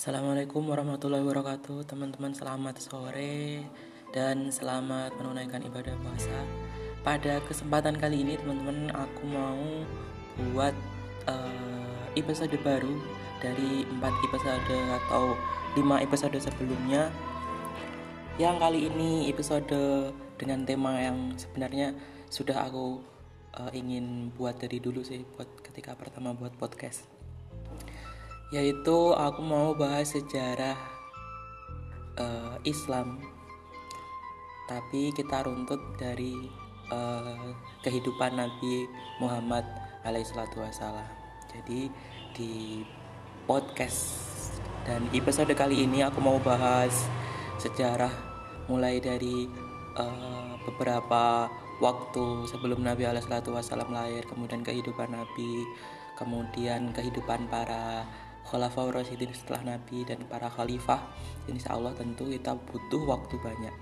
Assalamualaikum warahmatullahi wabarakatuh Teman-teman. Selamat sore Dan selamat menunaikan ibadah puasa. Pada kesempatan kali ini teman-teman Aku mau buat uh, episode baru Dari 4 episode atau 5 episode sebelumnya. Yang kali ini episode dengan tema yang sebenarnya Sudah aku uh, ingin buat dari dulu sih Buat ketika pertama buat podcast yaitu aku mau bahas sejarah uh, Islam. Tapi kita runtut dari uh, kehidupan Nabi Muhammad alaihissalatu wassalam. Jadi di podcast dan episode kali ini aku mau bahas sejarah mulai dari uh, beberapa waktu sebelum Nabi alaihissalatu wassalam lahir kemudian kehidupan Nabi kemudian kehidupan para Khalifah Rasyidin setelah Nabi dan para khalifah insya Allah tentu kita butuh waktu banyak.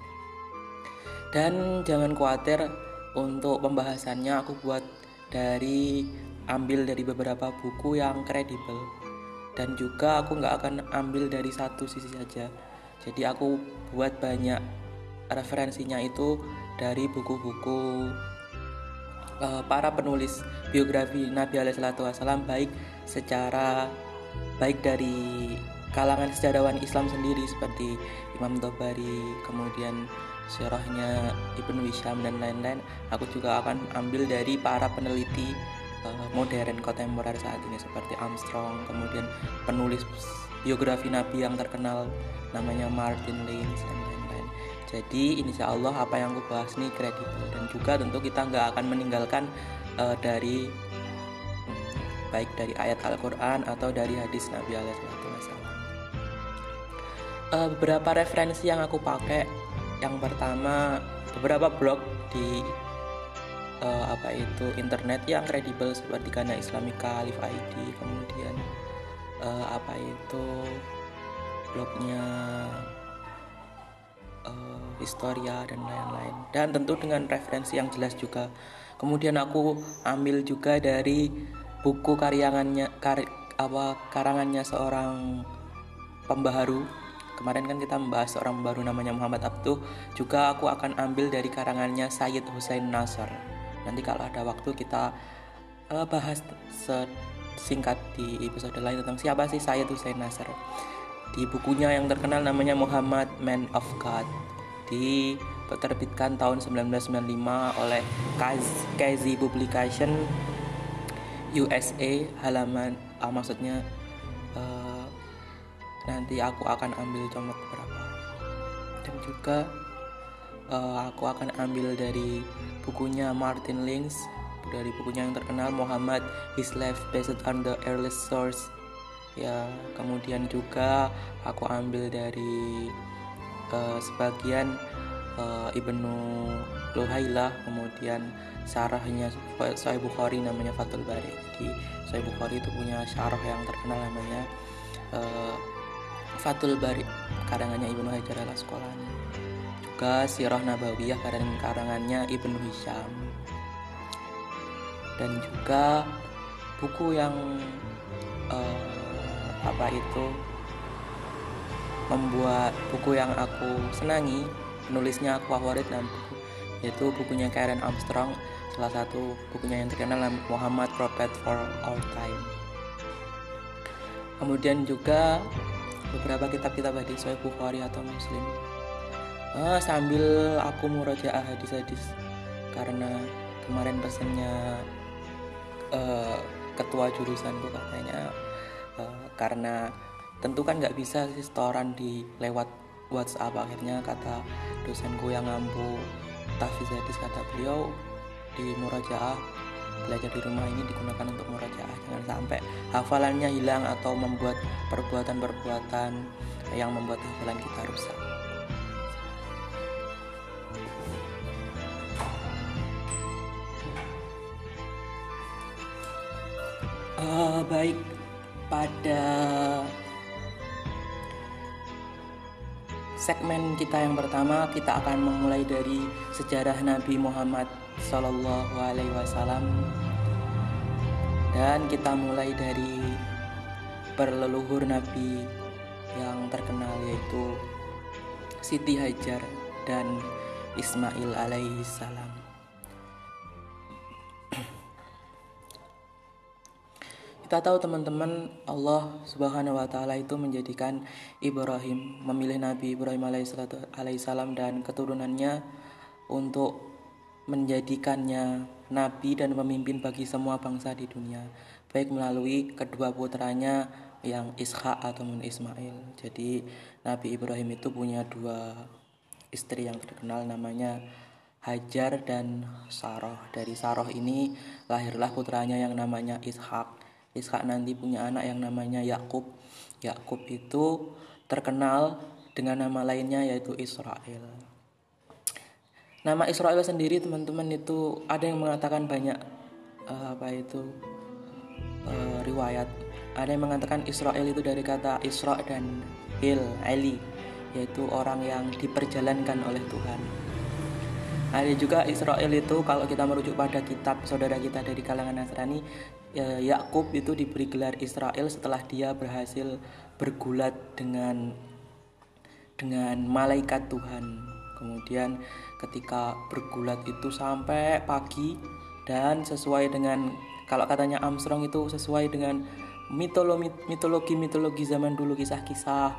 Dan jangan khawatir untuk pembahasannya aku buat dari ambil dari beberapa buku yang kredibel. Dan juga aku nggak akan ambil dari satu sisi saja. Jadi aku buat banyak referensinya itu dari buku-buku uh, para penulis biografi Nabi Alaihissalam baik secara baik dari kalangan sejarawan Islam sendiri seperti Imam Tabari, kemudian syarahnya Ibnu Hisham dan lain-lain. Aku juga akan ambil dari para peneliti uh, modern kontemporer saat ini seperti Armstrong, kemudian penulis biografi Nabi yang terkenal namanya Martin Lins dan lain-lain. Jadi insya Allah apa yang aku bahas ini kredibel dan juga tentu kita nggak akan meninggalkan uh, dari baik dari ayat Al-Quran atau dari hadis Nabi Alaihissalam. Uh, beberapa referensi yang aku pakai, yang pertama beberapa blog di uh, apa itu internet yang kredibel seperti Ghana Islamika, Alif ID, kemudian uh, apa itu blognya Historia dan lain-lain dan tentu dengan referensi yang jelas juga. Kemudian aku ambil juga dari buku karyangannya kar, apa karangannya seorang pembaharu. Kemarin kan kita membahas seorang baru namanya Muhammad Abduh. Juga aku akan ambil dari karangannya Sayyid Hussein Nasr. Nanti kalau ada waktu kita uh, bahas singkat di episode lain tentang siapa sih Sayyid Hussein Nasr. Di bukunya yang terkenal namanya Muhammad Man of God diterbitkan tahun 1995 oleh Kazi Publication USA halaman uh, maksudnya uh, nanti aku akan ambil contoh beberapa dan juga uh, aku akan ambil dari bukunya Martin Links dari bukunya yang terkenal Muhammad His Life Based on the Earliest Source. Ya kemudian juga aku ambil dari uh, sebagian uh, Ibnu Luhailah kemudian syarahnya Sahih Bukhari namanya Fathul Bari. Jadi Sahih Bukhari itu punya syarah yang terkenal namanya uh, Fathul Bari karangannya Ibnu Hajar al Asqalani juga Sirah Nabawiyah karangannya Ibnu Hisham. Dan juga buku yang uh, apa itu membuat buku yang aku senangi penulisnya aku favorit dan buku yaitu bukunya Karen Armstrong salah satu bukunya yang terkenal Muhammad Prophet for All Time. Kemudian juga beberapa kitab-kitab hadis Sahih Bukhari atau Muslim. Ah, sambil aku murojaah hadis-hadis karena kemarin pesannya uh, ketua jurusanku katanya uh, karena tentu kan nggak bisa sih setoran di lewat WhatsApp. Akhirnya kata dosenku yang ngampu tahfiz hadis kata beliau di murajaah. Belajar di rumah ini digunakan untuk murajaah. Jangan sampai hafalannya hilang atau membuat perbuatan-perbuatan yang membuat hafalan kita rusak. Uh, baik pada segmen kita yang pertama kita akan memulai dari sejarah Nabi Muhammad Sallallahu Alaihi Wasallam dan kita mulai dari berleluhur Nabi yang terkenal yaitu Siti Hajar dan Ismail alaihi salam. Kita tahu teman-teman Allah Subhanahu wa taala itu menjadikan Ibrahim memilih Nabi Ibrahim alaihissalam dan keturunannya untuk menjadikannya nabi dan pemimpin bagi semua bangsa di dunia baik melalui kedua putranya yang Ishak ataupun Ismail. Jadi Nabi Ibrahim itu punya dua istri yang terkenal namanya Hajar dan Sarah. Dari Sarah ini lahirlah putranya yang namanya Ishak. Ishak nanti punya anak yang namanya Yakub. Yakub itu terkenal dengan nama lainnya yaitu Israel. Nama Israel sendiri teman-teman itu ada yang mengatakan banyak uh, apa itu uh, riwayat. Ada yang mengatakan Israel itu dari kata Isra dan Il, Eli, yaitu orang yang diperjalankan oleh Tuhan. Ada juga Israel itu kalau kita merujuk pada kitab saudara kita dari kalangan Nasrani ya, Yakub itu diberi gelar Israel setelah dia berhasil bergulat dengan dengan malaikat Tuhan. Kemudian ketika bergulat itu sampai pagi dan sesuai dengan kalau katanya Armstrong itu sesuai dengan mitologi mitologi mitologi zaman dulu kisah-kisah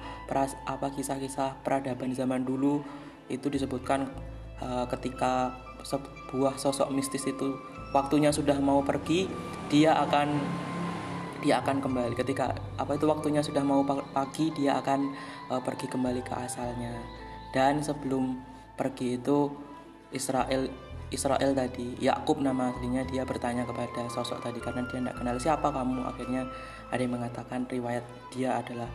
apa kisah-kisah peradaban zaman dulu itu disebutkan uh, ketika sebuah sosok mistis itu waktunya sudah mau pergi dia akan dia akan kembali. Ketika apa itu waktunya sudah mau pagi dia akan uh, pergi kembali ke asalnya. Dan sebelum pergi itu Israel Israel tadi. Yakub nama aslinya dia bertanya kepada sosok tadi karena dia tidak kenal siapa kamu? Akhirnya ada yang mengatakan riwayat dia adalah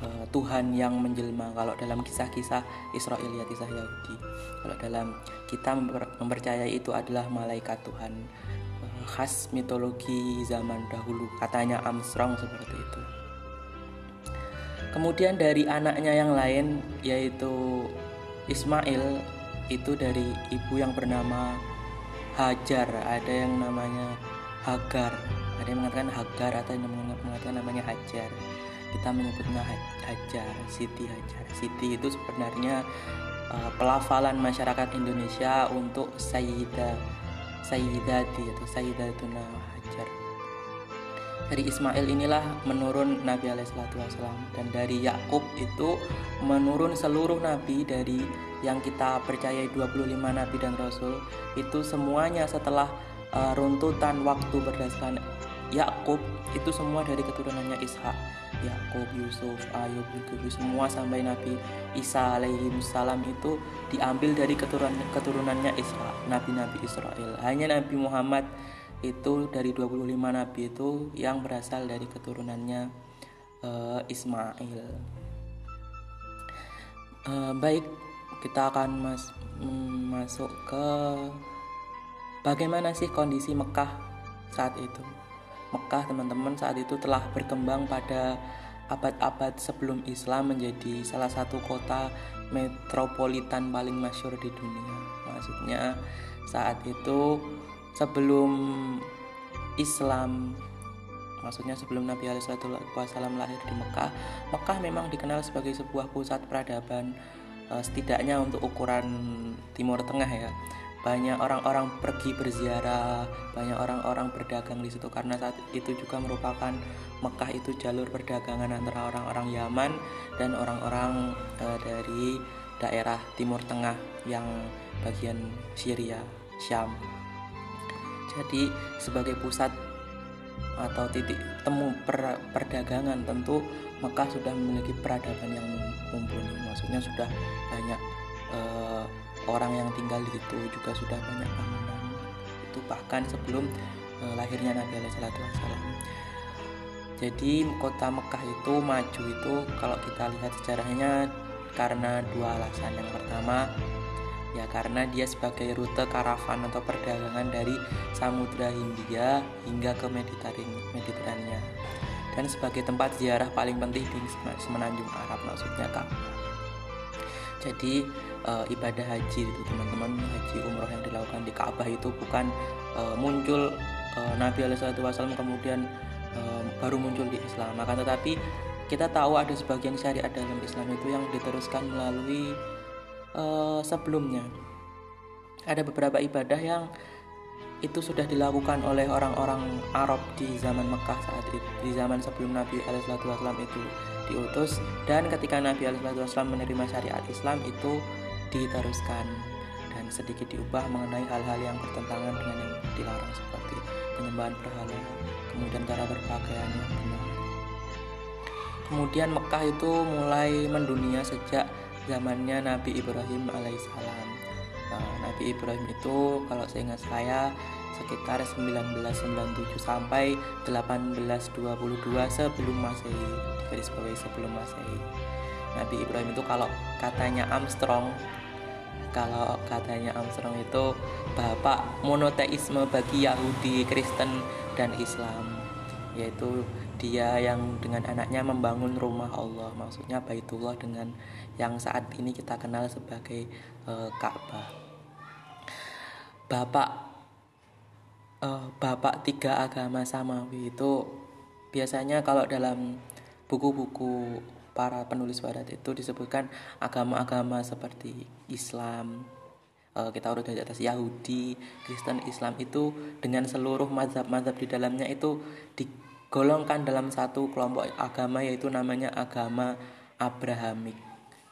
uh, Tuhan yang menjelma. Kalau dalam kisah-kisah Israeliat kisah Yahudi. Kalau dalam kita memper, mempercayai itu adalah malaikat Tuhan. Uh, khas mitologi zaman dahulu katanya Armstrong seperti itu. Kemudian dari anaknya yang lain yaitu Ismail itu dari ibu yang bernama Hajar ada yang namanya Hagar ada yang mengatakan Hagar atau yang mengatakan namanya Hajar kita menyebutnya Hajar, Siti Hajar. Siti itu sebenarnya uh, pelafalan masyarakat Indonesia untuk Sayyida Sayyidati atau Sayyidatuna Hajar. Dari Ismail inilah menurun Nabi Alaihissalam dan dari Yakub itu menurun seluruh nabi dari yang kita percayai 25 nabi dan rasul itu semuanya setelah uh, runtutan waktu berdasarkan Yakub itu semua dari keturunannya Ishak Yakub, Yusuf, Ayub, Yusuf semua sampai Nabi Isa alaihi salam itu diambil dari keturunan keturunannya Isra, nabi-nabi Israel. Hanya Nabi Muhammad itu dari 25 nabi itu yang berasal dari keturunannya uh, Ismail. Uh, baik, kita akan mas masuk ke bagaimana sih kondisi Mekah saat itu. Mekah teman-teman saat itu telah berkembang pada abad-abad sebelum Islam menjadi salah satu kota metropolitan paling masyur di dunia. Maksudnya saat itu sebelum Islam maksudnya sebelum Nabi Alaihissalam lahir di Mekah Mekah memang dikenal sebagai sebuah pusat peradaban eh, setidaknya untuk ukuran Timur Tengah ya banyak orang-orang pergi berziarah, banyak orang-orang berdagang di situ karena saat itu juga merupakan Mekah itu jalur perdagangan antara orang-orang Yaman dan orang-orang e, dari daerah Timur Tengah yang bagian Syria, Syam. Jadi sebagai pusat atau titik temu per, perdagangan tentu Mekah sudah memiliki peradaban yang mumpuni, maksudnya sudah banyak e, orang yang tinggal di situ juga sudah banyak bangunan itu bahkan sebelum uh, lahirnya Nabi Alaihissalam. Jadi kota Mekah itu maju itu kalau kita lihat sejarahnya karena dua alasan. Yang pertama ya karena dia sebagai rute karavan atau perdagangan dari Samudra Hindia hingga ke Mediterania, dan sebagai tempat ziarah paling penting di semenanjung Arab maksudnya Ka'bah. Jadi uh, ibadah haji itu teman-teman haji umroh yang dilakukan di Ka'bah itu bukan uh, muncul uh, Nabi Alaihissalam kemudian uh, baru muncul di Islam akan tetapi kita tahu ada sebagian syariat dalam Islam itu yang diteruskan melalui uh, sebelumnya. Ada beberapa ibadah yang itu sudah dilakukan oleh orang-orang Arab di zaman Mekah saat itu di zaman sebelum Nabi Alaihissalam itu diutus. Dan ketika Nabi Alaihissalam menerima syariat Islam itu diteruskan dan sedikit diubah mengenai hal-hal yang bertentangan dengan yang dilarang seperti penyembahan berhala kemudian cara berpakaian yang benar. Kemudian Mekah itu mulai mendunia sejak zamannya Nabi Ibrahim alaihissalam. Nah, Nabi Ibrahim itu kalau saya ingat saya sekitar 1997 sampai 1822 sebelum Masehi garis bawahi sebelum Masehi. Nabi Ibrahim itu kalau katanya Armstrong kalau katanya Armstrong itu bapak monoteisme bagi Yahudi, Kristen dan Islam. Yaitu dia yang dengan anaknya membangun rumah Allah maksudnya Baitullah dengan yang saat ini kita kenal sebagai uh, Ka'bah bapak uh, bapak tiga agama samawi itu biasanya kalau dalam buku-buku para penulis barat itu disebutkan agama-agama seperti Islam uh, kita udah di atas Yahudi, Kristen, Islam itu dengan seluruh mazhab-mazhab di dalamnya itu di golongkan dalam satu kelompok agama yaitu namanya agama Abrahamik.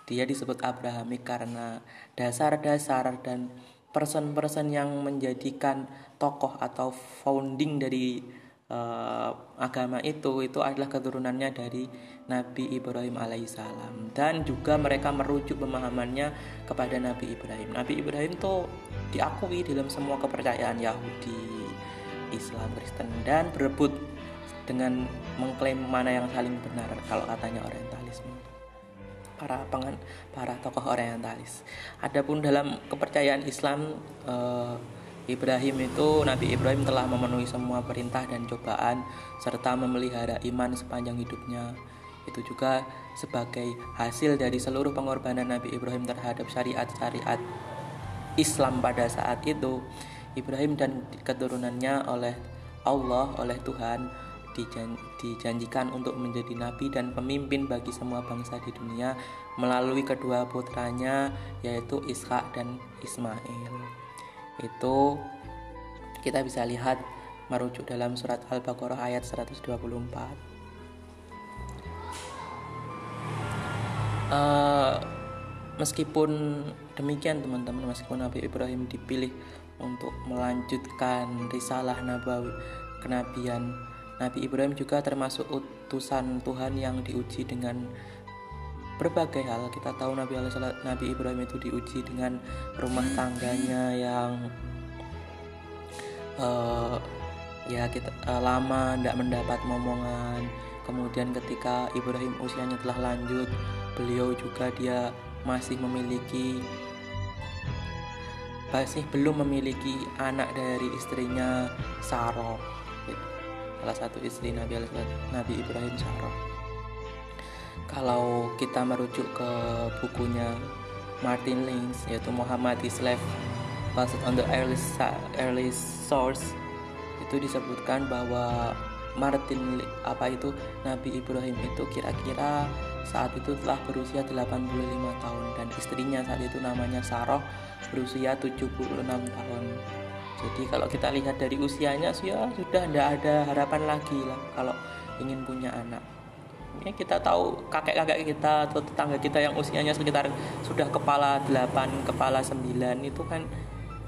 Dia disebut Abrahamik karena dasar-dasar dan person-person yang menjadikan tokoh atau founding dari uh, agama itu itu adalah keturunannya dari Nabi Ibrahim alaihissalam dan juga mereka merujuk pemahamannya kepada Nabi Ibrahim. Nabi Ibrahim itu diakui dalam semua kepercayaan Yahudi, Islam, Kristen dan berebut dengan mengklaim mana yang saling benar kalau katanya orientalisme para pengen para tokoh orientalis. Adapun dalam kepercayaan Islam eh, Ibrahim itu Nabi Ibrahim telah memenuhi semua perintah dan cobaan serta memelihara iman sepanjang hidupnya. Itu juga sebagai hasil dari seluruh pengorbanan Nabi Ibrahim terhadap syariat-syariat Islam pada saat itu. Ibrahim dan keturunannya oleh Allah, oleh Tuhan dijanjikan untuk menjadi nabi dan pemimpin bagi semua bangsa di dunia melalui kedua putranya yaitu Ishak dan Ismail. Itu kita bisa lihat merujuk dalam surat Al-Baqarah ayat 124. Uh, meskipun demikian teman-teman meskipun Nabi Ibrahim dipilih untuk melanjutkan risalah nabawi kenabian Nabi Ibrahim juga termasuk utusan Tuhan yang diuji dengan berbagai hal. Kita tahu Nabi Nabi Ibrahim itu diuji dengan rumah tangganya yang uh, ya kita uh, lama tidak mendapat momongan. Kemudian ketika Ibrahim usianya telah lanjut, beliau juga dia masih memiliki masih belum memiliki anak dari istrinya Sarah salah satu istri Nabi Nabi Ibrahim Sarah. Kalau kita merujuk ke bukunya Martin Lings yaitu Muhammad Slave based on the early, early source itu disebutkan bahwa Martin apa itu Nabi Ibrahim itu kira-kira saat itu telah berusia 85 tahun dan istrinya saat itu namanya Sarah berusia 76 tahun jadi kalau kita lihat dari usianya ya sudah tidak ada harapan lagi lah kalau ingin punya anak ya kita tahu kakek-kakek kita atau tetangga kita yang usianya sekitar sudah kepala 8 kepala 9 itu kan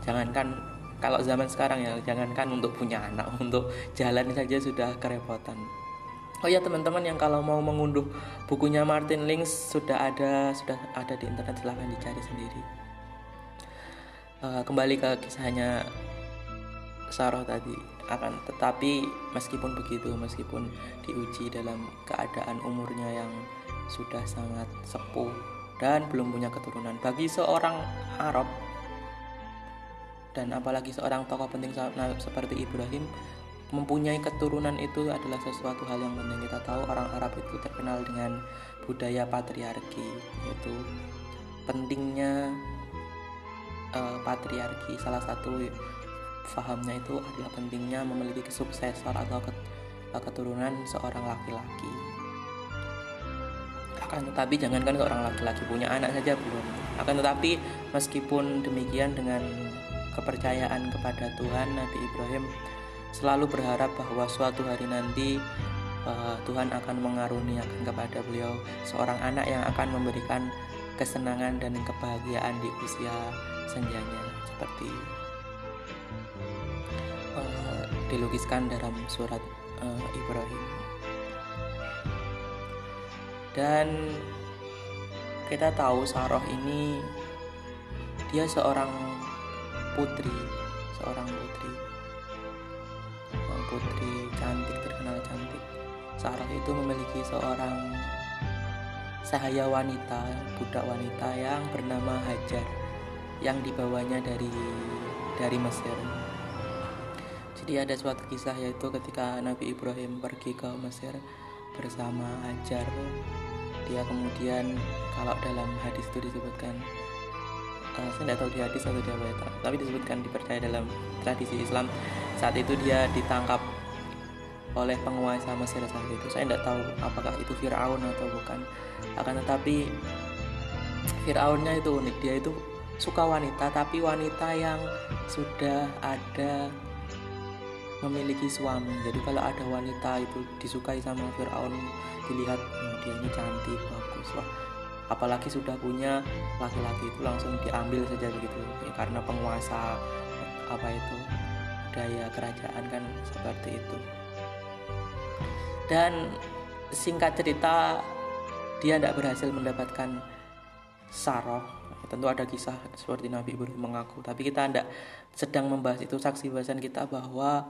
jangankan kalau zaman sekarang ya jangankan untuk punya anak untuk jalan saja sudah kerepotan Oh ya teman-teman yang kalau mau mengunduh bukunya Martin Links sudah ada sudah ada di internet silahkan dicari sendiri. Uh, kembali ke kisahnya Sarah tadi akan tetapi meskipun begitu meskipun diuji dalam keadaan umurnya yang sudah sangat sepuh dan belum punya keturunan bagi seorang Arab dan apalagi seorang tokoh penting seperti Ibrahim mempunyai keturunan itu adalah sesuatu hal yang penting. Kita tahu orang Arab itu terkenal dengan budaya patriarki yaitu pentingnya uh, patriarki salah satu fahamnya itu adalah pentingnya memiliki suksesor atau keturunan seorang laki-laki. akan tetapi jangankan seorang laki-laki punya anak saja belum akan tetapi meskipun demikian dengan kepercayaan kepada Tuhan Nabi Ibrahim selalu berharap bahwa suatu hari nanti uh, Tuhan akan mengaruniakan kepada beliau seorang anak yang akan memberikan kesenangan dan kebahagiaan di usia senjanya seperti dilukiskan dalam surat uh, Ibrahim. Dan kita tahu Saroh ini dia seorang putri seorang putri. Putri cantik terkenal cantik. Sarah itu memiliki seorang sahaya wanita, budak wanita yang bernama Hajar yang dibawanya dari dari Mesir. Jadi ada suatu kisah yaitu ketika Nabi Ibrahim pergi ke Mesir bersama Hajar, dia kemudian kalau dalam hadis itu disebutkan uh, saya tidak tahu di hadis atau di apa tapi disebutkan dipercaya dalam tradisi Islam saat itu dia ditangkap oleh penguasa Mesir saat itu. Saya tidak tahu apakah itu Firaun atau bukan. Akan tetapi Firaunnya itu unik. Dia itu suka wanita, tapi wanita yang sudah ada memiliki suami. Jadi kalau ada wanita itu disukai sama Firaun, dilihat oh, dia ini cantik, bagus. Wah, apalagi sudah punya laki-laki itu langsung diambil saja begitu. Ya, karena penguasa apa itu daya kerajaan kan seperti itu dan singkat cerita dia tidak berhasil mendapatkan saroh tentu ada kisah seperti Nabi Ibrahim mengaku tapi kita tidak sedang membahas itu saksi bahasan kita bahwa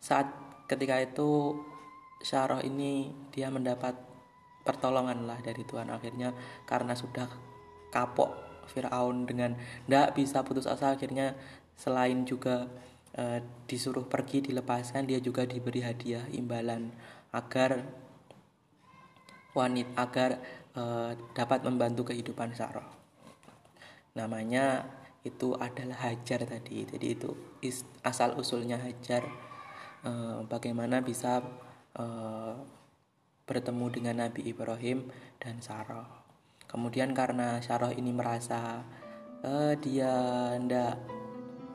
saat ketika itu Syarah ini dia mendapat pertolongan lah dari Tuhan akhirnya karena sudah kapok Firaun dengan tidak bisa putus asa akhirnya selain juga e, disuruh pergi dilepaskan dia juga diberi hadiah imbalan agar wanita agar e, dapat membantu kehidupan Saroh. Namanya itu adalah Hajar tadi. Jadi itu asal usulnya Hajar e, bagaimana bisa e, bertemu dengan Nabi Ibrahim dan Saroh. Kemudian karena Saroh ini merasa e, dia ndak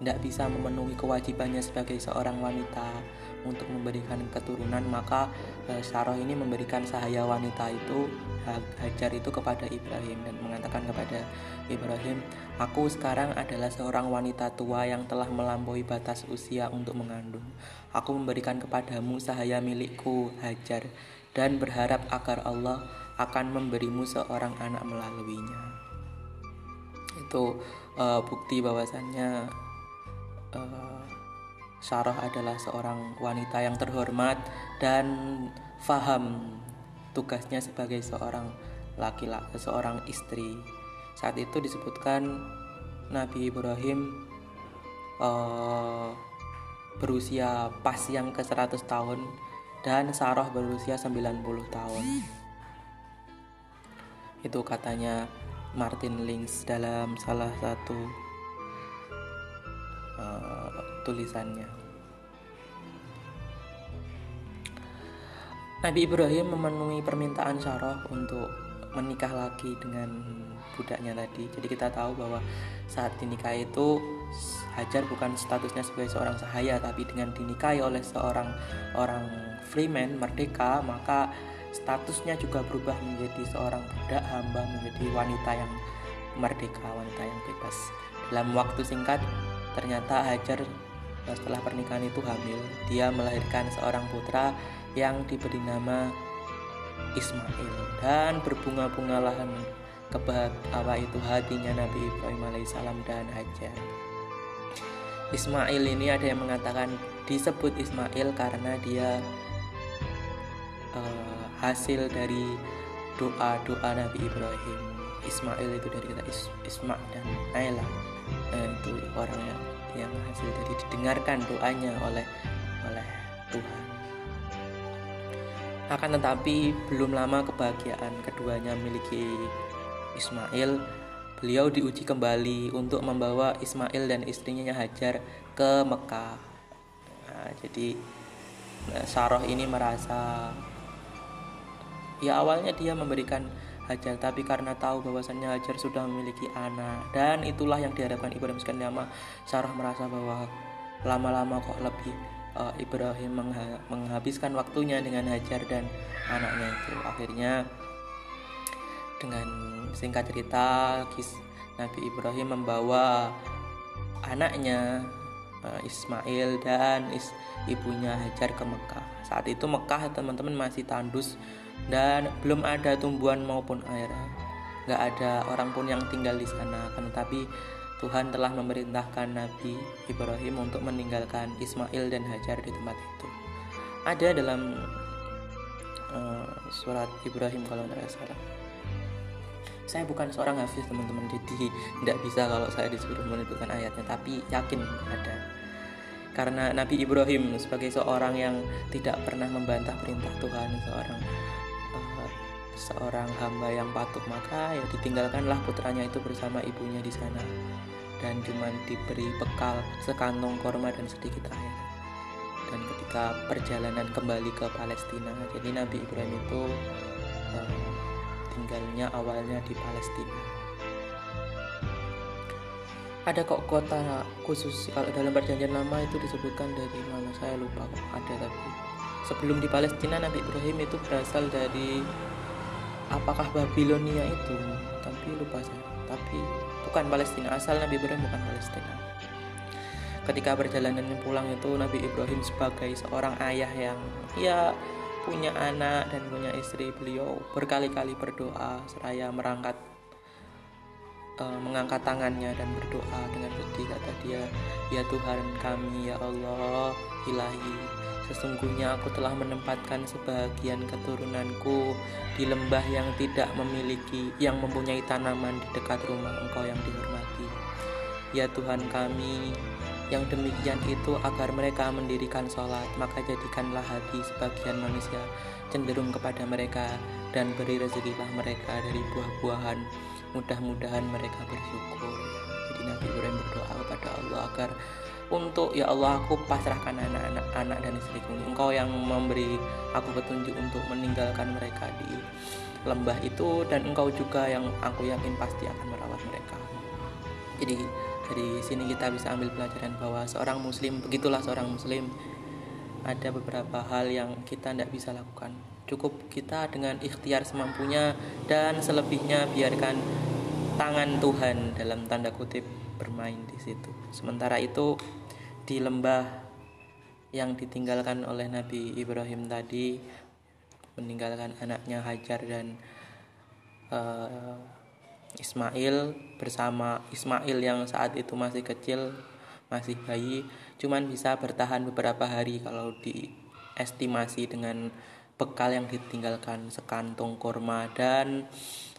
ndak bisa memenuhi kewajibannya sebagai seorang wanita untuk memberikan keturunan maka e, Saroh ini memberikan sahaya wanita itu Hajar itu kepada Ibrahim dan mengatakan kepada Ibrahim aku sekarang adalah seorang wanita tua yang telah melampaui batas usia untuk mengandung. Aku memberikan kepadamu sahaya milikku Hajar dan berharap agar Allah akan memberimu seorang anak melaluinya. Itu uh, bukti bahwasannya uh, Sarah adalah seorang wanita yang terhormat dan faham tugasnya sebagai seorang laki-laki, seorang istri. Saat itu disebutkan Nabi Ibrahim uh, berusia pas yang ke 100 tahun dan Sarah berusia 90 tahun. Itu katanya Martin Links dalam salah satu uh, tulisannya. Nabi Ibrahim memenuhi permintaan Sarah untuk menikah lagi dengan budaknya tadi. Jadi kita tahu bahwa saat dinikah itu Hajar bukan statusnya sebagai seorang sahaya tapi dengan dinikahi oleh seorang orang freeman merdeka maka statusnya juga berubah menjadi seorang budak hamba menjadi wanita yang merdeka wanita yang bebas dalam waktu singkat ternyata Hajar setelah pernikahan itu hamil, dia melahirkan seorang putra yang diberi nama Ismail dan berbunga-bungalah apa itu hatinya Nabi Ibrahim alaihissalam dan Hajar. Ismail ini ada yang mengatakan disebut Ismail karena dia uh, hasil dari doa-doa Nabi Ibrahim. Ismail itu dari kata Is Isma dan Naila, uh, itu orang yang yang hasil dari didengarkan doanya oleh oleh Tuhan. Akan tetapi belum lama kebahagiaan keduanya miliki Ismail, beliau diuji kembali untuk membawa Ismail dan istrinya Hajar ke Mekah. Nah, jadi nah, Saroh ini merasa ya awalnya dia memberikan Hajar. Tapi karena tahu bahwasannya Hajar sudah memiliki anak dan itulah yang diharapkan Ibrahim sekian lama. Sarah merasa bahwa lama-lama kok lebih uh, Ibrahim mengha menghabiskan waktunya dengan Hajar dan anaknya itu. Akhirnya dengan singkat cerita Nabi Ibrahim membawa anaknya Ismail dan is ibunya Hajar ke Mekah. Saat itu Mekah teman-teman masih tandus dan belum ada tumbuhan maupun air. Nggak ada orang pun yang tinggal di sana kan? Tapi Tuhan telah memerintahkan Nabi Ibrahim untuk meninggalkan Ismail dan Hajar di tempat itu. Ada dalam uh, surat Ibrahim kalau tidak salah saya bukan seorang hafiz teman-teman. Jadi tidak bisa kalau saya disuruh menentukan ayatnya. Tapi yakin ada. Karena Nabi Ibrahim sebagai seorang yang tidak pernah membantah perintah Tuhan seorang uh, seorang hamba yang patuh maka ya ditinggalkanlah putranya itu bersama ibunya di sana. Dan cuma diberi bekal sekantong korma dan sedikit air. Dan ketika perjalanan kembali ke Palestina jadi Nabi Ibrahim itu uh, tinggalnya awalnya di Palestina. Ada kok kota khusus kalau dalam perjanjian lama itu disebutkan dari mana saya lupa kok ada tapi sebelum di Palestina Nabi Ibrahim itu berasal dari apakah Babilonia itu tapi lupa saya. Tapi bukan Palestina asal Nabi Ibrahim bukan Palestina. Ketika perjalanan pulang itu Nabi Ibrahim sebagai seorang ayah yang ya punya anak dan punya istri beliau berkali-kali berdoa seraya merangkat uh, mengangkat tangannya dan berdoa dengan sedih kata dia ya Tuhan kami ya Allah ilahi sesungguhnya aku telah menempatkan sebagian keturunanku di lembah yang tidak memiliki yang mempunyai tanaman di dekat rumah engkau yang dihormati. Ya Tuhan kami yang demikian itu agar mereka mendirikan sholat maka jadikanlah hati sebagian manusia cenderung kepada mereka dan beri rezekilah mereka dari buah-buahan. Mudah-mudahan mereka bersyukur. Jadi Nabi Ibrahim berdoa kepada Allah agar untuk ya Allah aku pasrahkan anak-anak anak dan istriku. Engkau yang memberi aku petunjuk untuk meninggalkan mereka di lembah itu dan engkau juga yang aku yakin pasti akan merawat mereka. Jadi dari sini kita bisa ambil pelajaran bahwa seorang muslim begitulah seorang muslim ada beberapa hal yang kita tidak bisa lakukan cukup kita dengan ikhtiar semampunya dan selebihnya biarkan tangan Tuhan dalam tanda kutip bermain di situ. Sementara itu di lembah yang ditinggalkan oleh Nabi Ibrahim tadi meninggalkan anaknya Hajar dan uh, Ismail bersama Ismail yang saat itu masih kecil masih bayi cuman bisa bertahan beberapa hari kalau diestimasi dengan bekal yang ditinggalkan sekantong kurma dan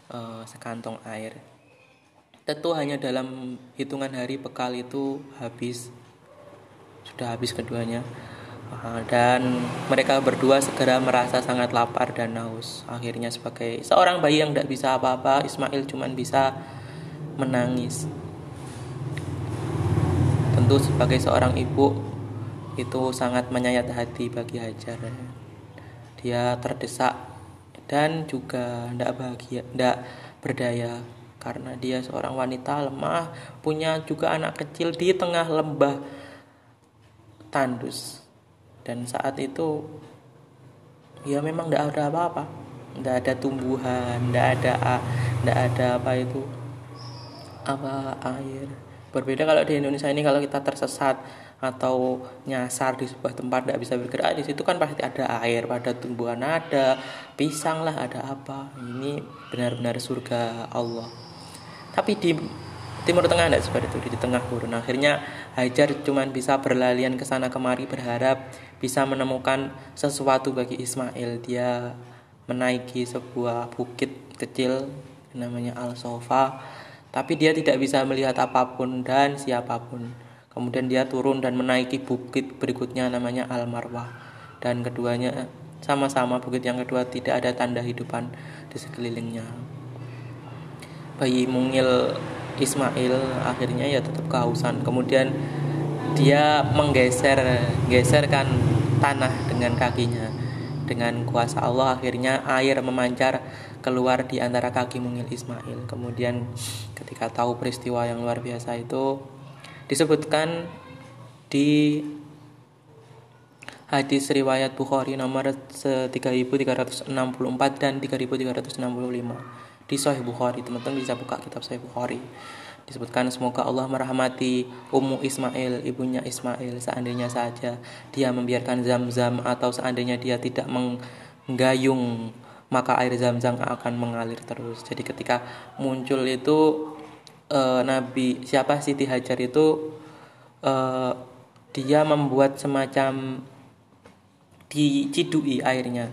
uh, sekantong air. Tentu hanya dalam hitungan hari bekal itu habis sudah habis keduanya dan mereka berdua segera merasa sangat lapar dan haus. Akhirnya sebagai seorang bayi yang tidak bisa apa-apa, Ismail cuma bisa menangis. Tentu sebagai seorang ibu itu sangat menyayat hati bagi Hajar dia terdesak dan juga tidak bahagia, tidak berdaya karena dia seorang wanita lemah, punya juga anak kecil di tengah lembah tandus. Dan saat itu ya memang tidak ada apa-apa, tidak ada tumbuhan, tidak ada tidak ada apa itu apa air. Berbeda kalau di Indonesia ini kalau kita tersesat atau nyasar di sebuah tempat tidak bisa bergerak di situ kan pasti ada air pada tumbuhan ada pisang lah ada apa. Ini benar-benar surga Allah. Tapi di Timur Tengah tidak seperti itu di tengah gurun. Akhirnya Hajar cuma bisa berlalian ke sana kemari berharap bisa menemukan sesuatu bagi Ismail dia menaiki sebuah bukit kecil namanya Al Sofa tapi dia tidak bisa melihat apa pun dan siapa pun Kemudian dia turun dan menaiki bukit berikutnya namanya Al Marwah. Dan keduanya sama-sama bukit yang kedua tidak ada tanda hidupan di sekelilingnya. Bayi mungil Ismail akhirnya ya tetap kehausan. Kemudian dia menggeser geserkan tanah dengan kakinya. dengan kuasa Allah akhirnya air memancar keluar di antara kaki mungil Ismail. Kemudian ketika tahu peristiwa yang luar biasa itu disebutkan di hadis riwayat Bukhari nomor 3364 dan 3365 di Sahih Bukhari. Teman-teman bisa buka kitab Sahih Bukhari. Disebutkan semoga Allah merahmati Ummu Ismail ibunya Ismail seandainya saja dia membiarkan zam-zam atau seandainya dia tidak menggayung maka air zam-zam akan mengalir terus. Jadi ketika muncul itu e, Nabi siapa Siti Hajar itu e, dia membuat semacam dicidui airnya.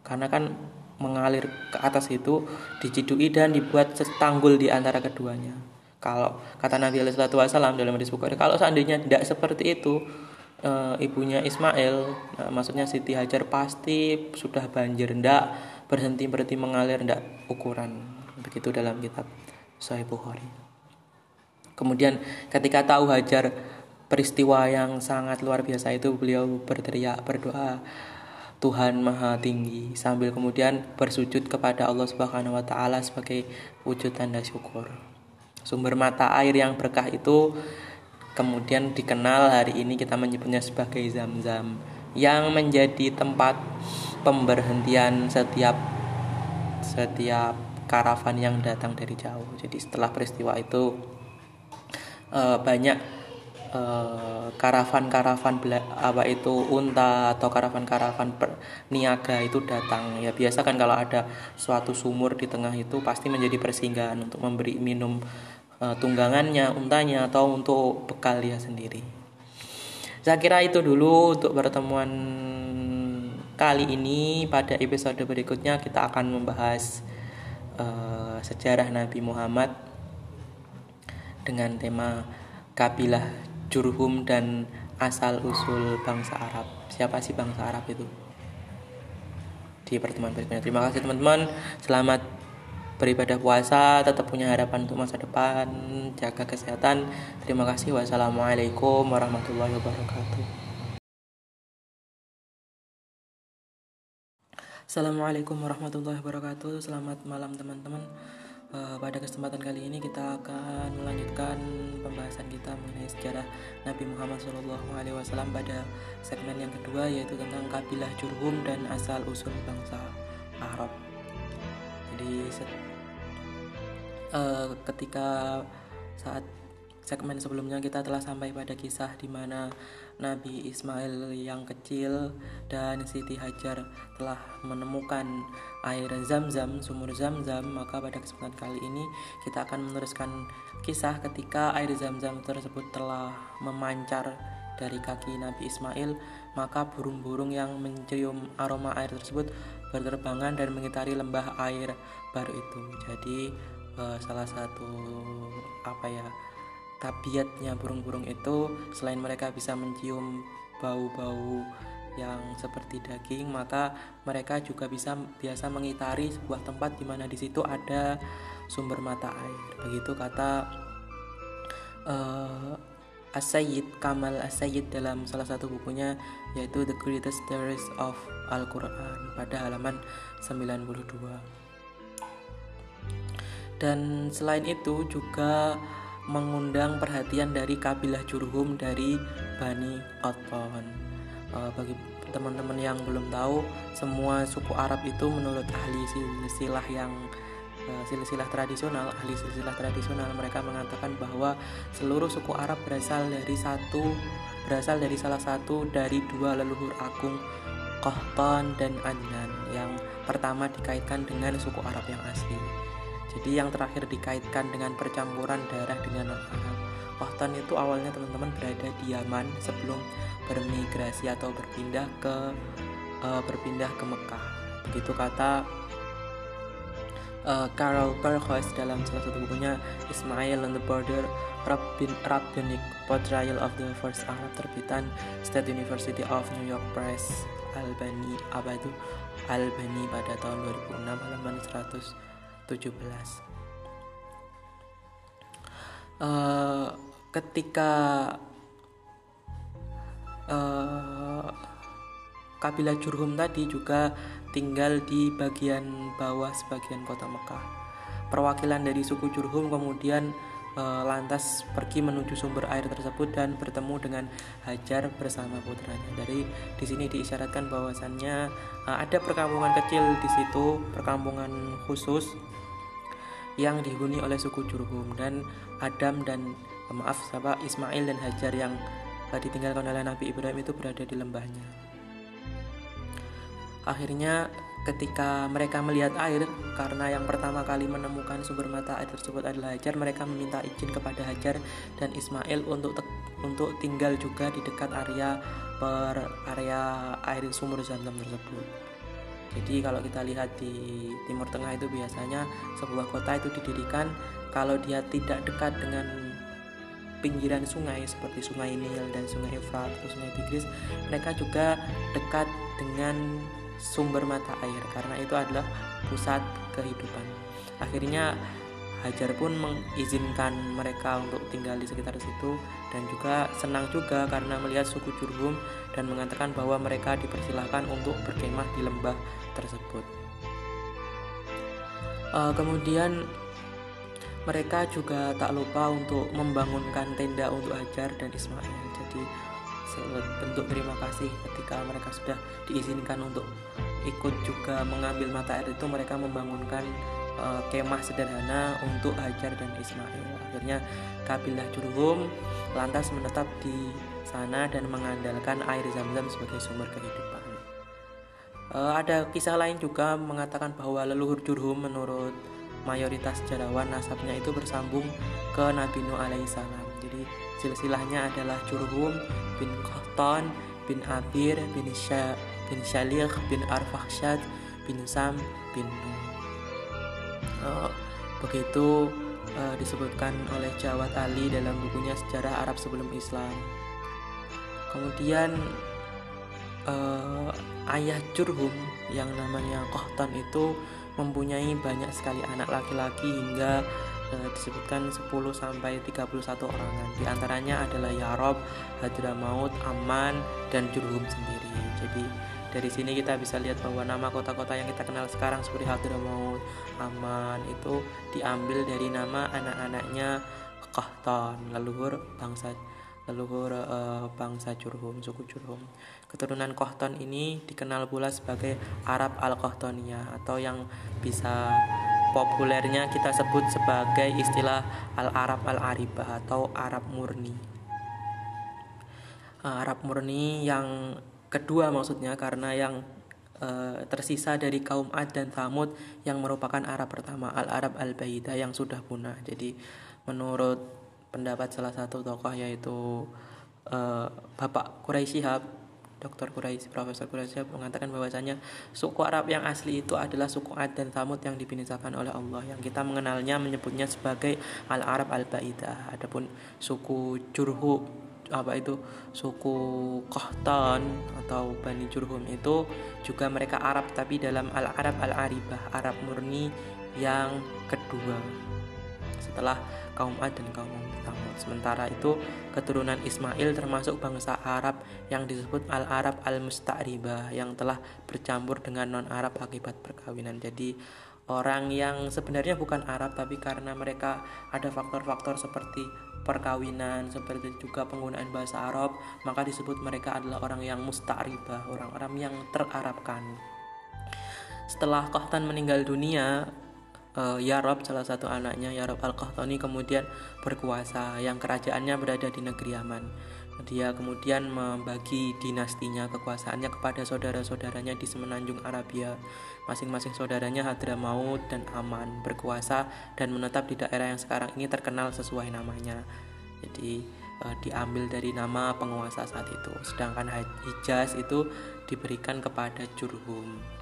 Karena kan mengalir ke atas itu dicidui dan dibuat setanggul di antara keduanya kalau kata Nabi Alaihi Wasallam dalam hadis Bukhari, kalau seandainya tidak seperti itu, e, ibunya Ismail, e, maksudnya Siti Hajar pasti sudah banjir, ndak berhenti berhenti mengalir, ndak ukuran. Begitu dalam kitab Sahih Bukhari. Kemudian ketika tahu Hajar peristiwa yang sangat luar biasa itu beliau berteriak berdoa Tuhan Maha Tinggi sambil kemudian bersujud kepada Allah Subhanahu wa taala sebagai wujud tanda syukur. Sumber mata air yang berkah itu kemudian dikenal hari ini kita menyebutnya sebagai zam-zam yang menjadi tempat pemberhentian setiap setiap karavan yang datang dari jauh. Jadi setelah peristiwa itu eh, banyak karavan-karavan apa itu unta atau karavan-karavan niaga itu datang ya biasa kan kalau ada suatu sumur di tengah itu pasti menjadi persinggahan untuk memberi minum uh, tunggangannya, untanya atau untuk bekal dia sendiri. Saya kira itu dulu untuk pertemuan kali ini. Pada episode berikutnya kita akan membahas uh, sejarah Nabi Muhammad dengan tema kabilah Jurhum dan asal usul bangsa Arab. Siapa sih bangsa Arab itu? Di pertemuan berikutnya. Terima kasih teman-teman. Selamat beribadah puasa, tetap punya harapan untuk masa depan, jaga kesehatan. Terima kasih. Wassalamualaikum warahmatullahi wabarakatuh. Assalamualaikum warahmatullahi wabarakatuh. Selamat malam teman-teman. Uh, pada kesempatan kali ini kita akan melanjutkan pembahasan kita mengenai sejarah Nabi Muhammad SAW pada segmen yang kedua yaitu tentang kabilah Jurhum dan asal usul bangsa Arab. Jadi uh, ketika saat segmen sebelumnya kita telah sampai pada kisah di mana Nabi Ismail yang kecil dan Siti Hajar telah menemukan air zam-zam, sumur zam-zam, maka pada kesempatan kali ini kita akan meneruskan kisah ketika air zam-zam tersebut telah memancar dari kaki Nabi Ismail, maka burung-burung yang mencium aroma air tersebut berterbangan dan mengitari lembah air baru itu. Jadi uh, salah satu apa ya tabiatnya burung-burung itu selain mereka bisa mencium bau-bau yang seperti daging maka mereka juga bisa biasa mengitari sebuah tempat di mana di situ ada sumber mata air begitu kata uh, As-Sayyid Kamal As-Sayyid dalam salah satu bukunya yaitu The Greatest Stories of Al-Quran pada halaman 92 dan selain itu juga mengundang perhatian dari kabilah Jurhum dari Bani Qattan. Uh, bagi teman-teman yang belum tahu, semua suku Arab itu menurut ahli silsilah yang uh, silsilah tradisional, ahli silsilah tradisional mereka mengatakan bahwa seluruh suku Arab berasal dari satu berasal dari salah satu dari dua leluhur agung Qahtan dan Adnan yang pertama dikaitkan dengan suku Arab yang asli. Jadi yang terakhir dikaitkan dengan percampuran darah dengan non-Arab. Wahtan itu awalnya teman-teman berada di Yaman sebelum bermigrasi atau berpindah ke uh, berpindah ke Mekah. Begitu kata uh, Karl Perkhois dalam salah satu bukunya Ismail on the Border Rabbin, Rabbinic Portrayal of the First Arab terbitan State University of New York Press Albany apa itu Albany pada tahun 2006 halaman 100 17 uh, ketika uh, kabilah Jurhum tadi juga tinggal di bagian bawah sebagian kota Mekah. Perwakilan dari suku Jurhum kemudian e, lantas pergi menuju sumber air tersebut dan bertemu dengan Hajar bersama putranya. Dari di sini diisyaratkan bahwasannya e, ada perkampungan kecil di situ, perkampungan khusus yang dihuni oleh suku Jurhum dan Adam dan maaf siapa Ismail dan Hajar yang ditinggalkan oleh Nabi Ibrahim itu berada di lembahnya. Akhirnya ketika mereka melihat air karena yang pertama kali menemukan sumber mata air tersebut adalah Hajar mereka meminta izin kepada Hajar dan Ismail untuk untuk tinggal juga di dekat area per area air sumur Zamzam tersebut. Jadi kalau kita lihat di Timur Tengah itu biasanya sebuah kota itu didirikan kalau dia tidak dekat dengan pinggiran sungai seperti Sungai Nil dan Sungai Efrat atau Sungai Tigris, mereka juga dekat dengan sumber mata air karena itu adalah pusat kehidupan. Akhirnya Hajar pun mengizinkan mereka untuk tinggal di sekitar situ dan juga senang juga karena melihat suku Jurhum dan mengatakan bahwa mereka dipersilahkan untuk berkemah di lembah tersebut. Uh, kemudian mereka juga tak lupa untuk membangunkan tenda untuk Hajar dan Ismail. Jadi bentuk terima kasih ketika mereka sudah diizinkan untuk ikut juga mengambil mata air itu mereka membangunkan uh, kemah sederhana untuk Hajar dan Ismail. Akhirnya kabilah Jurhum lantas menetap di sana dan mengandalkan air zam-zam sebagai sumber kehidupan. Uh, ada kisah lain juga mengatakan bahwa leluhur Jurhum menurut mayoritas sejarawan nasabnya itu bersambung ke Nabi Nuh alaihissalam. Jadi silsilahnya adalah Jurhum bin Qahtan bin Abir bin Syah bin Syalikh bin bin Sam bin Nuh. Uh, begitu uh, disebutkan oleh Jawad Ali dalam bukunya Sejarah Arab Sebelum Islam. Kemudian uh, ayah Jurhum yang namanya Kohton itu mempunyai banyak sekali anak laki-laki hingga uh, disebutkan 10 sampai 31 orangan. Di antaranya adalah Yarob, Hadramaut, Aman dan Jurhum sendiri. Jadi dari sini kita bisa lihat bahwa nama kota-kota yang kita kenal sekarang seperti Hadramaut, Aman itu diambil dari nama anak-anaknya Qahtan, leluhur bangsa leluhur uh, bangsa Jurhum, suku Jurhum. Keturunan Qahtan ini dikenal pula sebagai Arab Al-Qahtania atau yang bisa populernya kita sebut sebagai istilah Al-Arab Al-Aribah atau Arab murni. Uh, Arab murni yang kedua maksudnya karena yang e, tersisa dari kaum Ad dan Thamud yang merupakan Arab pertama Al-Arab Al-Baida yang sudah punah. Jadi menurut pendapat salah satu tokoh yaitu e, Bapak Quraisy Shihab Dr. Quraisy, Profesor Quraisy mengatakan bahwasanya suku Arab yang asli itu adalah suku Ad dan Thamud yang dibinasakan oleh Allah yang kita mengenalnya menyebutnya sebagai Al-Arab Al-Baidah. Adapun suku Jurhu apa itu suku Qahtan atau Bani Jurhum itu juga mereka Arab tapi dalam Al-Arab Al-Aribah Arab murni yang kedua setelah kaum Ad dan kaum. Sementara itu keturunan Ismail termasuk bangsa Arab yang disebut Al-Arab Al-Musta'ribah yang telah bercampur dengan non-Arab akibat perkawinan. Jadi orang yang sebenarnya bukan Arab tapi karena mereka ada faktor-faktor seperti perkawinan seperti juga penggunaan bahasa Arab maka disebut mereka adalah orang yang musta'ribah orang-orang yang terarabkan setelah Qahtan meninggal dunia uh, Yarob salah satu anaknya Yarob Al-Qahtani kemudian berkuasa yang kerajaannya berada di negeri Yaman dia kemudian membagi dinastinya kekuasaannya kepada saudara-saudaranya di semenanjung Arabia. Masing-masing saudaranya Hadramaut dan Aman berkuasa dan menetap di daerah yang sekarang ini terkenal sesuai namanya. Jadi eh, diambil dari nama penguasa saat itu. Sedangkan Hijaz itu diberikan kepada Jurhum.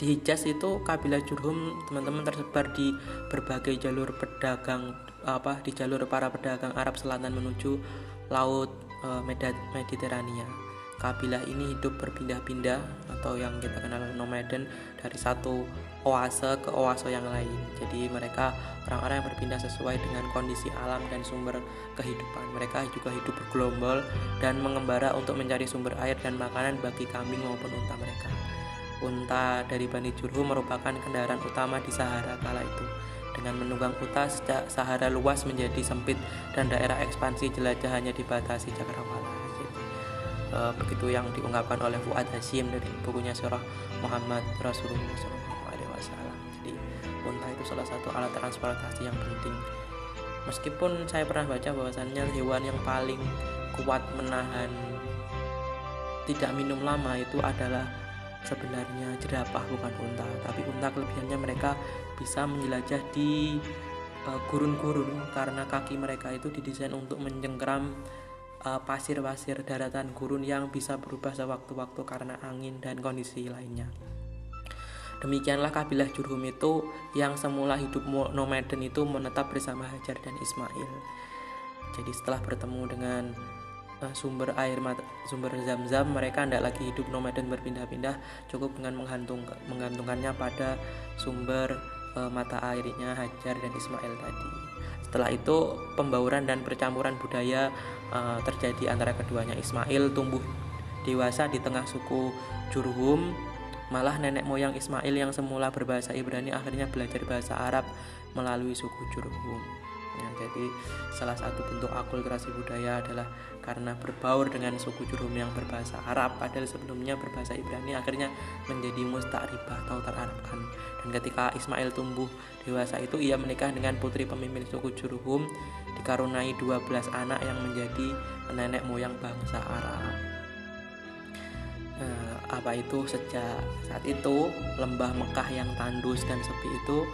Di Hijaz itu kabilah Jurhum teman-teman tersebar di berbagai jalur pedagang apa di jalur para pedagang Arab Selatan menuju laut e, Mediterania. kabilah ini hidup berpindah-pindah atau yang kita kenal nomaden dari satu oase ke oase yang lain. Jadi mereka orang-orang yang berpindah sesuai dengan kondisi alam dan sumber kehidupan. Mereka juga hidup bergelombol dan mengembara untuk mencari sumber air dan makanan bagi kambing maupun unta mereka. Unta dari Bani Jurhum merupakan kendaraan utama di Sahara kala itu. Dengan menunggang unta, sejak Sahara luas menjadi sempit dan daerah ekspansi jelajah hanya dibatasi cakrawala uh, begitu yang diungkapkan oleh Fuad Hasim dari bukunya Surah Muhammad Rasulullah SAW. Jadi unta itu salah satu alat transportasi yang penting. Meskipun saya pernah baca bahwasannya hewan yang paling kuat menahan tidak minum lama itu adalah sebenarnya jerapah bukan unta tapi unta kelebihannya mereka bisa menjelajah di eh, gurun-gurun uh, karena kaki mereka itu didesain untuk mencengkeram Eh, pasir-pasir uh, daratan gurun yang bisa berubah sewaktu-waktu karena angin dan kondisi lainnya. Demikianlah kabilah Jurhum itu yang semula hidup nomaden itu menetap bersama Hajar dan Ismail. Jadi setelah bertemu dengan uh, sumber air mata, sumber zam-zam mereka tidak lagi hidup nomaden berpindah-pindah cukup dengan menggantung menggantungkannya pada sumber uh, mata airnya Hajar dan Ismail tadi. Setelah itu pembauran dan percampuran budaya uh, terjadi antara keduanya. Ismail tumbuh dewasa di tengah suku Jurhum. Malah nenek moyang Ismail yang semula berbahasa Ibrani akhirnya belajar bahasa Arab melalui suku Jurhum. Ya, jadi salah satu bentuk akulturasi budaya adalah karena berbaur dengan suku Jurhum yang berbahasa Arab padahal sebelumnya berbahasa Ibrani akhirnya menjadi musta'ribah atau terarabkan. Dan ketika Ismail tumbuh dewasa itu ia menikah dengan putri pemimpin suku Jurhum dikarunai 12 anak yang menjadi nenek moyang bangsa Arab. Nah, apa itu? Sejak saat itu lembah Mekah yang tandus dan sepi itu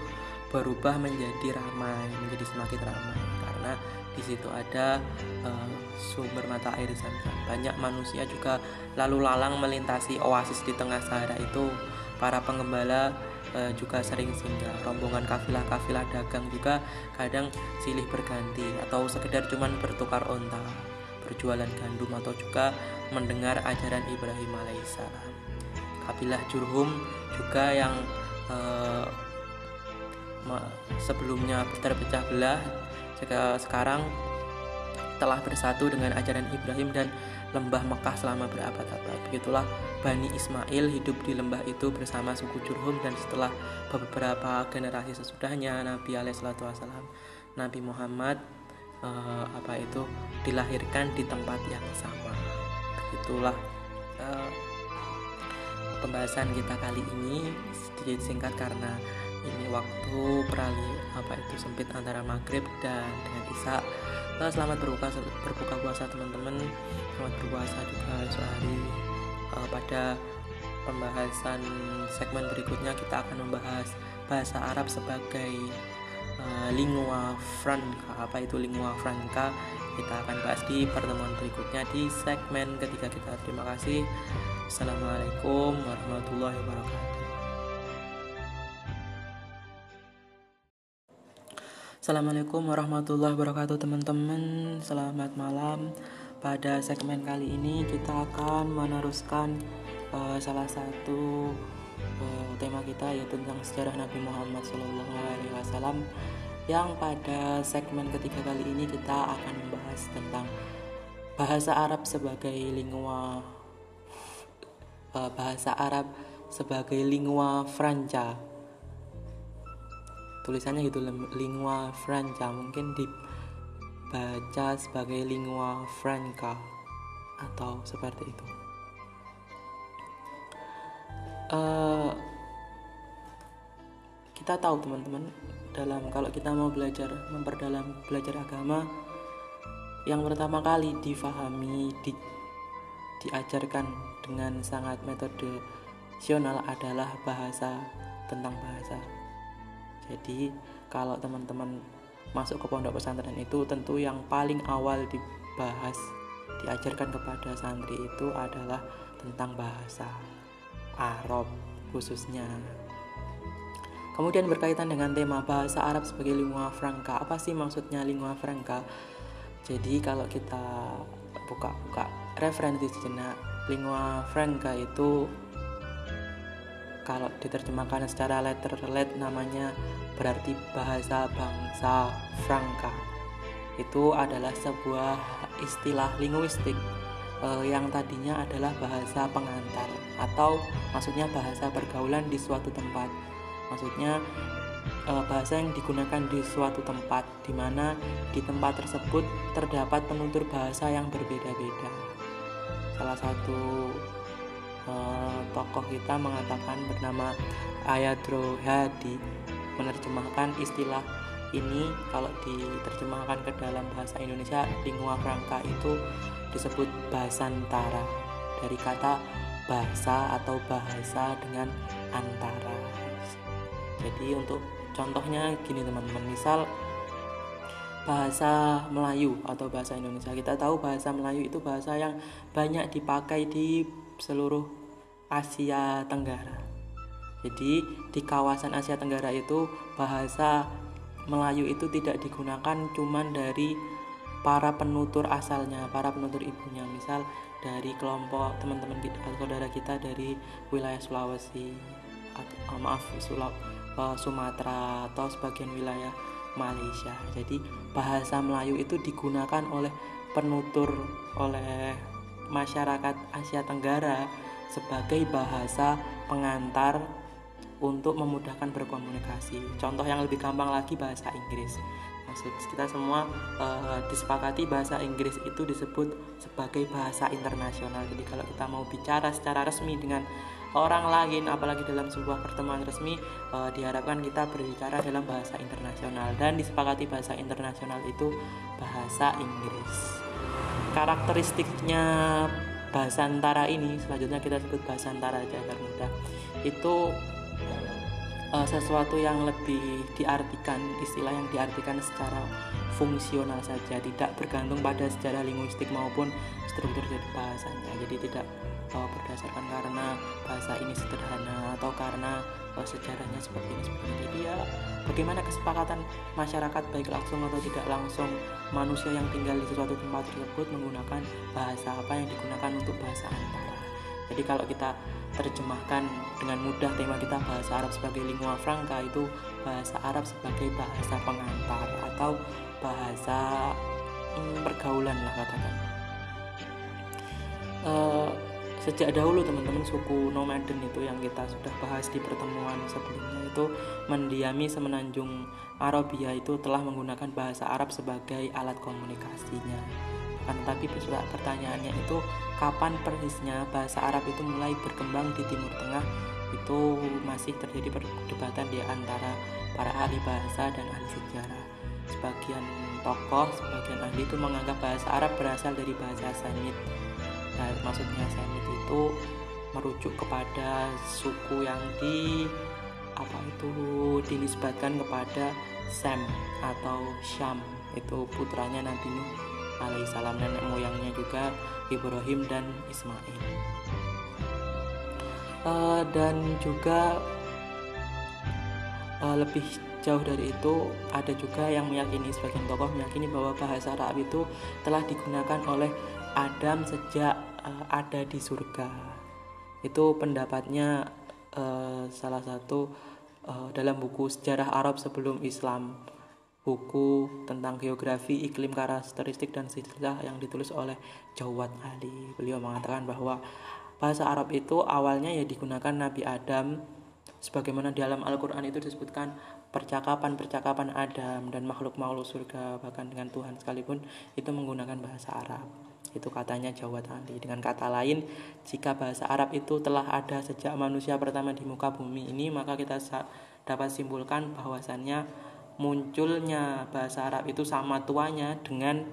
berubah menjadi ramai, menjadi semakin ramai karena di situ ada uh, sumber mata air zam-zam. Banyak manusia juga lalu lalang melintasi oasis di tengah Sahara itu. Para penggembala uh, juga sering singgah. Rombongan kafilah-kafilah dagang juga kadang silih berganti atau sekedar cuman bertukar onta, berjualan gandum atau juga mendengar ajaran Ibrahim alaihissalam. Kafilah Jurhum juga yang uh, sebelumnya terpecah belah sekarang telah bersatu dengan ajaran Ibrahim dan lembah Mekah selama berabad-abad. Begitulah Bani Ismail hidup di lembah itu bersama suku Jurhum dan setelah beberapa generasi sesudahnya Nabi Alaihissalam Nabi Muhammad uh, apa itu dilahirkan di tempat yang sama. Begitulah uh, pembahasan kita kali ini sedikit singkat karena ini waktu perali apa itu sempit antara maghrib dan dengan isya. Nah, selamat berbuka berbuka puasa teman-teman. Selamat berpuasa juga sehari. Uh, pada pembahasan segmen berikutnya kita akan membahas bahasa Arab sebagai uh, lingua franca. Apa itu lingua franca? Kita akan bahas di pertemuan berikutnya di segmen ketiga kita. Terima kasih. Assalamualaikum warahmatullahi wabarakatuh Assalamualaikum warahmatullahi wabarakatuh teman-teman. Selamat malam. Pada segmen kali ini kita akan meneruskan uh, salah satu uh, tema kita yaitu tentang sejarah Nabi Muhammad SAW Yang pada segmen ketiga kali ini kita akan membahas tentang bahasa Arab sebagai lingua uh, bahasa Arab sebagai lingua franca tulisannya gitu lingua franca. Mungkin dibaca sebagai lingua franca atau seperti itu. Uh, kita tahu teman-teman dalam kalau kita mau belajar memperdalam belajar agama yang pertama kali difahami di, diajarkan dengan sangat metode adalah bahasa tentang bahasa jadi kalau teman-teman masuk ke pondok pesantren itu tentu yang paling awal dibahas diajarkan kepada santri itu adalah tentang bahasa Arab khususnya. Kemudian berkaitan dengan tema bahasa Arab sebagai lingua franca. Apa sih maksudnya lingua franca? Jadi kalau kita buka-buka referensi sejenak lingua franca itu kalau diterjemahkan secara letter let namanya berarti bahasa bangsa Franka itu adalah sebuah istilah linguistik eh, yang tadinya adalah bahasa pengantar atau maksudnya bahasa pergaulan di suatu tempat. Maksudnya eh, bahasa yang digunakan di suatu tempat di mana di tempat tersebut terdapat penutur bahasa yang berbeda-beda. Salah satu Eh, tokoh kita mengatakan bernama Ayadro Hadi menerjemahkan istilah ini kalau diterjemahkan ke dalam bahasa Indonesia lingua franca itu disebut bahasantara dari kata bahasa atau bahasa dengan antara. Jadi untuk contohnya gini teman-teman. Misal bahasa Melayu atau bahasa Indonesia. Kita tahu bahasa Melayu itu bahasa yang banyak dipakai di seluruh Asia Tenggara. Jadi di kawasan Asia Tenggara itu bahasa Melayu itu tidak digunakan cuman dari para penutur asalnya, para penutur ibunya. Misal dari kelompok teman-teman kita, saudara kita dari wilayah Sulawesi, atau, oh, maaf Sulap, uh, Sumatera atau sebagian wilayah Malaysia. Jadi bahasa Melayu itu digunakan oleh penutur oleh masyarakat Asia Tenggara sebagai bahasa pengantar untuk memudahkan berkomunikasi. Contoh yang lebih gampang lagi bahasa Inggris. Maksud kita semua uh, disepakati bahasa Inggris itu disebut sebagai bahasa internasional. Jadi kalau kita mau bicara secara resmi dengan orang lain apalagi dalam sebuah pertemuan resmi uh, diharapkan kita berbicara dalam bahasa internasional dan disepakati bahasa internasional itu bahasa Inggris karakteristiknya bahasa antara ini selanjutnya kita sebut bahasa antara aja agar mudah. Itu uh, sesuatu yang lebih diartikan istilah yang diartikan secara fungsional saja tidak bergantung pada sejarah linguistik maupun struktur jadi bahasanya. Jadi tidak uh, berdasarkan karena bahasa ini sederhana atau karena sejarahnya seperti ini seperti ini. Jadi ya bagaimana kesepakatan masyarakat baik langsung atau tidak langsung manusia yang tinggal di suatu tempat tersebut menggunakan bahasa apa yang digunakan untuk bahasa antara. Jadi kalau kita terjemahkan dengan mudah tema kita bahasa Arab sebagai lingua franca itu bahasa Arab sebagai bahasa pengantar atau bahasa hmm, pergaulan lah katakan. Uh, sejak dahulu teman-teman suku nomaden itu yang kita sudah bahas di pertemuan sebelumnya itu mendiami semenanjung Arabia itu telah menggunakan bahasa Arab sebagai alat komunikasinya. Kan tapi pertanyaannya itu kapan persisnya bahasa Arab itu mulai berkembang di Timur Tengah? Itu masih terjadi perdebatan di antara para ahli bahasa dan ahli sejarah. Sebagian tokoh sebagian ahli itu menganggap bahasa Arab berasal dari bahasa Semit. Nah, maksudnya Semit itu merujuk kepada suku yang di apa itu dinisbatkan kepada Sam atau Syam. Itu putranya Nabi Nuh alaihissalam nenek moyangnya juga Ibrahim dan Ismail. Uh, dan juga uh, lebih jauh dari itu ada juga yang meyakini sebagian tokoh meyakini bahwa bahasa Arab itu telah digunakan oleh Adam sejak uh, ada di surga itu pendapatnya uh, salah satu uh, dalam buku sejarah Arab sebelum Islam buku tentang geografi, iklim, karakteristik dan sejarah yang ditulis oleh Jawad Ali. Beliau mengatakan bahwa bahasa Arab itu awalnya ya digunakan Nabi Adam sebagaimana di dalam Al-Qur'an itu disebutkan percakapan-percakapan Adam dan makhluk-makhluk surga bahkan dengan Tuhan sekalipun itu menggunakan bahasa Arab. Itu katanya Jawad Ali. Dengan kata lain, jika bahasa Arab itu telah ada sejak manusia pertama di muka bumi ini, maka kita dapat simpulkan bahwasannya munculnya bahasa Arab itu sama tuanya dengan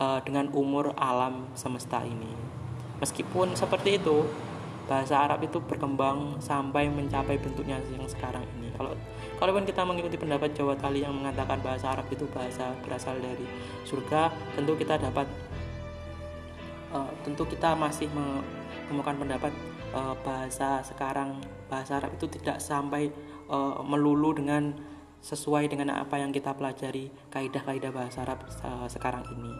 uh, dengan umur alam semesta ini. Meskipun seperti itu, bahasa Arab itu berkembang sampai mencapai bentuknya yang sekarang ini. Kalau kalaupun kita mengikuti pendapat Jawa Tali yang mengatakan bahasa Arab itu bahasa berasal dari surga, tentu kita dapat uh, tentu kita masih menemukan pendapat uh, bahasa sekarang bahasa Arab itu tidak sampai uh, melulu dengan sesuai dengan apa yang kita pelajari kaidah-kaidah bahasa Arab uh, sekarang ini.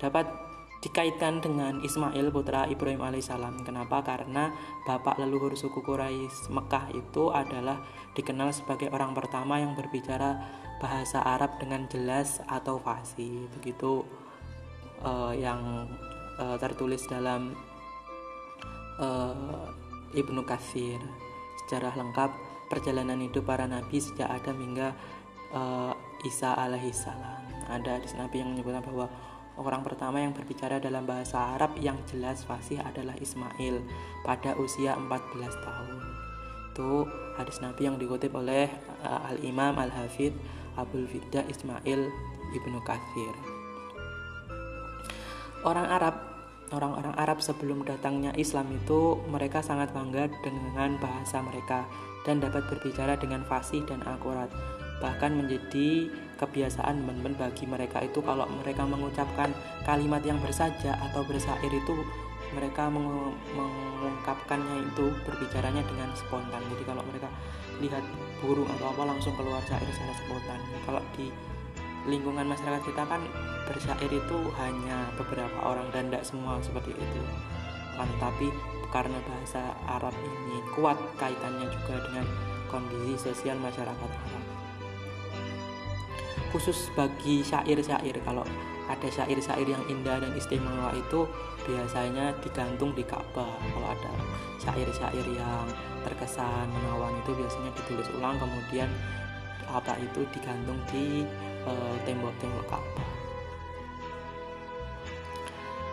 Dapat dikaitkan dengan Ismail putra Ibrahim alaihissalam. Kenapa? Karena bapak leluhur suku Quraisy Mekah itu adalah dikenal sebagai orang pertama yang berbicara bahasa Arab dengan jelas atau fasih. Begitu uh, yang uh, tertulis dalam uh, Ibnu Katsir. Sejarah lengkap perjalanan hidup para nabi sejak Adam hingga uh, Isa alaihissalam. Ada hadis Nabi yang menyebutkan bahwa Orang pertama yang berbicara dalam bahasa Arab yang jelas fasih adalah Ismail pada usia 14 tahun. Itu hadis Nabi yang dikutip oleh uh, Al-Imam Al-Hafidh Abdul Fidda Ismail Ibnu Kathir. Orang Arab orang-orang Arab sebelum datangnya Islam itu mereka sangat bangga dengan bahasa mereka dan dapat berbicara dengan fasih dan akurat bahkan menjadi kebiasaan teman-teman bagi mereka itu kalau mereka mengucapkan kalimat yang bersaja atau bersair itu mereka meng mengungkapkannya itu berbicaranya dengan spontan. Jadi kalau mereka lihat burung atau apa langsung keluar syair secara spontan. Kalau di lingkungan masyarakat kita kan bersyair itu hanya beberapa orang dan tidak semua seperti itu. Kan tapi karena bahasa Arab ini kuat kaitannya juga dengan kondisi sosial masyarakat Arab. Khusus bagi syair-syair kalau ada syair-syair yang indah dan istimewa itu biasanya digantung di Ka'bah. Kalau ada syair-syair yang terkesan menawan itu biasanya ditulis ulang kemudian apa itu digantung di uh, tembok-tembok Ka'bah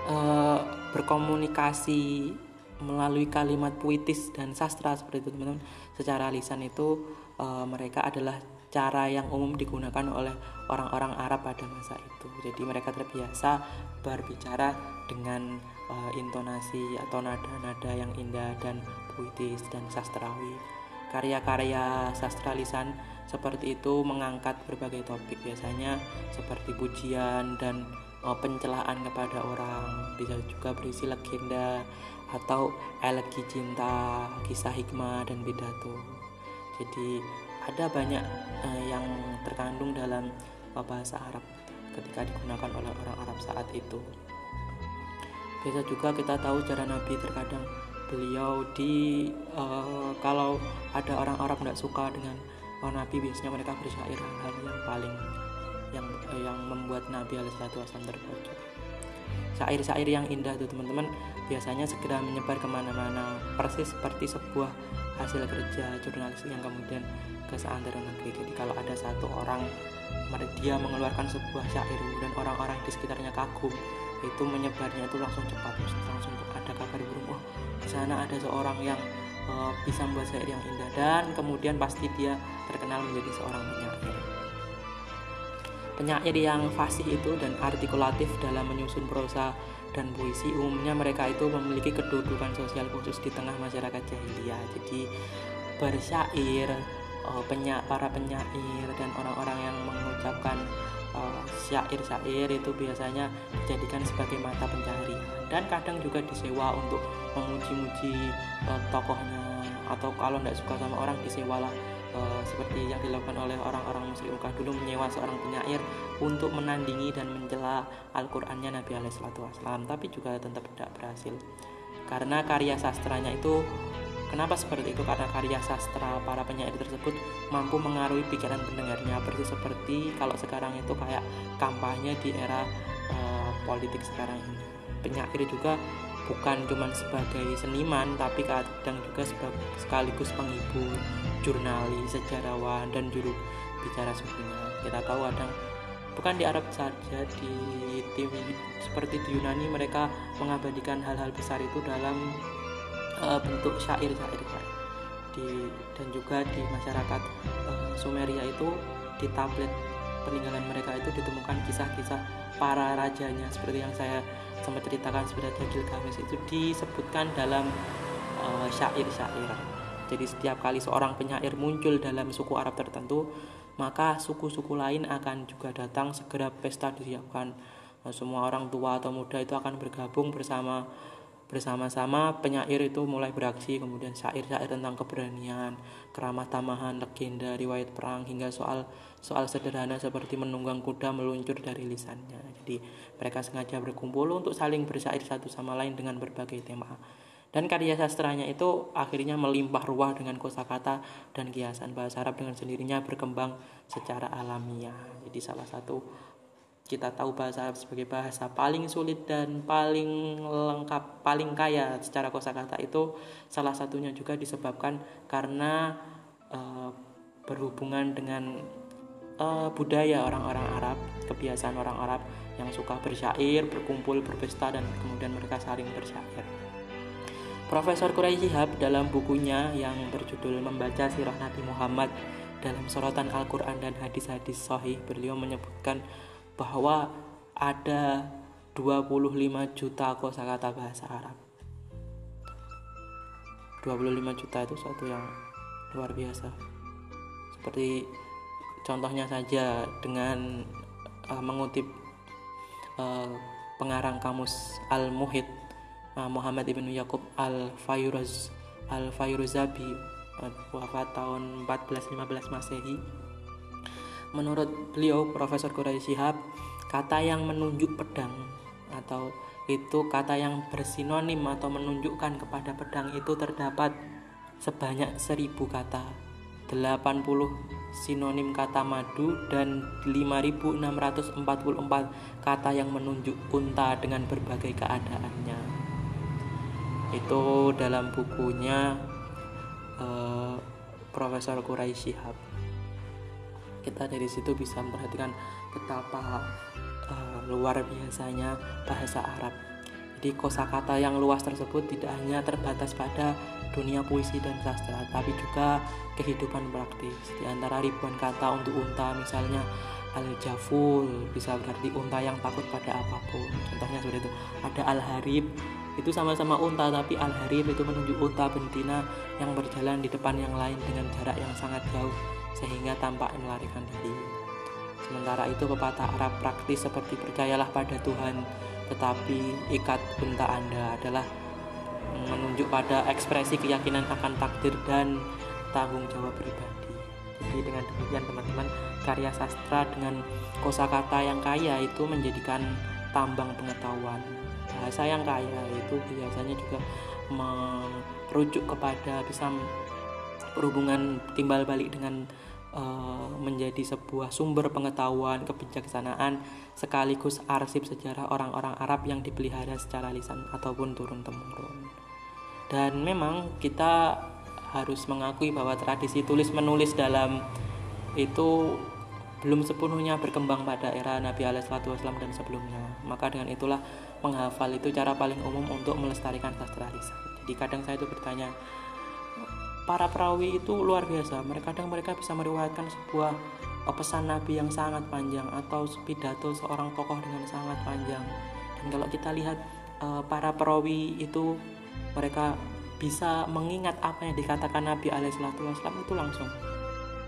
uh, berkomunikasi melalui kalimat puitis dan sastra seperti itu teman-teman secara lisan itu uh, mereka adalah cara yang umum digunakan oleh orang-orang Arab pada masa itu. Jadi mereka terbiasa berbicara dengan uh, intonasi atau nada-nada yang indah dan puitis dan sastrawi. Karya-karya sastra lisan seperti itu mengangkat berbagai topik biasanya seperti pujian dan uh, pencelaan kepada orang, bisa juga berisi legenda atau elegi cinta, kisah hikmah dan pidato. Jadi ada banyak uh, yang terkandung dalam uh, bahasa Arab ketika digunakan oleh orang Arab saat itu. Biasa juga kita tahu cara Nabi terkadang beliau di uh, kalau ada orang Arab tidak suka dengan oh, Nabi biasanya mereka bersyair hal-hal yang paling yang uh, yang membuat Nabi Alaihissalam terpojok. Syair-syair yang indah itu teman-teman biasanya segera menyebar ke mana-mana persis seperti sebuah hasil kerja jurnalis yang kemudian ke seantero negeri jadi kalau ada satu orang dia mengeluarkan sebuah syair dan orang-orang di sekitarnya kagum itu menyebarnya itu langsung cepat langsung ada kabar burung oh di sana ada seorang yang uh, bisa membuat syair yang indah dan kemudian pasti dia terkenal menjadi seorang penyair. Penyair yang fasih itu dan artikulatif dalam menyusun prosa dan puisi umumnya mereka itu memiliki kedudukan sosial khusus di tengah masyarakat jahiliyah. Jadi bersyair penya para penyair dan orang-orang yang mengucapkan uh, syair-syair itu biasanya dijadikan sebagai mata pencarian dan kadang juga disewa untuk memuji-muji uh, tokohnya. Atau kalau tidak suka sama orang disewalah uh, seperti yang dilakukan oleh orang-orang musyrik Mekah dulu menyewa seorang penyair untuk menandingi dan mencela Al-Qur'annya Nabi Alaihissalam tapi juga tetap tidak berhasil. Karena karya sastranya itu Kenapa seperti itu? Karena karya sastra para penyair tersebut mampu mengaruhi pikiran pendengarnya. Persis seperti kalau sekarang itu kayak kampanye di era uh, politik sekarang ini. Penyair juga bukan cuma sebagai seniman tapi kadang juga sekaligus penghibur, jurnalis, sejarawan dan juru bicara sukunya. Kita tahu ada bukan di Arab saja di TV seperti di Yunani mereka mengabadikan hal-hal besar itu dalam uh, bentuk syair-syair di dan juga di masyarakat uh, Sumeria itu di tablet peninggalan mereka itu ditemukan kisah-kisah para rajanya seperti yang saya sempat ceritakan sebenarnya Gilgamesh itu disebutkan dalam uh, syair-syair. Jadi setiap kali seorang penyair muncul dalam suku Arab tertentu, maka suku-suku lain akan juga datang segera pesta disiapkan. Nah, semua orang tua atau muda itu akan bergabung bersama Bersama-sama penyair itu mulai beraksi, kemudian syair-syair tentang keberanian, keramah tamahan, legenda, riwayat perang, hingga soal soal sederhana seperti menunggang kuda meluncur dari lisannya. Jadi mereka sengaja berkumpul untuk saling bersyair satu sama lain dengan berbagai tema. Dan karya sastranya itu akhirnya melimpah ruah dengan kosakata dan kiasan bahasa Arab dengan sendirinya berkembang secara alamiah. Jadi salah satu kita tahu bahasa Arab sebagai bahasa paling sulit dan paling lengkap, paling kaya secara kosakata itu salah satunya juga disebabkan karena uh, berhubungan dengan uh, budaya orang-orang Arab, kebiasaan orang Arab yang suka bersyair, berkumpul, berpesta dan kemudian mereka saling bersyair. Profesor Quraisy Shihab dalam bukunya yang berjudul Membaca Sirah Nabi Muhammad dalam sorotan Al-Quran dan hadis-hadis sahih beliau menyebutkan bahwa ada 25 juta kosakata bahasa Arab. 25 juta itu suatu yang luar biasa. Seperti contohnya saja dengan uh, mengutip uh, pengarang kamus Al-Muhid uh, Muhammad ibnu Yakub Al-Fayruz Al-Fayruzabi uh, wafat tahun 1415 Masehi. Menurut beliau, Profesor Quraisy Shihab, kata yang menunjuk pedang atau itu kata yang bersinonim atau menunjukkan kepada pedang itu terdapat sebanyak seribu kata. 80 sinonim kata madu dan 5644 kata yang menunjuk unta dengan berbagai keadaannya itu dalam bukunya uh, Profesor Quraisy Shihab kita dari situ bisa memperhatikan betapa uh, luar biasanya bahasa Arab. Jadi kosakata yang luas tersebut tidak hanya terbatas pada dunia puisi dan sastra, tapi juga kehidupan praktis. Di antara ribuan kata untuk unta, misalnya al-jaful bisa berarti unta yang takut pada apa pun. Contohnya seperti itu. Ada al-harib itu sama-sama unta tapi al-harib itu menunjuk unta betina yang berjalan di depan yang lain dengan jarak yang sangat jauh sehingga tampak melarikan diri. Sementara itu pepatah Arab praktis seperti percayalah pada Tuhan, tetapi ikat unta Anda adalah menunjuk pada ekspresi keyakinan akan takdir dan tanggung jawab pribadi. Jadi dengan demikian teman-teman, karya sastra dengan kosakata yang kaya itu menjadikan tambang pengetahuan. Bahasa yang kaya itu biasanya juga merujuk kepada bisa berhubungan timbal balik dengan uh, menjadi sebuah sumber pengetahuan, kebijaksanaan sekaligus arsip sejarah orang-orang Arab yang dipelihara secara lisan ataupun turun temurun. Dan memang kita harus mengakui bahwa tradisi tulis menulis dalam itu belum sepenuhnya berkembang pada era Nabi Alaihissalam dan sebelumnya. Maka dengan itulah menghafal itu cara paling umum untuk melestarikan sastra lisan. Jadi kadang saya itu bertanya, para perawi itu luar biasa. Mereka kadang mereka bisa meriwayatkan sebuah pesan Nabi yang sangat panjang atau pidato seorang tokoh dengan sangat panjang. Dan kalau kita lihat eh, para perawi itu mereka bisa mengingat apa yang dikatakan Nabi Alaihissalam itu langsung.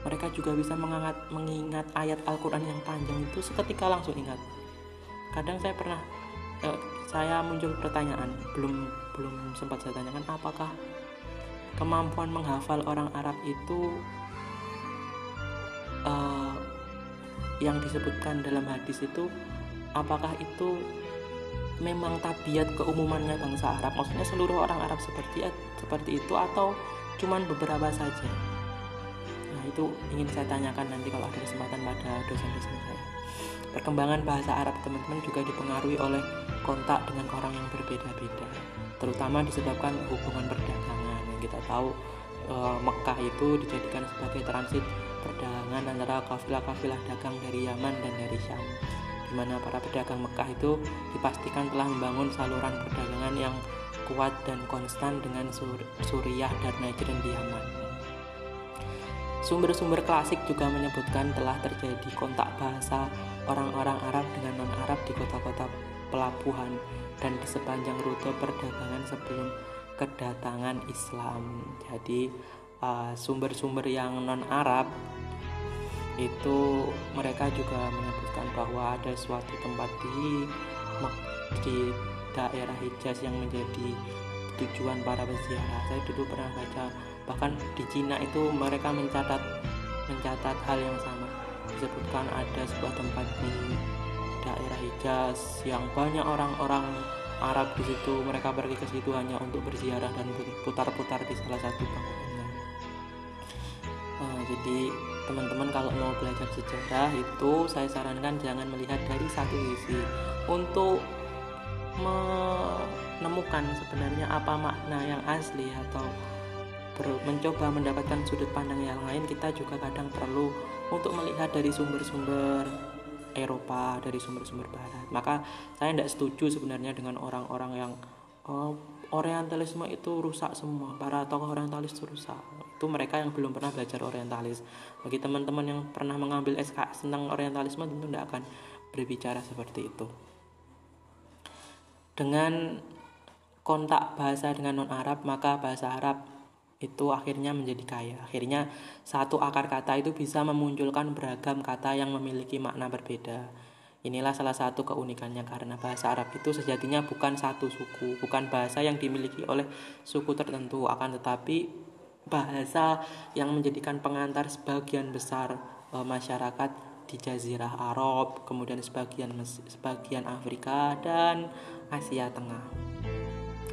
Mereka juga bisa mengingat, mengingat ayat Al-Quran yang panjang itu seketika langsung ingat. Kadang saya pernah, eh, saya muncul pertanyaan, belum belum sempat saya tanyakan apakah kemampuan menghafal orang Arab itu uh, yang disebutkan dalam hadis itu apakah itu memang tabiat keumumannya bangsa Arab. Maksudnya seluruh orang Arab seperti seperti itu atau cuman beberapa saja? Nah itu ingin saya tanyakan nanti kalau ada kesempatan pada dosen-dosen saya. Perkembangan bahasa Arab teman-teman juga dipengaruhi oleh kontak dengan orang yang berbeda-beda terutama disebabkan hubungan perdagangan. Kita tahu e, Mekah itu dijadikan sebagai transit perdagangan antara kafilah-kafilah dagang dari Yaman dan dari Syam di mana para pedagang Mekah itu dipastikan telah membangun saluran perdagangan yang kuat dan konstan dengan Sur Suriah dan Najran di Yaman. Sumber-sumber klasik juga menyebutkan telah terjadi kontak bahasa orang-orang Arab dengan non-Arab di kota-kota pelabuhan dan di sepanjang rute perdagangan sebelum kedatangan Islam. Jadi uh, sumber-sumber uh, yang non Arab itu mereka juga menyebutkan bahwa ada suatu tempat di di daerah Hijaz yang menjadi tujuan para peziarah. Saya dulu pernah baca bahkan di Cina itu mereka mencatat mencatat hal yang sama. Disebutkan ada sebuah tempat di daerah Hijaz yang banyak orang-orang Arab di situ mereka pergi ke situ hanya untuk berziarah dan putar-putar di salah satu bangunannya uh, jadi teman-teman kalau mau belajar sejarah itu saya sarankan jangan melihat dari satu sisi. Untuk menemukan sebenarnya apa makna yang asli atau mencoba mendapatkan sudut pandang yang lain kita juga kadang perlu untuk melihat dari sumber-sumber Eropa dari sumber-sumber Barat. Maka saya tidak setuju sebenarnya dengan orang-orang yang oh, Orientalisme itu rusak semua para tokoh Orientalis itu rusak itu mereka yang belum pernah belajar Orientalis bagi teman-teman yang pernah mengambil SKS tentang Orientalisme tentu tidak akan berbicara seperti itu dengan kontak bahasa dengan non Arab maka bahasa Arab itu akhirnya menjadi kaya. Akhirnya satu akar kata itu bisa memunculkan beragam kata yang memiliki makna berbeda. Inilah salah satu keunikannya karena bahasa Arab itu sejatinya bukan satu suku, bukan bahasa yang dimiliki oleh suku tertentu, akan tetapi bahasa yang menjadikan pengantar sebagian besar e, masyarakat di Jazirah Arab, kemudian sebagian sebagian Afrika dan Asia Tengah.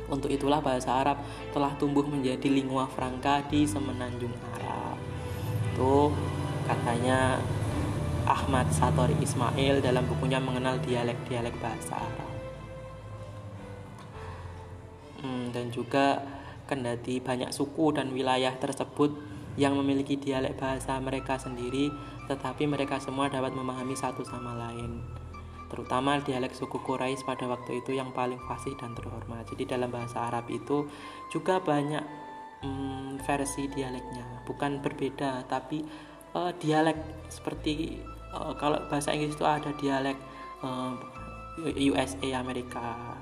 Untuk itulah bahasa Arab telah tumbuh menjadi lingua franca di semenanjung Arab. Itu katanya Ahmad Satori Ismail dalam bukunya mengenal dialek-dialek bahasa Arab. Hmm, dan juga kendati banyak suku dan wilayah tersebut yang memiliki dialek bahasa mereka sendiri, tetapi mereka semua dapat memahami satu sama lain terutama dialek suku Quraisy pada waktu itu yang paling fasih dan terhormat. Jadi dalam bahasa Arab itu juga banyak hmm, versi dialeknya, bukan berbeda tapi uh, dialek seperti uh, kalau bahasa Inggris itu ada dialek uh, eh, USA Amerika,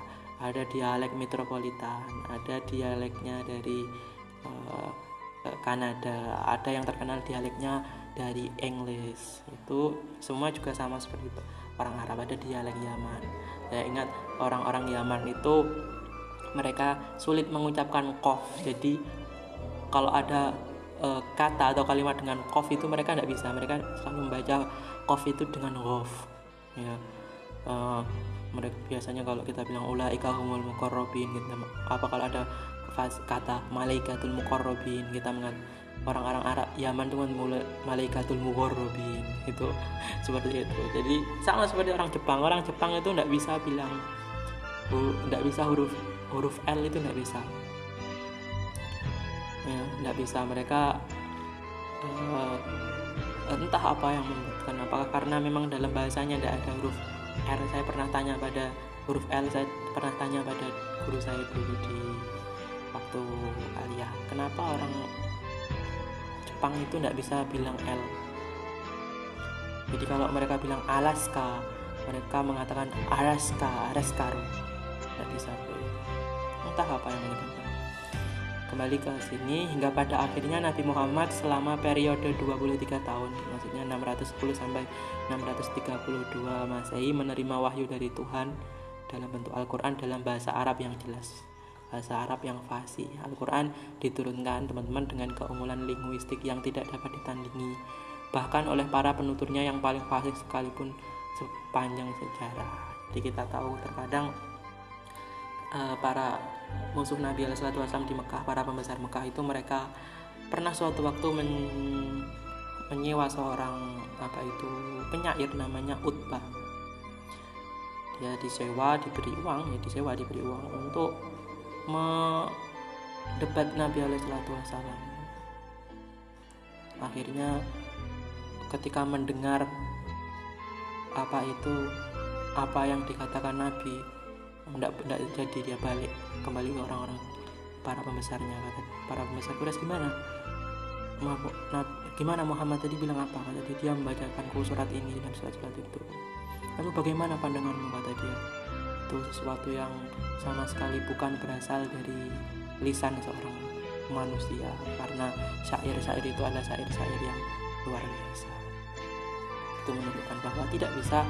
ada dialek metropolitan, ada dialeknya dari uh, Kanada, ada yang terkenal dialeknya dari English. Itu semua juga sama seperti itu. Orang Arab ada dialek Yaman. Saya ingat orang-orang Yaman itu mereka sulit mengucapkan kof. Jadi kalau ada e, kata atau kalimat dengan kof itu mereka tidak bisa. Mereka selalu membaca kof itu dengan gof ya. E, mereka biasanya kalau kita bilang ulaika humul mukorrobin gitu apa kalau ada kata malaikatul mukorrobin kita mengatakan orang-orang Arab Yaman itu mulai malaikatul mughorrobin itu seperti itu. Jadi sama seperti orang Jepang. Orang Jepang itu tidak bisa bilang tidak bisa huruf huruf L itu tidak bisa. Ya tidak bisa. Mereka uh, entah apa yang membuatkan. Apakah karena memang dalam bahasanya tidak ada huruf R saya pernah tanya pada huruf L saya pernah tanya pada guru saya dulu di waktu aliyah kenapa orang Jepang itu tidak bisa bilang L? Jadi kalau mereka bilang Alaska mereka mengatakan Alaska Alaskaru tidak bisa. Entah apa yang menyebabkan kembali ke sini hingga pada akhirnya Nabi Muhammad selama periode 23 tahun maksudnya 610 sampai 632 Masehi menerima wahyu dari Tuhan dalam bentuk Al-Quran dalam bahasa Arab yang jelas bahasa Arab yang fasih. Al-Quran diturunkan teman-teman dengan keunggulan linguistik yang tidak dapat ditandingi, bahkan oleh para penuturnya yang paling fasih sekalipun sepanjang sejarah. Jadi kita tahu terkadang uh, para musuh Nabi Wasallam di Mekah, para pembesar Mekah itu mereka pernah suatu waktu men menyewa seorang apa itu penyair namanya Utbah dia disewa diberi uang ya disewa diberi uang untuk mendebat Nabi Wasallam. Akhirnya ketika mendengar apa itu apa yang dikatakan Nabi tidak jadi dia balik kembali ke orang-orang para pembesarnya kata para pembesar. Quraisy gimana? Gimana Muhammad tadi bilang apa? Kata dia, dia membacakan surat ini dan surat-surat itu. Lalu bagaimana pandanganmu? Kata dia. Itu sesuatu yang sama sekali bukan berasal dari lisan seorang manusia karena syair-syair itu adalah syair-syair yang luar biasa. Itu menunjukkan bahwa tidak bisa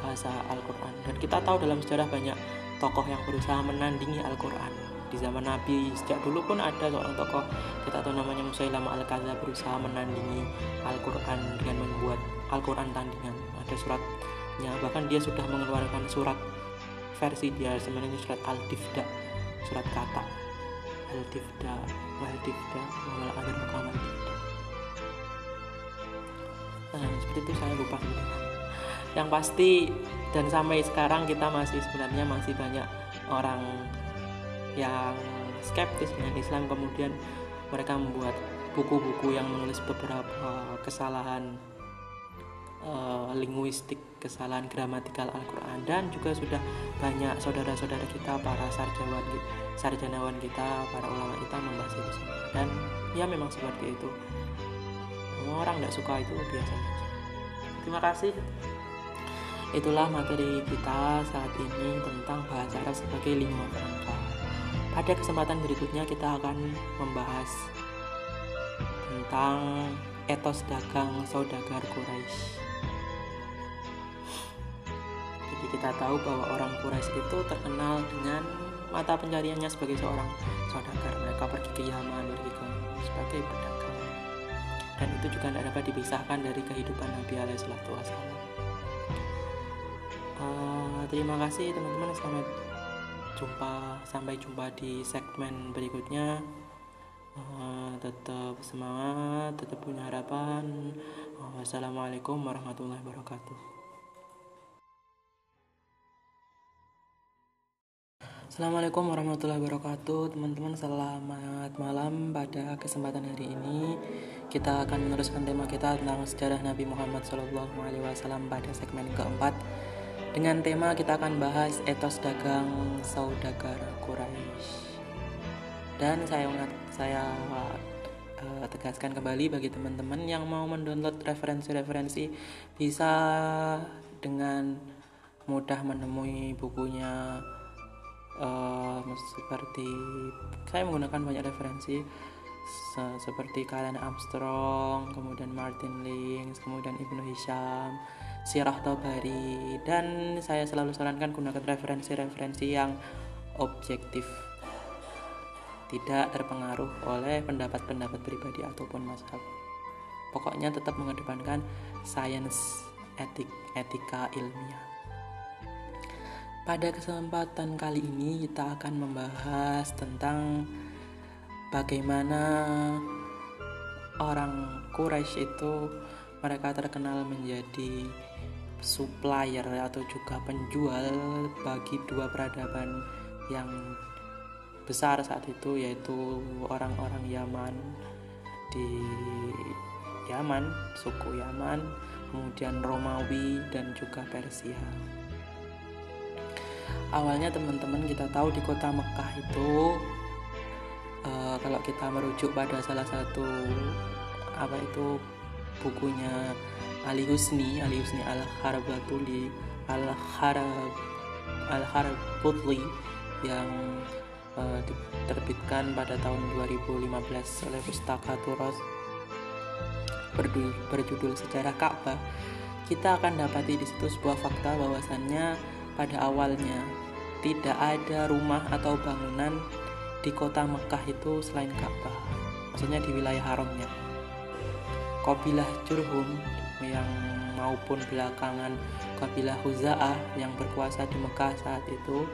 bahasa Al-Quran. Dan kita tahu dalam sejarah banyak tokoh yang berusaha menandingi Al-Quran. Di zaman Nabi sejak dulu pun ada seorang tokoh kita tahu namanya Musailamah al-Kaza berusaha menandingi Al-Quran dengan membuat Al-Quran tandingan. Ada suratnya bahkan dia sudah mengeluarkan surat versi dia sebenarnya surat Al-Difda surat kata. Al-Difda Wal-Difda Wal Akhir Mukamal nah seperti itu saya lupa yang pasti dan sampai sekarang kita masih sebenarnya masih banyak orang yang skeptis dengan Islam. Kemudian mereka membuat buku-buku yang menulis beberapa kesalahan uh, linguistik, kesalahan gramatikal Al-Quran. Dan juga sudah banyak saudara-saudara kita para sarjanawan sarjanawan kita, para ulama kita membahas itu dan ya memang seperti itu. Orang tidak suka itu biasa saja terima kasih Itulah materi kita saat ini tentang bahasa Arab sebagai lingua franca. Pada kesempatan berikutnya kita akan membahas tentang etos dagang saudagar Quraisy. Jadi kita tahu bahwa orang Quraisy itu terkenal dengan mata pencariannya sebagai seorang saudagar. Mereka pergi ke Yaman, pergi ke sebagai pedagang. Dan itu juga tidak dapat dipisahkan dari kehidupan Nabi Alaihissalam uh, terima kasih teman-teman selamat jumpa sampai jumpa di segmen berikutnya. Uh, tetap semangat tetap punya harapan. Uh, wassalamualaikum warahmatullahi wabarakatuh. Assalamualaikum warahmatullahi wabarakatuh. Teman-teman selamat malam Pada kesempatan hari ini. Kita akan meneruskan tema kita tentang sejarah Nabi Muhammad SAW Pada segmen keempat dengan tema kita akan bahas etos dagang saudagar Quraisy. Dan saya saya uh, tegaskan kembali bagi teman-teman yang mau mendownload referensi-referensi bisa dengan mudah menemui bukunya uh, seperti saya menggunakan banyak referensi se seperti Kalian Armstrong, kemudian Martin Lings, kemudian Ibnu Hisham, Sirah Tobari dan saya selalu sarankan gunakan referensi-referensi yang objektif. Tidak terpengaruh oleh pendapat-pendapat pribadi ataupun masyarakat pokoknya tetap mengedepankan sains etik etika ilmiah. Pada kesempatan kali ini kita akan membahas tentang bagaimana orang Quraisy itu mereka terkenal menjadi supplier atau juga penjual bagi dua peradaban yang besar saat itu yaitu orang-orang Yaman di Yaman, suku Yaman, kemudian Romawi dan juga Persia. Awalnya teman-teman kita tahu di kota Mekah itu uh, kalau kita merujuk pada salah satu apa itu bukunya Ali Husni Ali Husni Al Harabatuli Al Harab Al Harabutli yang uh, diterbitkan pada tahun 2015 oleh Pustaka Turos. Berjudul Sejarah Ka'bah. Kita akan dapati di situ sebuah fakta bahwasannya pada awalnya tidak ada rumah atau bangunan di kota Mekah itu selain Ka'bah maksudnya di wilayah haramnya. Kabilah Jurhum yang maupun belakangan kabilah Huza'ah yang berkuasa di Mekah saat itu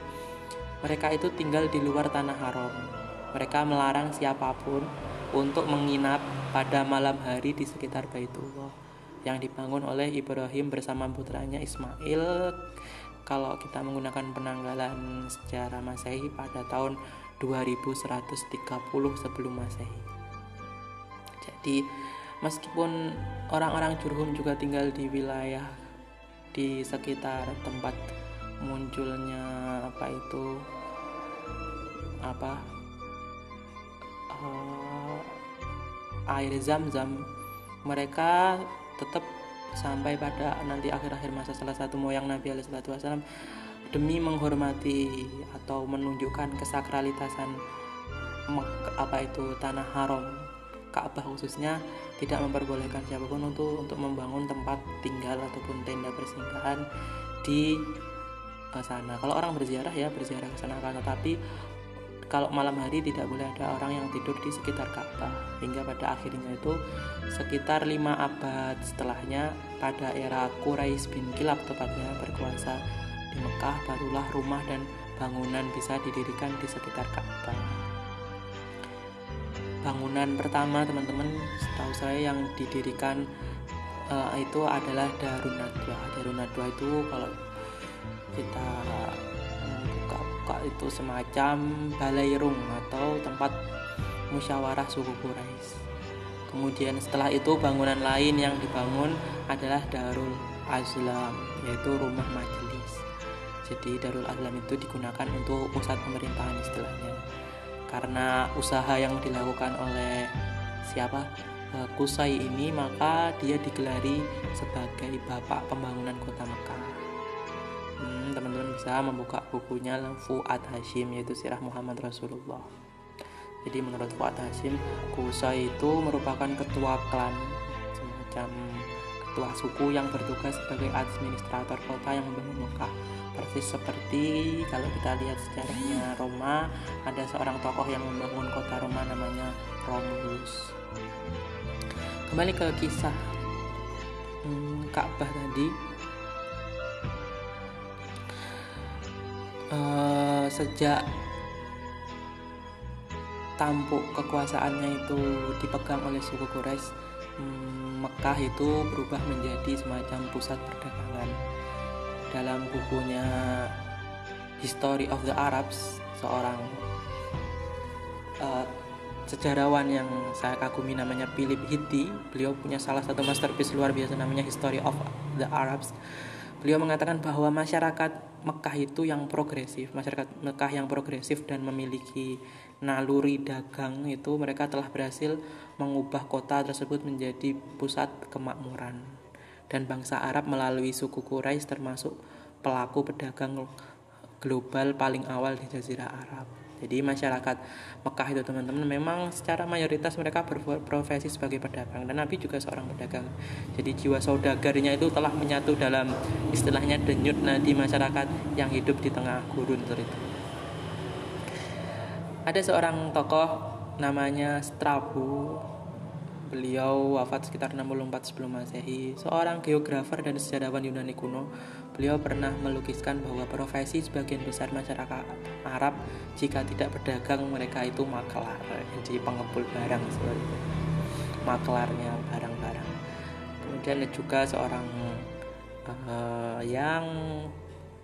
mereka itu tinggal di luar tanah haram mereka melarang siapa pun untuk menginap pada malam hari di sekitar Baitullah yang dibangun oleh Ibrahim bersama putranya Ismail kalau kita menggunakan penanggalan sejarah Masehi pada tahun 2130 sebelum Masehi. Jadi meskipun orang-orang Jurhum juga tinggal di wilayah di sekitar tempat munculnya apa itu apa uh, air zam-zam mereka tetap sampai pada nanti akhir-akhir masa salah satu moyang Nabi Alaihissalam demi menghormati atau menunjukkan kesakralitasan apa itu tanah haram Ka'bah khususnya tidak memperbolehkan siapa pun untuk untuk membangun tempat tinggal ataupun tenda persinggahan di uh, sana. Kalau orang berziarah ya berziarah ke sana tetapi kalau malam hari tidak boleh ada orang yang tidur di sekitar Ka'bah hingga pada akhirnya itu sekitar lima abad setelahnya pada era Quraisy bin Kilab tepatnya berkuasa di Mekah barulah rumah dan bangunan bisa didirikan di sekitar Ka'bah bangunan pertama teman-teman setahu saya yang didirikan uh, itu adalah Darun Nadwa Darun Nadwa itu kalau kita buka itu semacam balai rung atau tempat musyawarah suku Quraisy. Kemudian setelah itu bangunan lain yang dibangun adalah Darul Azlam yaitu rumah majelis. Jadi Darul Azlam itu digunakan untuk pusat pemerintahan istilahnya. Karena usaha yang dilakukan oleh siapa? Eh, Kusai ini maka dia digelari sebagai bapak pembangunan kota Mekah. Hmm, teman-teman bisa membuka bukunya Fuad Hashim yaitu Sirah Muhammad Rasulullah. Jadi menurut Fuad Hashim Kusa itu merupakan ketua klan semacam ketua suku yang bertugas sebagai administrator kota yang membangun Mekah. Persis seperti kalau kita lihat sejarahnya Roma ada seorang tokoh yang membangun kota Roma namanya Romulus. Kembali ke kisah hmm, Ka'bah tadi. Uh, sejak tampuk kekuasaannya itu dipegang oleh suku Quraisy Mekah itu berubah menjadi semacam pusat perdagangan. Dalam bukunya History of the Arabs seorang uh, sejarawan yang saya kagumi namanya Philip Hitti beliau punya salah satu masterpiece luar biasa namanya History of the Arabs. Beliau mengatakan bahwa masyarakat Mekah itu yang progresif, masyarakat Mekah yang progresif dan memiliki naluri dagang itu mereka telah berhasil mengubah kota tersebut menjadi pusat kemakmuran. Dan bangsa Arab melalui suku Quraisy termasuk pelaku pedagang global paling awal di jazirah Arab. Jadi masyarakat Mekah itu teman-teman memang secara mayoritas mereka berprofesi sebagai pedagang dan Nabi juga seorang pedagang. Jadi jiwa saudagarnya itu telah menyatu dalam istilahnya denyut nadi masyarakat yang hidup di tengah gurun itu. Ada seorang tokoh namanya Strabo Beliau wafat sekitar 64 sebelum Masehi. Seorang geografer dan sejarawan Yunani kuno, beliau pernah melukiskan bahwa profesi sebagian besar masyarakat Arab jika tidak berdagang mereka itu maklar, jadi pengepul barang seperti itu. Maklarnya barang-barang. Kemudian juga seorang uh, yang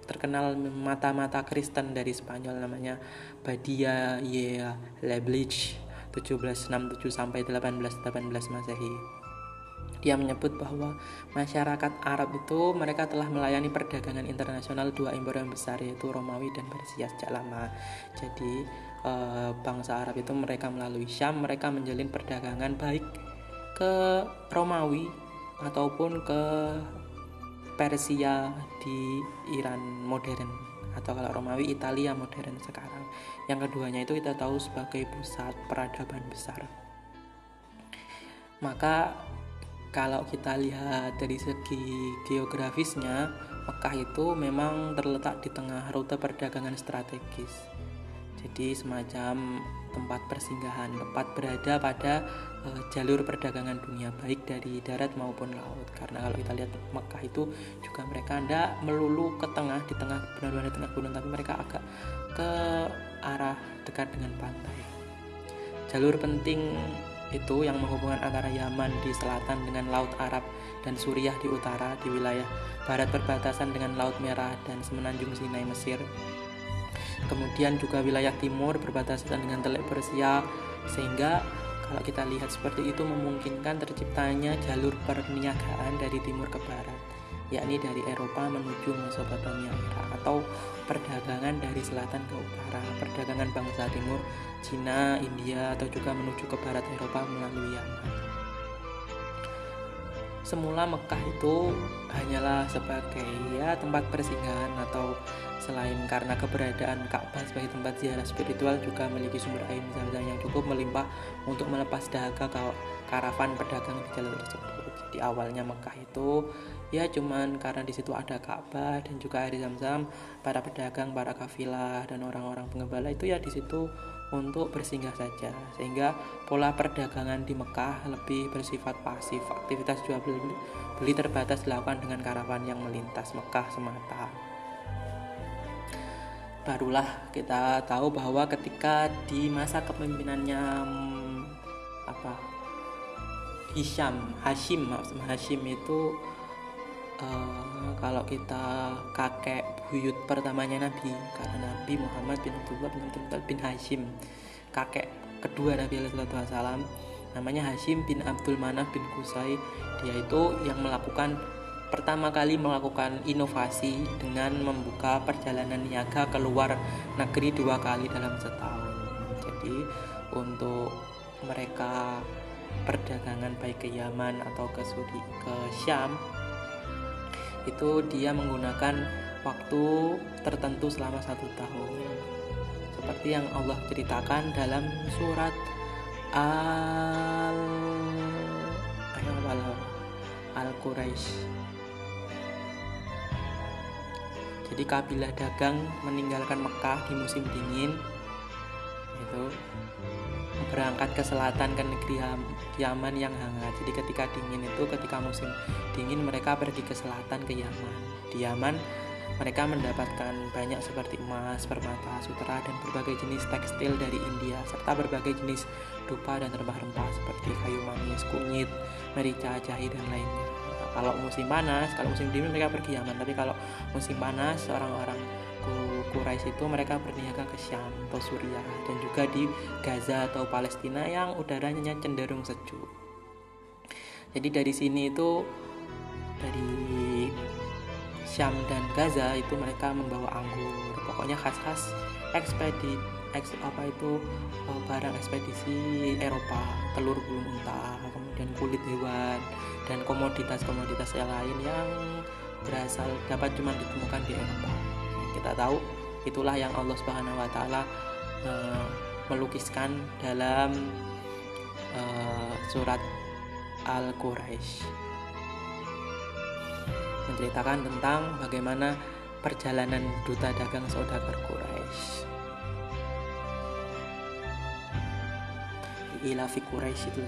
terkenal mata-mata Kristen dari Spanyol namanya Badia Ye Leblich 1767 sampai 1818 Masehi. Dia menyebut bahwa masyarakat Arab itu mereka telah melayani perdagangan internasional dua imperium besar yaitu Romawi dan Persia sejak lama. Jadi eh, bangsa Arab itu mereka melalui Syam mereka menjalin perdagangan baik ke Romawi ataupun ke Persia di Iran modern atau kalau Romawi Italia modern sekarang. Yang keduanya itu kita tahu sebagai pusat peradaban besar. Maka kalau kita lihat dari segi geografisnya, Mekah itu memang terletak di tengah rute perdagangan strategis. Jadi semacam tempat persinggahan, tempat berada pada uh, jalur perdagangan dunia baik dari darat maupun laut. Karena kalau kita lihat Mekah itu juga mereka tidak melulu ke tengah di tengah benar-benar di tengah gunung, tapi mereka agak ke arah dekat dengan pantai. Jalur penting itu yang menghubungkan antara Yaman di selatan dengan Laut Arab dan Suriah di utara di wilayah barat perbatasan dengan Laut Merah dan semenanjung Sinai Mesir. Kemudian juga wilayah timur berbatasan dengan Teluk Persia sehingga kalau kita lihat seperti itu memungkinkan terciptanya jalur perniagaan dari timur ke barat yakni dari Eropa menuju Mesopotamia Irak atau perdagangan dari selatan ke utara, perdagangan bangsa timur, Cina, India atau juga menuju ke barat Eropa melalui Yaman. semula Mekah itu hanyalah sebagai ya tempat persinggahan atau selain karena keberadaan Ka'bah sebagai tempat ziarah spiritual juga memiliki sumber air zam yang cukup melimpah untuk melepas dahaga karavan pedagang di jalur tersebut. Jadi awalnya Mekah itu ya cuman karena di situ ada Ka'bah dan juga air zam-zam para pedagang para kafilah dan orang-orang pengembala itu ya di situ untuk bersinggah saja. Sehingga pola perdagangan di Mekah lebih bersifat pasif. Aktivitas jual beli, beli terbatas dilakukan dengan karavan yang melintas Mekah semata barulah kita tahu bahwa ketika di masa kepemimpinannya hmm, apa Hisham Hashim Hashim itu uh, kalau kita kakek buyut pertamanya Nabi karena Nabi Muhammad bin Abdullah bin Abdullah bin Hashim kakek kedua Nabi Wasallam namanya Hashim bin Abdul Manaf bin Kusai dia itu yang melakukan pertama kali melakukan inovasi dengan membuka perjalanan niaga keluar negeri dua kali dalam setahun. Jadi untuk mereka perdagangan baik ke Yaman atau ke Sudi ke Syam itu dia menggunakan waktu tertentu selama satu tahun. Seperti yang Allah ceritakan dalam surat al al Quraisy jadi kabilah dagang meninggalkan Mekah di musim dingin itu berangkat ke selatan ke negeri Yaman yang hangat. Jadi ketika dingin itu ketika musim dingin mereka pergi ke selatan ke Yaman. Di Yaman mereka mendapatkan banyak seperti emas, permata, sutra dan berbagai jenis tekstil dari India serta berbagai jenis dupa dan rempah-rempah seperti kayu manis, kunyit, merica, jahe dan lainnya. Kalau musim panas, kalau musim dingin mereka pergi Yaman, tapi kalau musim panas orang-orang Quraisy itu mereka berniaga ke Syam atau Suriah dan juga di Gaza atau Palestina yang udaranya cenderung sejuk. Jadi dari sini itu dari Syam dan Gaza itu mereka membawa anggur. Pokoknya khas-khas ekspedisi eks, apa itu eh, barang ekspedisi Eropa, telur burung unta, kemudian kulit hewan dan komoditas-komoditas yang lain yang berasal dapat cuma ditemukan di Eropa. Kita tahu itulah yang Allah Subhanahu wa taala uh, melukiskan dalam uh, surat Al-Quraisy menceritakan tentang bagaimana perjalanan duta dagang saudagar Quraisy ilafi Quraisy itu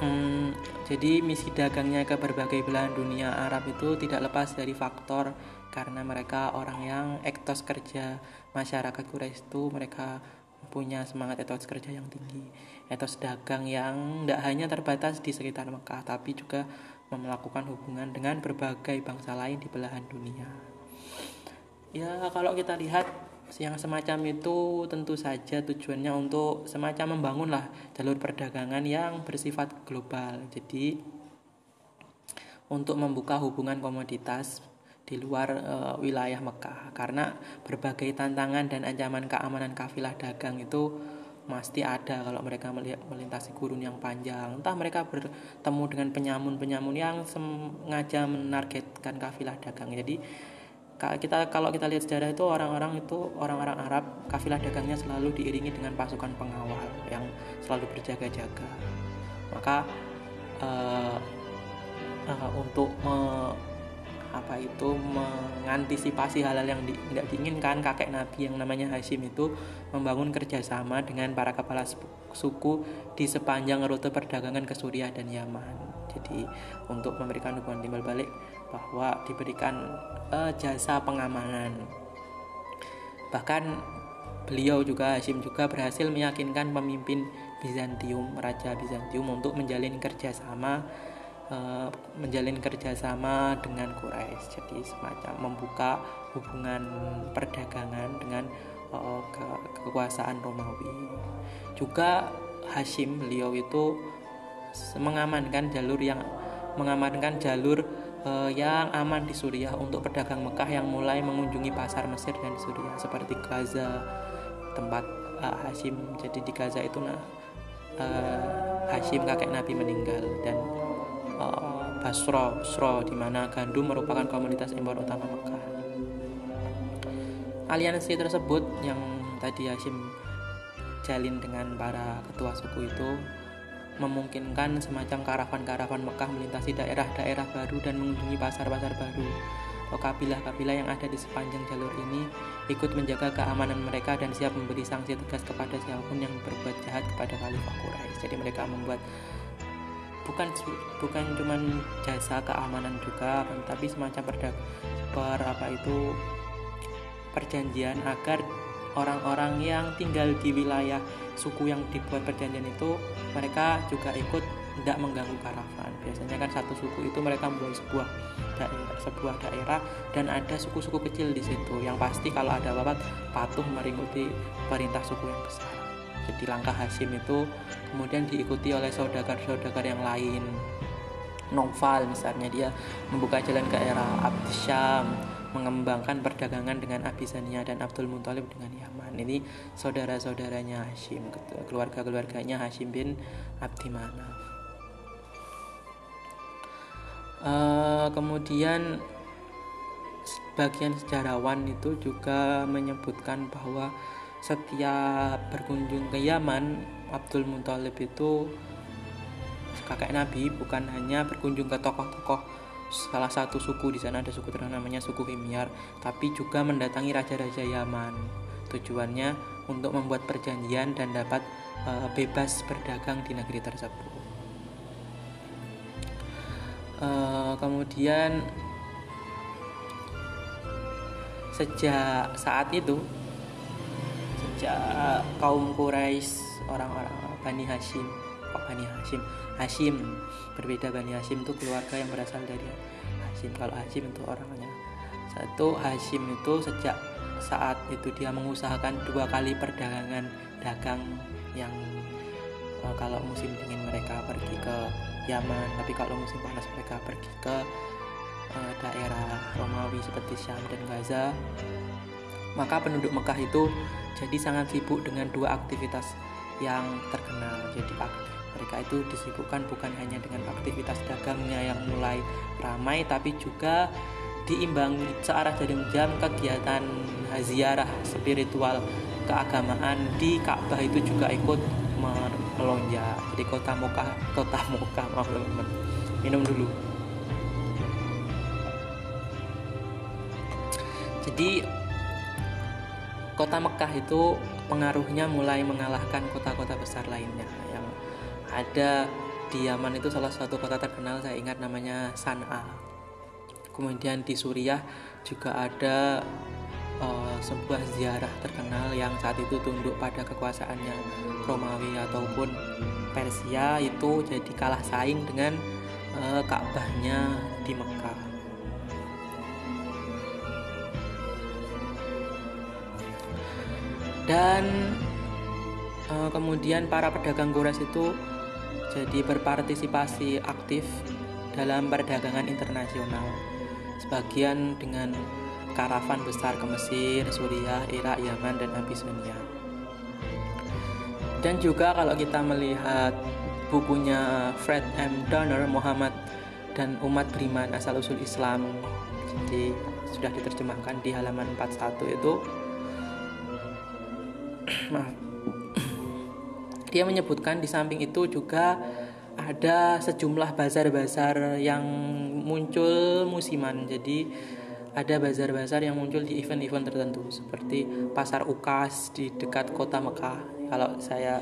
hmm, jadi misi dagangnya ke berbagai belahan dunia Arab itu tidak lepas dari faktor karena mereka orang yang etos kerja. Masyarakat Quraisy itu mereka punya semangat etos kerja yang tinggi. Etos dagang yang tidak hanya terbatas di sekitar Mekah tapi juga melakukan hubungan dengan berbagai bangsa lain di belahan dunia. Ya kalau kita lihat yang semacam itu tentu saja tujuannya untuk semacam membangunlah jalur perdagangan yang bersifat global. Jadi untuk membuka hubungan komoditas di luar e, wilayah Mekah. Karena berbagai tantangan dan ancaman keamanan kafilah dagang itu pasti ada kalau mereka melintasi gurun yang panjang. Entah mereka bertemu dengan penyamun-penyamun yang sengaja menargetkan kafilah dagang. Jadi kita kalau kita lihat sejarah itu orang-orang itu orang-orang Arab kafilah dagangnya selalu diiringi dengan pasukan pengawal yang selalu berjaga-jaga maka uh, uh, untuk me, apa itu mengantisipasi hal-hal yang tidak diinginkan kakek Nabi yang namanya Hashim itu membangun kerjasama dengan para kepala suku di sepanjang rute perdagangan ke Suriah dan Yaman. Jadi untuk memberikan hubungan timbal balik bahwa diberikan uh, jasa pengamanan. Bahkan beliau juga Hashim juga berhasil meyakinkan pemimpin Bizantium, Raja Bizantium untuk menjalin kerjasama Eh, menjalin kerjasama dengan Quraisy jadi semacam membuka hubungan perdagangan dengan uh, ke kekuasaan Romawi juga Hashim beliau itu mengamankan jalur yang mengamankan jalur uh, yang aman di Suriah untuk pedagang Mekah yang mulai mengunjungi pasar Mesir dan Suriah seperti Gaza tempat uh, Hashim jadi di Gaza itu nah uh, Hashim kakek Nabi meninggal dan uh, Basro, Basro di mana gandum merupakan komoditas impor utama Mekah. Aliansi tersebut yang tadi Hashim jalin dengan para ketua suku itu memungkinkan semacam karavan-karavan Mekah melintasi daerah-daerah baru dan mengunjungi pasar-pasar baru. Kabilah-kabilah yang ada di sepanjang jalur ini ikut menjaga keamanan mereka dan siap memberi sanksi tegas kepada siapa pun yang berbuat jahat kepada Khalifah Quraisy. Jadi mereka membuat bukan bukan cuma jasa keamanan juga, tapi semacam perdag per apa itu perjanjian agar orang-orang yang tinggal di wilayah suku yang dibuat perjanjian itu mereka juga ikut tidak mengganggu karavan. Biasanya kan satu suku itu mereka membuat sebuah daerah, sebuah daerah dan ada suku-suku kecil di situ yang pasti kalau ada babat patuh mengikuti perintah suku yang besar. Jadi langkah Hashim itu kemudian diikuti oleh saudagar-saudagar yang lain. Noval misalnya dia membuka jalan ke era Abdisyam, mengembangkan perdagangan dengan Abisania dan Abdul Muthalib dengan Yaman. Ini saudara-saudaranya Hashim, keluarga-keluarganya Hashim bin Abdi Manaf. Uh, kemudian bagian sejarawan itu juga menyebutkan bahwa setiap berkunjung ke Yaman Abdul Muthalib itu kakek Nabi bukan hanya berkunjung ke tokoh-tokoh salah satu suku di sana ada suku terkenal namanya suku Himyar tapi juga mendatangi raja-raja Yaman. Tujuannya untuk membuat perjanjian dan dapat uh, bebas berdagang di negeri tersebut. Uh, kemudian sejak saat itu sejak kaum Quraisy orang-orang Bani Hashim Bani Hashim Hashim. Berbeda Bani Hashim itu keluarga yang berasal dari Hashim. Kalau Hashim itu orangnya. Satu Hashim itu sejak saat itu dia mengusahakan dua kali perdagangan dagang yang uh, kalau musim dingin mereka pergi ke Yaman tapi kalau musim panas mereka pergi ke uh, daerah Romawi seperti Syam dan Gaza. Maka penduduk Mekah itu jadi sangat sibuk dengan dua aktivitas yang terkenal jadi mereka itu disibukkan bukan hanya dengan aktivitas dagangnya yang mulai ramai tapi juga diimbangi searah dari jam kegiatan ziarah spiritual keagamaan di Ka'bah itu juga ikut melonjak. Jadi kota Mekah kota Mekah maaf teman-teman. Minum dulu. Jadi kota Mekah itu pengaruhnya mulai mengalahkan kota-kota besar lainnya ada di Yaman itu salah satu kota terkenal saya ingat namanya San'a kemudian di Suriah juga ada uh, sebuah ziarah terkenal yang saat itu tunduk pada kekuasaannya Romawi ataupun Persia itu jadi kalah saing dengan uh, Ka'bahnya di Mekah. Dan uh, kemudian para pedagang Gores itu jadi berpartisipasi aktif dalam perdagangan internasional. Sebagian dengan karavan besar ke Mesir, Suriah, Irak, Yaman, dan Abyssinia. Dan juga kalau kita melihat bukunya Fred M. Donner, Muhammad dan Umat Beriman Asal Usul Islam, jadi sudah diterjemahkan di halaman 41 itu, dia menyebutkan di samping itu juga ada sejumlah bazar-bazar yang muncul musiman. Jadi ada bazar-bazar yang muncul di event-event tertentu seperti pasar Ukas di dekat kota Mekah. Kalau saya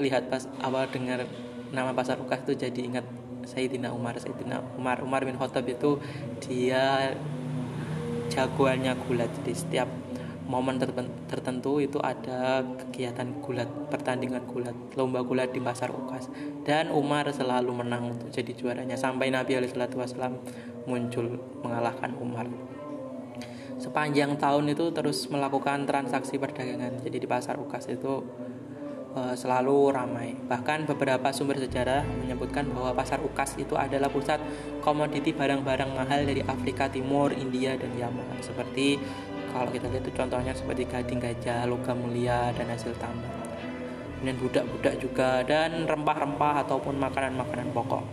lihat pas awal dengar nama pasar Ukas itu jadi ingat Sayyidina Umar, Sayyidina Umar, Umar bin Khattab itu dia jagoannya gulat. Jadi setiap momen tertentu itu ada kegiatan gulat, pertandingan gulat, lomba gulat di pasar Ukas. Dan Umar selalu menang untuk jadi juaranya sampai Nabi Alaihissalam muncul mengalahkan Umar. Sepanjang tahun itu terus melakukan transaksi perdagangan. Jadi di pasar Ukas itu uh, selalu ramai. Bahkan beberapa sumber sejarah menyebutkan bahwa pasar Ukas itu adalah pusat komoditi barang-barang mahal dari Afrika Timur, India dan Yaman. Seperti kalau kita lihat itu contohnya seperti gading gajah, logam mulia dan hasil tambang. Kemudian budak-budak juga dan rempah-rempah ataupun makanan-makanan pokok.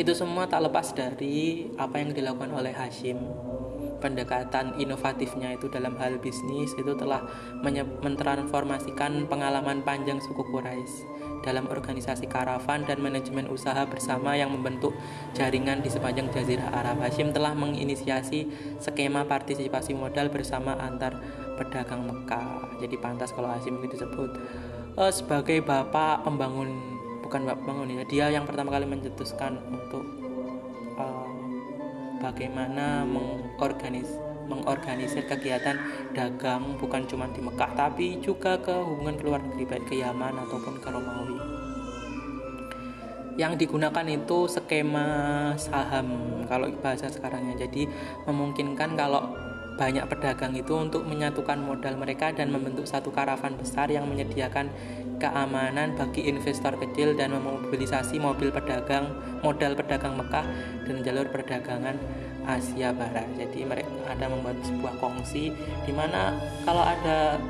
itu semua tak lepas dari apa yang dilakukan oleh Hashim pendekatan inovatifnya itu dalam hal bisnis itu telah mentransformasikan pengalaman panjang suku Quraisy dalam organisasi karavan dan manajemen usaha bersama yang membentuk jaringan di sepanjang Jazirah Arab. Hashim telah menginisiasi skema partisipasi modal bersama antar pedagang Mekah. Jadi pantas kalau Hashim itu disebut uh, sebagai bapak pembangun bukan bapak pembangun ya. Dia yang pertama kali mencetuskan untuk uh, bagaimana mengorganis mengorganisir kegiatan dagang bukan cuma di Mekah tapi juga ke hubungan ke luar negeri baik ke Yaman ataupun ke Romawi. Yang digunakan itu skema saham kalau bahasa sekarangnya. Jadi memungkinkan kalau banyak pedagang itu untuk menyatukan modal mereka dan membentuk satu karavan besar yang menyediakan keamanan bagi investor kecil dan memobilisasi mobil pedagang modal pedagang Mekah dan jalur perdagangan Asia Barat. Jadi mereka ada membuat sebuah kongsi di mana kalau ada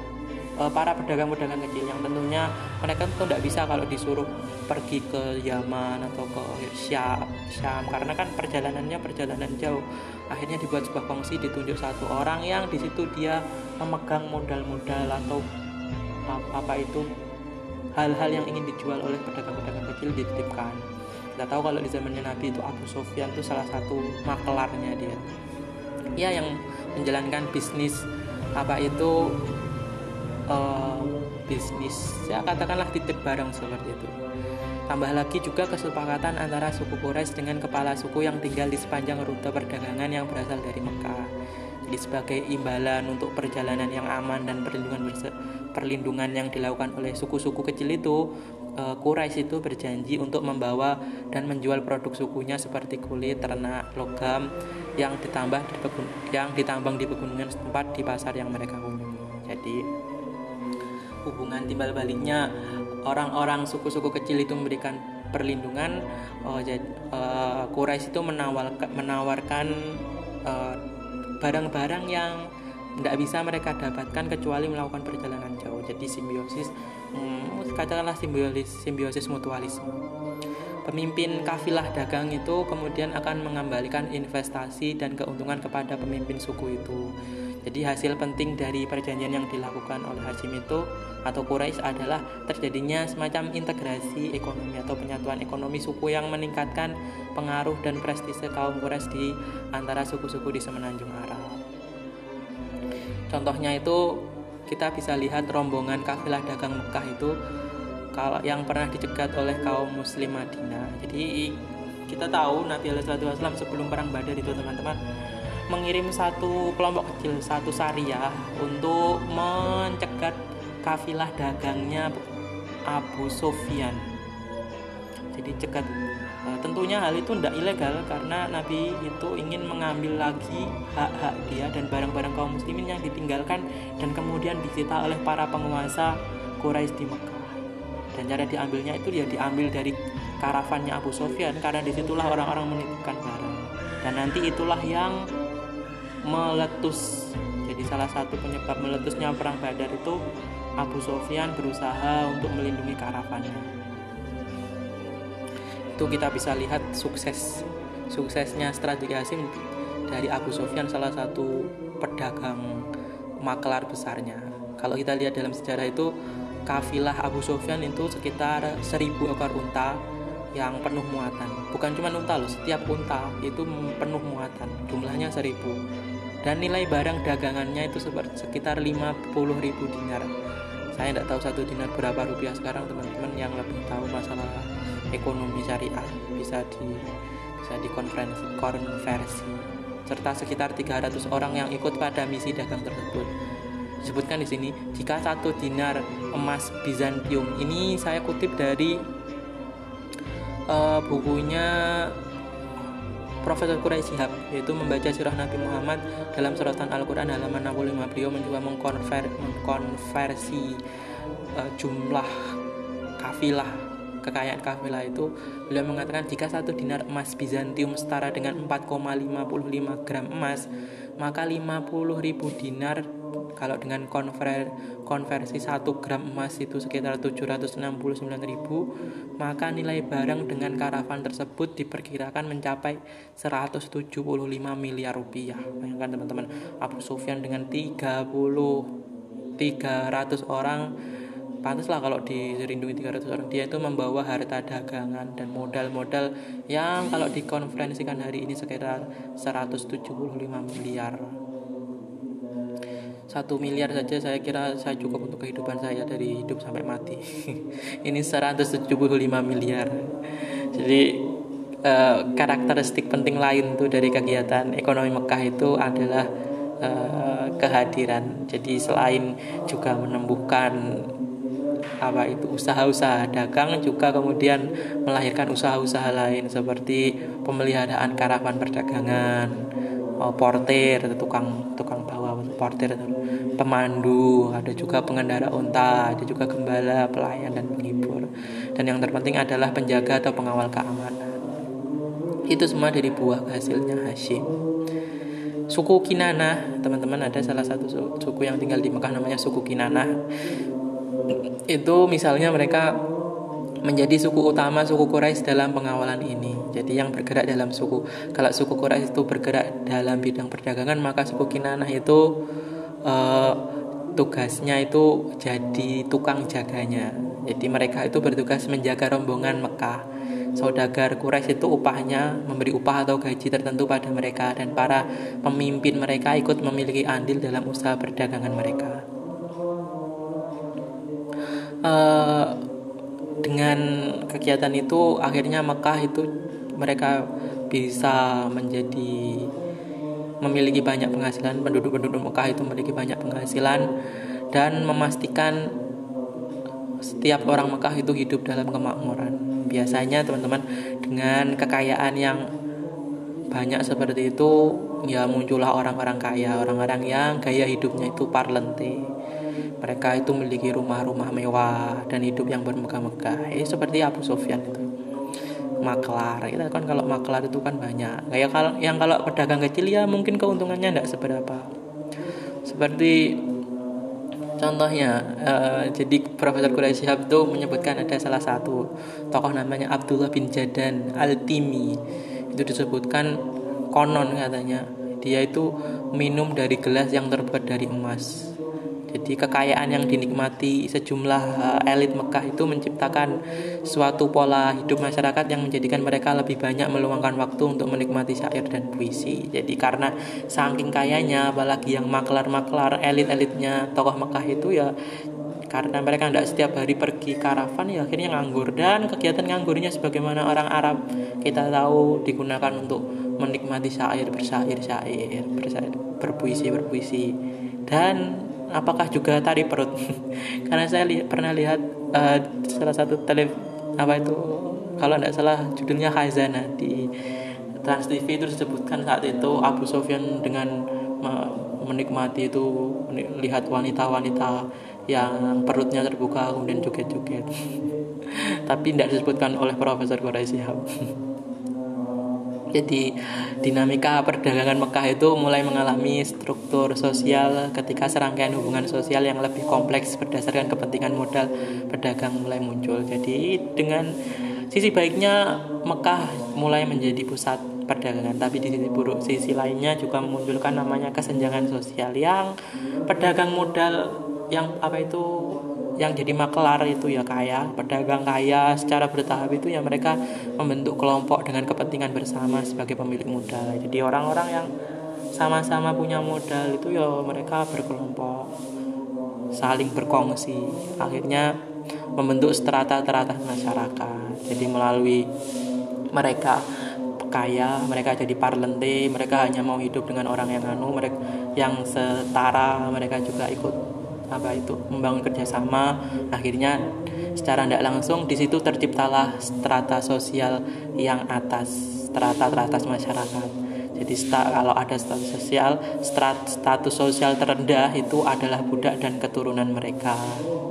Eh, para pedagang-pedagang kecil yang tentunya mereka tuh tidak bisa kalau disuruh pergi ke Yaman atau ke Syam, Syam. Karena kan perjalanannya perjalanan jauh. Akhirnya dibuat sebuah kongsi ditunjuk satu orang yang di situ dia memegang modal-modal atau apa itu hal-hal yang ingin dijual oleh pedagang-pedagang kecil dititipkan kita tahu kalau di zamannya Nabi itu Abu Sofyan itu salah satu makelarnya dia. Ya yang menjalankan bisnis apa itu uh, bisnis ya katakanlah titip barang seperti itu. Tambah lagi juga kesepakatan antara suku Quraisy dengan kepala suku yang tinggal di sepanjang rute perdagangan yang berasal dari Mekah. Jadi sebagai imbalan untuk perjalanan yang aman dan perlindungan perlindungan yang dilakukan oleh suku-suku kecil itu uh, Quraisy itu berjanji untuk membawa dan menjual produk sukunya seperti kulit, ternak, logam yang ditambah di pegun yang ditambang di pegunungan setempat di pasar yang mereka kunjungi. Jadi hubungan timbal baliknya orang-orang suku-suku kecil itu memberikan perlindungan oh, jadi uh, itu menawar, menawarkan uh, barang-barang yang tidak bisa mereka dapatkan kecuali melakukan perjalanan jauh jadi simbiosis hmm, katakanlah simbiosis simbiosis mutualisme pemimpin kafilah dagang itu kemudian akan mengembalikan investasi dan keuntungan kepada pemimpin suku itu jadi hasil penting dari perjanjian yang dilakukan oleh Hashim itu atau Quraisy adalah terjadinya semacam integrasi ekonomi atau penyatuan ekonomi suku yang meningkatkan pengaruh dan prestise kaum Quraisy di antara suku-suku di semenanjung Arab. Contohnya itu kita bisa lihat rombongan kafilah dagang Mekah itu kalau yang pernah dicegat oleh kaum muslim Madinah. Jadi kita tahu Nabi Wasallam sebelum perang Badar itu teman-teman mengirim satu kelompok kecil, satu syariah untuk mencegat kafilah dagangnya Abu Sofyan. Jadi cegat tentunya hal itu tidak ilegal karena Nabi itu ingin mengambil lagi hak-hak dia dan barang-barang kaum muslimin yang ditinggalkan dan kemudian disita oleh para penguasa Quraisy di Mekah. Dan cara diambilnya itu dia diambil dari karavannya Abu Sofyan karena di situlah orang-orang menitipkan barang. Dan nanti itulah yang meletus. Jadi salah satu penyebab meletusnya perang Badar itu Abu Sofyan berusaha untuk melindungi karavannya. Itu kita bisa lihat sukses suksesnya strategi Hasim dari Abu Sofyan salah satu pedagang maklar besarnya. Kalau kita lihat dalam sejarah itu kafilah Abu Sofyan itu sekitar seribu ekor unta yang penuh muatan. Bukan cuma unta loh setiap unta itu penuh muatan jumlahnya seribu. Dan nilai barang dagangannya itu sekitar 50 ribu dinar. Saya tidak tahu satu dinar berapa rupiah sekarang teman-teman yang lebih tahu masalah ekonomi syariah bisa di bisa dikonferensi konversi. Serta sekitar 300 orang yang ikut pada misi dagang tersebut. Disebutkan di sini jika satu dinar emas Bizantium ini saya kutip dari uh, bukunya Profesor Quraisy Shihab yaitu membaca sirah Nabi Muhammad dalam suratan Al-Quran halaman 65 beliau mencoba mengkonver, mengkonversi uh, jumlah kafilah kekayaan kafilah itu beliau mengatakan jika satu dinar emas Bizantium setara dengan 4,55 gram emas maka 50.000 dinar kalau dengan konver, konversi 1 gram emas itu sekitar 769.000 maka nilai barang dengan karavan tersebut diperkirakan mencapai 175 miliar rupiah. Bayangkan teman-teman Abu Sufyan dengan 30 300 orang pantaslah kalau dirindungi 300 orang. Dia itu membawa harta dagangan dan modal-modal yang kalau dikonferensikan hari ini sekitar 175 miliar. Satu miliar saja saya kira saya cukup untuk kehidupan saya dari hidup sampai mati. Ini 175 miliar. Jadi eh, karakteristik penting lain tuh dari kegiatan ekonomi Mekah itu adalah eh, kehadiran. Jadi selain juga menumbuhkan apa itu usaha-usaha dagang juga kemudian melahirkan usaha-usaha lain seperti pemeliharaan karavan perdagangan oh, portir tukang tukang bawa portir pemandu ada juga pengendara unta ada juga gembala pelayan dan penghibur. Dan yang terpenting adalah penjaga atau pengawal keamanan. Itu semua dari buah hasilnya Hashim. Suku Kinana teman-teman ada salah satu suku yang tinggal di Mekah namanya suku Kinana itu misalnya mereka menjadi suku utama suku Quraisy dalam pengawalan ini. Jadi yang bergerak dalam suku kalau suku Quraisy itu bergerak dalam bidang perdagangan maka suku Kinanah itu uh, tugasnya itu jadi tukang jaganya. Jadi mereka itu bertugas menjaga rombongan Mekah. Saudagar Quraisy itu upahnya memberi upah atau gaji tertentu pada mereka dan para pemimpin mereka ikut memiliki andil dalam usaha perdagangan mereka. Uh, dengan kegiatan itu akhirnya Mekah itu mereka bisa menjadi memiliki banyak penghasilan. Penduduk-penduduk Mekah itu memiliki banyak penghasilan dan memastikan setiap orang Mekah itu hidup dalam kemakmuran. Biasanya teman-teman dengan kekayaan yang banyak seperti itu ya muncullah orang-orang kaya. Orang-orang yang gaya hidupnya itu parlente mereka itu memiliki rumah-rumah mewah dan hidup yang bermegah-megah. Eh seperti Abu Sofyan itu. Maklar kita kan kalau maklar itu kan banyak. Kayak kalau yang kalau pedagang kecil ya mungkin keuntungannya tidak seberapa. Seperti contohnya uh, jadi Profesor Quraisy Shihab itu menyebutkan ada salah satu tokoh namanya Abdullah bin Jadan Al Timi itu disebutkan konon katanya. Dia itu minum dari gelas yang terbuat dari emas jadi kekayaan yang dinikmati sejumlah eh, elit Mekah itu menciptakan suatu pola hidup masyarakat yang menjadikan mereka lebih banyak meluangkan waktu untuk menikmati syair dan puisi. Jadi karena saking kayanya apalagi yang maklar-maklar elit-elitnya tokoh Mekah itu ya karena mereka tidak setiap hari pergi karavan ya akhirnya nganggur dan kegiatan nganggurnya sebagaimana orang Arab kita tahu digunakan untuk menikmati syair bersair syair berpuisi berpuisi dan apakah juga tari perut? Karena saya li pernah lihat uh, salah satu tele apa itu kalau tidak salah judulnya Khazana di Trans TV itu disebutkan saat itu Abu Sofyan dengan menikmati itu melihat wanita-wanita yang perutnya terbuka kemudian joget-joget. Tapi tidak disebutkan oleh Profesor Quraisy Jadi dinamika perdagangan Mekah itu mulai mengalami struktur sosial ketika serangkaian hubungan sosial yang lebih kompleks berdasarkan kepentingan modal pedagang mulai muncul. Jadi dengan sisi baiknya Mekah mulai menjadi pusat perdagangan, tapi di sisi buruk sisi lainnya juga memunculkan namanya kesenjangan sosial yang pedagang modal yang apa itu yang jadi maklar itu ya kaya, pedagang kaya secara bertahap itu ya mereka membentuk kelompok dengan kepentingan bersama sebagai pemilik modal. Jadi orang-orang yang sama-sama punya modal itu ya mereka berkelompok, saling berkongsi. Akhirnya membentuk strata-strata masyarakat. Jadi melalui mereka kaya, mereka jadi parlente, mereka hanya mau hidup dengan orang yang anu, mereka yang setara, mereka juga ikut apa itu membangun kerjasama. Akhirnya secara tidak langsung di situ terciptalah strata sosial yang atas strata teratas masyarakat. Jadi kalau ada status sosial strat, status sosial terendah itu adalah budak dan keturunan mereka.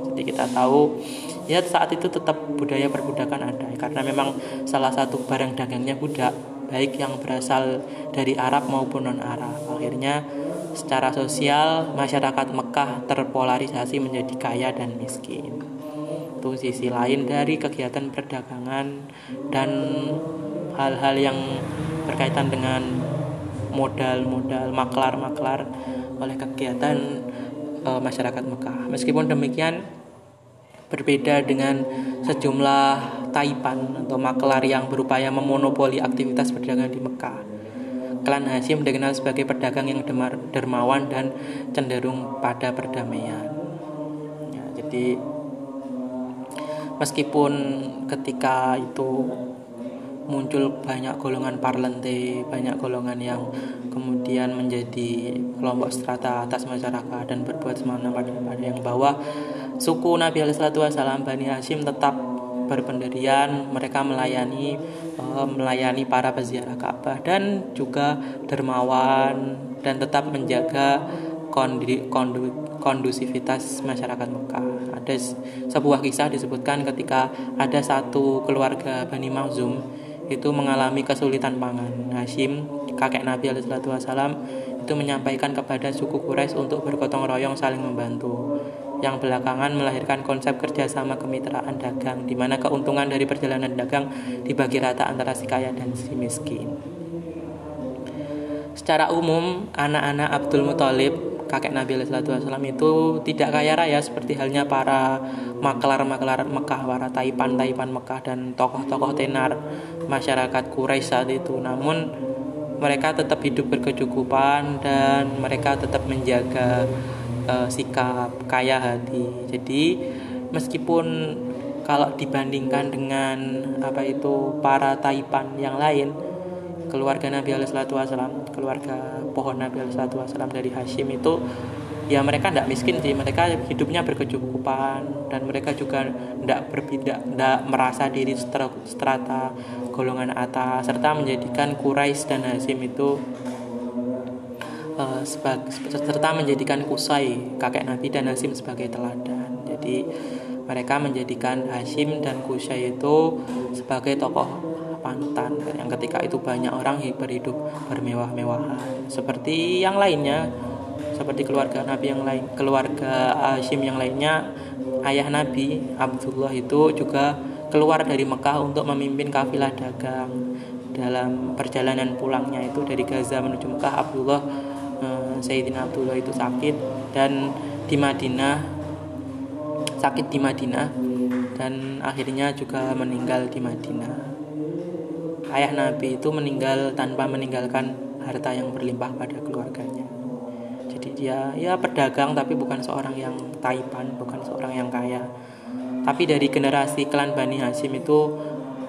Jadi kita tahu ya saat itu tetap budaya perbudakan ada karena memang salah satu barang dagangnya budak baik yang berasal dari Arab maupun non-Arab. Akhirnya secara sosial masyarakat Mekah terpolarisasi menjadi kaya dan miskin. Itu sisi lain dari kegiatan perdagangan dan hal-hal yang berkaitan dengan modal-modal maklar-maklar oleh kegiatan e, masyarakat Mekah. Meskipun demikian berbeda dengan sejumlah taipan atau maklar yang berupaya memonopoli aktivitas perdagangan di Mekah. Klan Hashim dikenal sebagai pedagang yang dermawan dan cenderung pada perdamaian. Ya, jadi meskipun ketika itu muncul banyak golongan parlente, banyak golongan yang kemudian menjadi kelompok strata atas masyarakat dan berbuat semena pada pada yang bawah. Suku Nabi Alaihissalam Bani Hashim tetap berpendirian, mereka melayani melayani para peziarah Ka'bah dan juga dermawan dan tetap menjaga kondi, kondu, kondusivitas masyarakat Mekah. Ada sebuah kisah disebutkan ketika ada satu keluarga Bani Mauzum itu mengalami kesulitan pangan. Hashim, kakek Nabi Alaihissalam, itu menyampaikan kepada suku Quraisy untuk bergotong royong saling membantu. Yang belakangan melahirkan konsep kerjasama kemitraan dagang, di mana keuntungan dari perjalanan dagang dibagi rata antara si kaya dan si miskin. Secara umum, anak-anak Abdul Muthalib kakek Nabi Wasallam itu tidak kaya raya seperti halnya para maklar-maklar Mekah, para taipan-taipan Mekah dan tokoh-tokoh tenar masyarakat Quraisy saat itu. Namun mereka tetap hidup berkecukupan dan mereka tetap menjaga uh, sikap kaya hati. Jadi meskipun kalau dibandingkan dengan apa itu para taipan yang lain keluarga Nabi Wasallam, keluarga pohon Nabi Wasallam dari Hashim itu ya mereka tidak miskin sih mereka hidupnya berkecukupan dan mereka juga tidak berbeda tidak merasa diri strata golongan atas serta menjadikan Quraisy dan Hashim itu uh, sebag, serta menjadikan Kusai kakek Nabi dan Hashim sebagai teladan. Jadi mereka menjadikan Hashim dan Kusai itu sebagai tokoh panutan yang ketika itu banyak orang berhidup bermewah-mewahan. Seperti yang lainnya seperti keluarga Nabi yang lain keluarga Hashim yang lainnya ayah Nabi Abdullah itu juga keluar dari Mekah untuk memimpin kafilah dagang. Dalam perjalanan pulangnya itu dari Gaza menuju Mekah Abdullah Sayyidina Abdullah itu sakit dan di Madinah sakit di Madinah dan akhirnya juga meninggal di Madinah ayah Nabi itu meninggal tanpa meninggalkan harta yang berlimpah pada keluarganya. Jadi dia ya pedagang tapi bukan seorang yang taipan, bukan seorang yang kaya. Tapi dari generasi klan Bani Hashim itu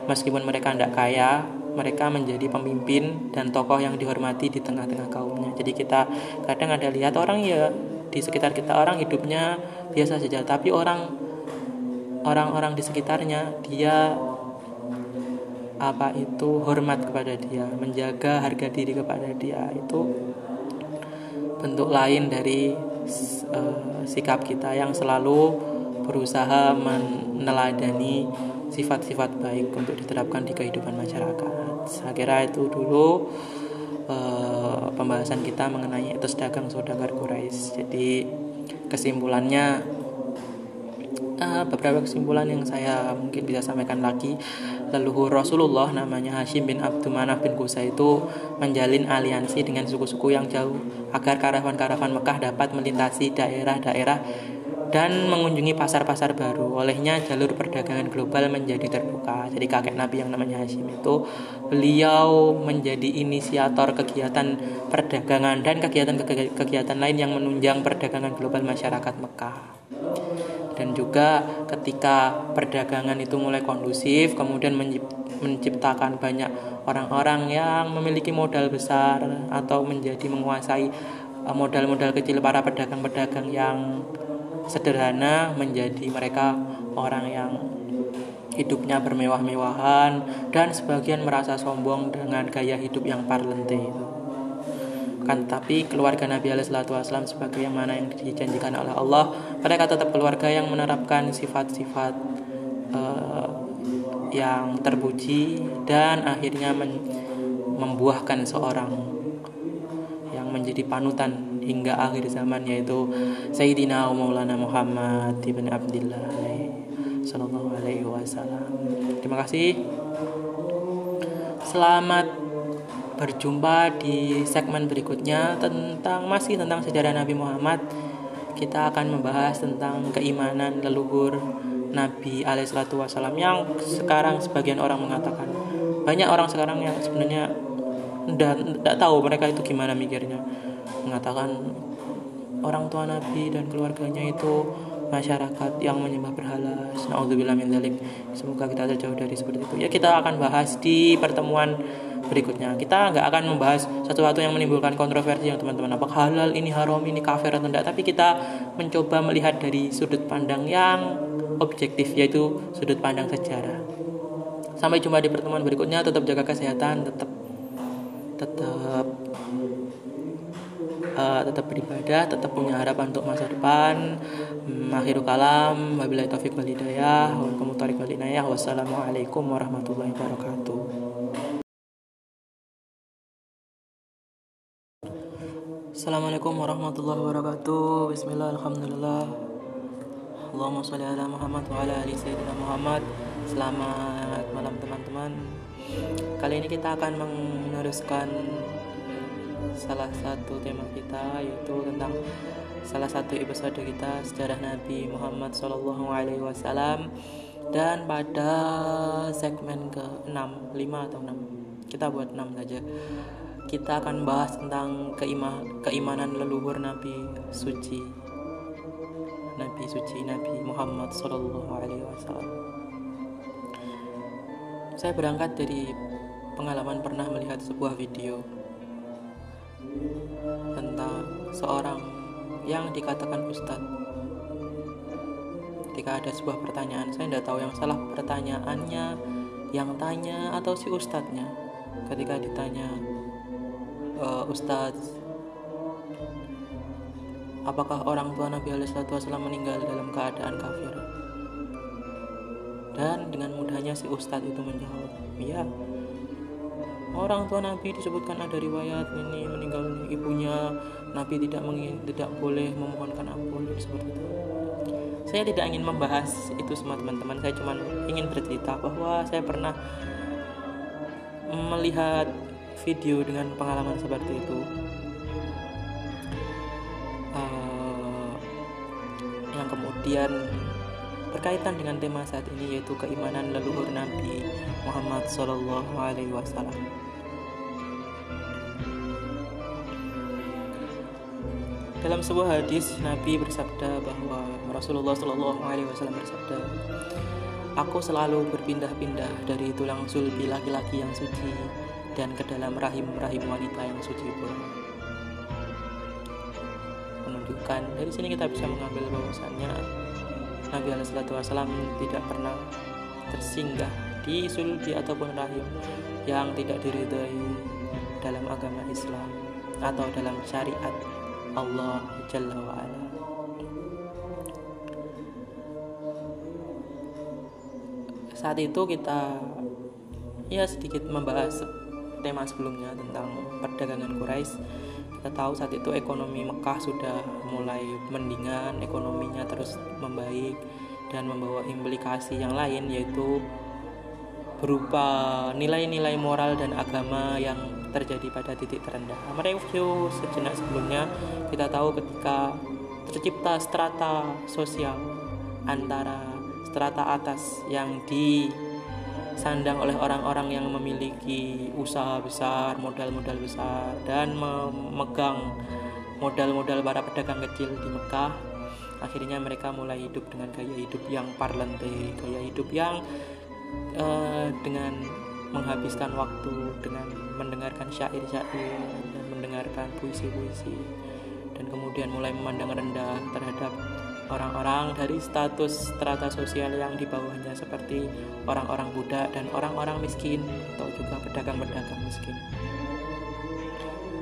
meskipun mereka tidak kaya, mereka menjadi pemimpin dan tokoh yang dihormati di tengah-tengah kaumnya. Jadi kita kadang ada lihat orang ya di sekitar kita orang hidupnya biasa saja, tapi orang orang-orang di sekitarnya dia apa itu hormat kepada dia, menjaga harga diri kepada dia itu bentuk lain dari uh, sikap kita yang selalu berusaha meneladani sifat-sifat baik untuk diterapkan di kehidupan masyarakat. Saya kira itu dulu uh, pembahasan kita mengenai etos dagang saudagar Quraisy. Jadi kesimpulannya uh, beberapa kesimpulan yang saya mungkin bisa sampaikan lagi leluhur Rasulullah namanya Hashim bin Abdul Manaf bin Kusa itu menjalin aliansi dengan suku-suku yang jauh agar karavan-karavan Mekah dapat melintasi daerah-daerah dan mengunjungi pasar-pasar baru. Olehnya jalur perdagangan global menjadi terbuka. Jadi kakek Nabi yang namanya Hashim itu beliau menjadi inisiator kegiatan perdagangan dan kegiatan-kegiatan lain yang menunjang perdagangan global masyarakat Mekah dan juga ketika perdagangan itu mulai kondusif kemudian menciptakan banyak orang-orang yang memiliki modal besar atau menjadi menguasai eh, modal-modal kecil para pedagang-pedagang yang sederhana menjadi mereka orang yang hidupnya bermewah-mewahan dan sebagian merasa sombong dengan gaya hidup yang parlente. Itu kan tapi keluarga Nabi Wasallam sebagai yang mana yang dijanjikan oleh Allah mereka tetap keluarga yang menerapkan sifat-sifat uh, yang terpuji dan akhirnya membuahkan seorang yang menjadi panutan hingga akhir zaman yaitu Sayyidina Maulana Muhammad ibn Abdullah sallallahu alaihi wasallam. Terima kasih. Selamat berjumpa di segmen berikutnya tentang masih tentang sejarah Nabi Muhammad. Kita akan membahas tentang keimanan leluhur Nabi alaihissalatu wassalam yang sekarang sebagian orang mengatakan banyak orang sekarang yang sebenarnya tidak tahu mereka itu gimana mikirnya mengatakan orang tua Nabi dan keluarganya itu masyarakat yang menyembah berhala. Nauzubillah. Semoga kita terjauh dari seperti itu. Ya kita akan bahas di pertemuan berikutnya. Kita nggak akan membahas sesuatu yang menimbulkan kontroversi yang teman-teman. Apakah halal ini haram ini kafir atau tidak. Tapi kita mencoba melihat dari sudut pandang yang objektif yaitu sudut pandang sejarah. Sampai jumpa di pertemuan berikutnya. Tetap jaga kesehatan. Tetap tetap uh, tetap beribadah, tetap punya harapan untuk masa depan. Hmm, akhirul kalam, wabillahi taufiq wal hidayah, wa. Wassalamualaikum warahmatullahi wabarakatuh. Assalamualaikum warahmatullahi wabarakatuh. Bismillah, alhamdulillah. Allahumma sholli ala Muhammad wa ala ali sayyidina Muhammad. Selamat malam teman-teman. Kali ini kita akan meneruskan salah satu tema kita yaitu tentang salah satu episode kita sejarah Nabi Muhammad Shallallahu Alaihi Wasallam. Dan pada segmen ke 6 5 atau 6 kita buat 6 saja. Kita akan bahas tentang keima, keimanan leluhur Nabi suci Nabi suci Nabi Muhammad Shallallahu Alaihi Wasallam. Saya berangkat dari pengalaman pernah melihat sebuah video tentang seorang yang dikatakan ustadz. Ketika ada sebuah pertanyaan saya tidak tahu yang salah pertanyaannya yang tanya atau si ustadznya. Ketika ditanya e, ustadz apakah orang tua Nabi Alaihissalam meninggal dalam keadaan kafir? Dan dengan mudahnya si ustadz itu menjawab iya orang tua Nabi disebutkan ada riwayat ini meninggal ibunya. Nabi tidak mengin, tidak boleh memohonkan ampun seperti itu. Saya tidak ingin membahas itu semua teman-teman. Saya cuma ingin bercerita bahwa saya pernah melihat video dengan pengalaman seperti itu. Uh, yang kemudian berkaitan dengan tema saat ini yaitu keimanan leluhur Nabi Muhammad Shallallahu Alaihi Wasallam. Dalam sebuah hadis Nabi bersabda bahwa Rasulullah Shallallahu Alaihi Wasallam bersabda, Aku selalu berpindah-pindah dari tulang sulbi laki-laki yang suci dan ke dalam rahim-rahim wanita yang suci pula. Menunjukkan dari sini kita bisa mengambil bahwasannya Nabi Wasallam tidak pernah tersinggah di sulbi ataupun rahim yang tidak diridhai dalam agama Islam atau dalam syariat Allah Jalla wa'ala saat itu kita ya sedikit membahas tema sebelumnya tentang perdagangan Quraisy kita tahu saat itu ekonomi Mekah sudah mulai mendingan ekonominya terus membaik dan membawa implikasi yang lain yaitu berupa nilai-nilai moral dan agama yang terjadi pada titik terendah. Mereview sejenak sebelumnya, kita tahu ketika tercipta strata sosial antara strata atas yang di disandang oleh orang-orang yang memiliki usaha besar, modal-modal besar dan memegang modal-modal para pedagang kecil di Mekah. Akhirnya mereka mulai hidup dengan gaya hidup yang parlante, gaya hidup yang uh, dengan menghabiskan waktu dengan mendengarkan syair-syair dan mendengarkan puisi-puisi dan kemudian mulai memandang rendah terhadap orang-orang dari status strata sosial yang di bawahnya seperti orang-orang budak dan orang-orang miskin atau juga pedagang-pedagang miskin.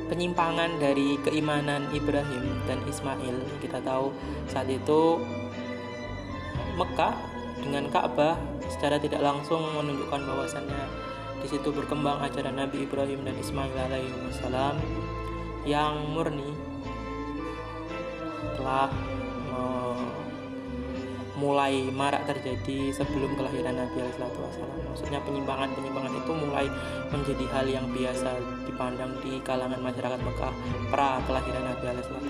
Penyimpangan dari keimanan Ibrahim dan Ismail kita tahu saat itu Mekah dengan Ka'bah secara tidak langsung menunjukkan bahwasannya di situ berkembang ajaran Nabi Ibrahim dan Ismail alaihissalam yang murni telah mulai marak terjadi sebelum kelahiran Nabi Alaihissalam. Maksudnya penyimpangan-penyimpangan itu mulai menjadi hal yang biasa dipandang di kalangan masyarakat Mekah pra kelahiran Nabi Alaihissalam.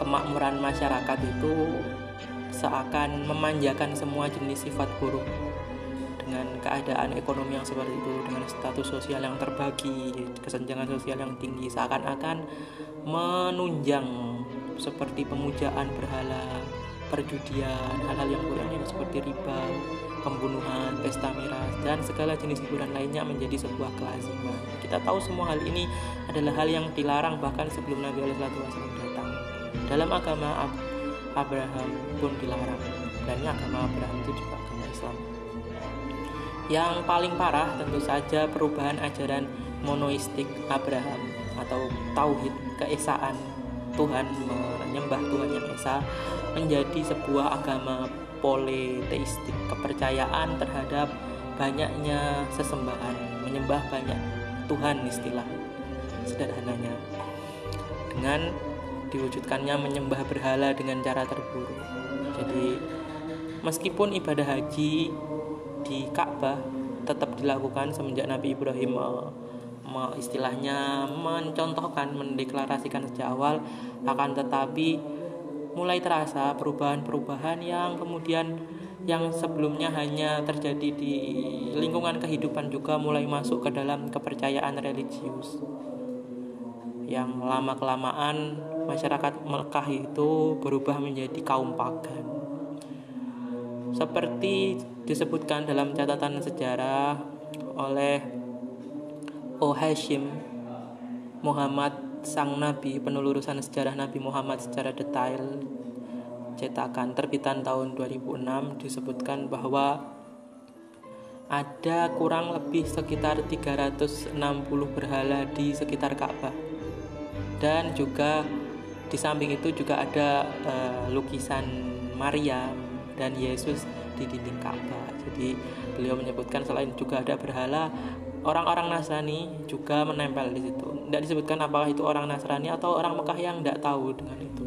Kemakmuran masyarakat itu seakan memanjakan semua jenis sifat buruk dengan keadaan ekonomi yang seperti itu dengan status sosial yang terbagi kesenjangan sosial yang tinggi seakan-akan menunjang seperti pemujaan berhala perjudian, hal-hal yang ini seperti riba, pembunuhan, pesta miras, dan segala jenis hiburan lainnya menjadi sebuah kelaziman. Kita tahu semua hal ini adalah hal yang dilarang bahkan sebelum Nabi Wasallam datang. Dalam agama Ab Abraham pun dilarang, dan agama Abraham itu juga agama Islam. Yang paling parah tentu saja perubahan ajaran monoistik Abraham atau tauhid keesaan Tuhan menyembah Tuhan yang esa menjadi sebuah agama politeistik kepercayaan terhadap banyaknya sesembahan menyembah banyak Tuhan istilah sederhananya. Dengan diwujudkannya menyembah berhala dengan cara terburuk. Jadi meskipun ibadah haji di Ka'bah tetap dilakukan semenjak Nabi Ibrahim istilahnya mencontohkan mendeklarasikan sejak awal akan tetapi mulai terasa perubahan-perubahan yang kemudian yang sebelumnya hanya terjadi di lingkungan kehidupan juga mulai masuk ke dalam kepercayaan religius. Yang lama kelamaan masyarakat Mekah itu berubah menjadi kaum pagan. Seperti disebutkan dalam catatan sejarah oleh O Hashim Muhammad sang nabi penelurusan sejarah Nabi Muhammad secara detail cetakan terbitan tahun 2006 disebutkan bahwa ada kurang lebih sekitar 360 berhala di sekitar Ka'bah dan juga di samping itu juga ada uh, lukisan Maria dan Yesus di dinding Ka'bah. Jadi beliau menyebutkan selain juga ada berhala, orang-orang Nasrani juga menempel di situ. Tidak disebutkan apakah itu orang Nasrani atau orang Mekah yang tidak tahu dengan itu.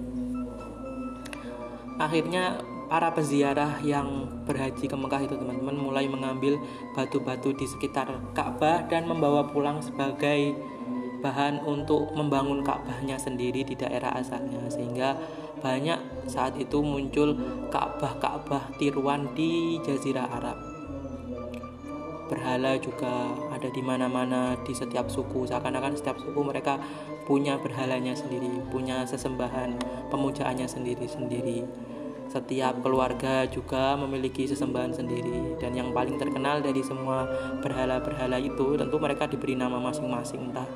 Akhirnya para peziarah yang berhaji ke Mekah itu teman-teman mulai mengambil batu-batu di sekitar Ka'bah dan membawa pulang sebagai bahan untuk membangun Ka'bahnya sendiri di daerah asalnya sehingga banyak saat itu muncul Ka'bah-Ka'bah tiruan di Jazirah Arab berhala juga ada di mana-mana di setiap suku. Seakan-akan setiap suku mereka punya berhalanya sendiri punya sesembahan pemujaannya sendiri-sendiri. Setiap keluarga juga memiliki sesembahan sendiri. Dan yang paling terkenal dari semua berhala-berhala itu tentu mereka diberi nama masing-masing entah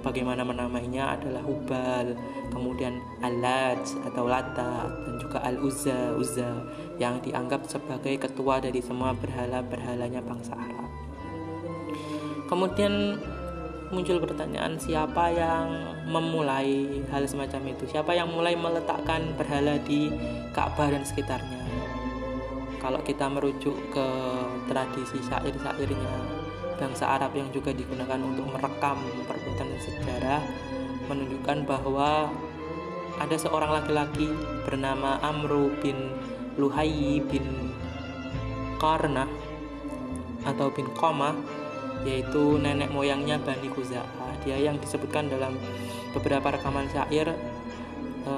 bagaimana menamainya adalah Hubal, kemudian Alat atau Lata dan juga Al-Uzza, Uzza yang dianggap sebagai ketua dari semua berhala-berhalanya bangsa Arab. Kemudian muncul pertanyaan siapa yang memulai hal semacam itu? Siapa yang mulai meletakkan berhala di Ka'bah dan sekitarnya? Kalau kita merujuk ke tradisi syair-syairnya bangsa Arab yang juga digunakan untuk merekam perbuatan sejarah menunjukkan bahwa ada seorang laki-laki bernama Amru bin Luhayy bin Karna atau bin Qamah yaitu nenek moyangnya Bani Khuza'ah dia yang disebutkan dalam beberapa rekaman syair e,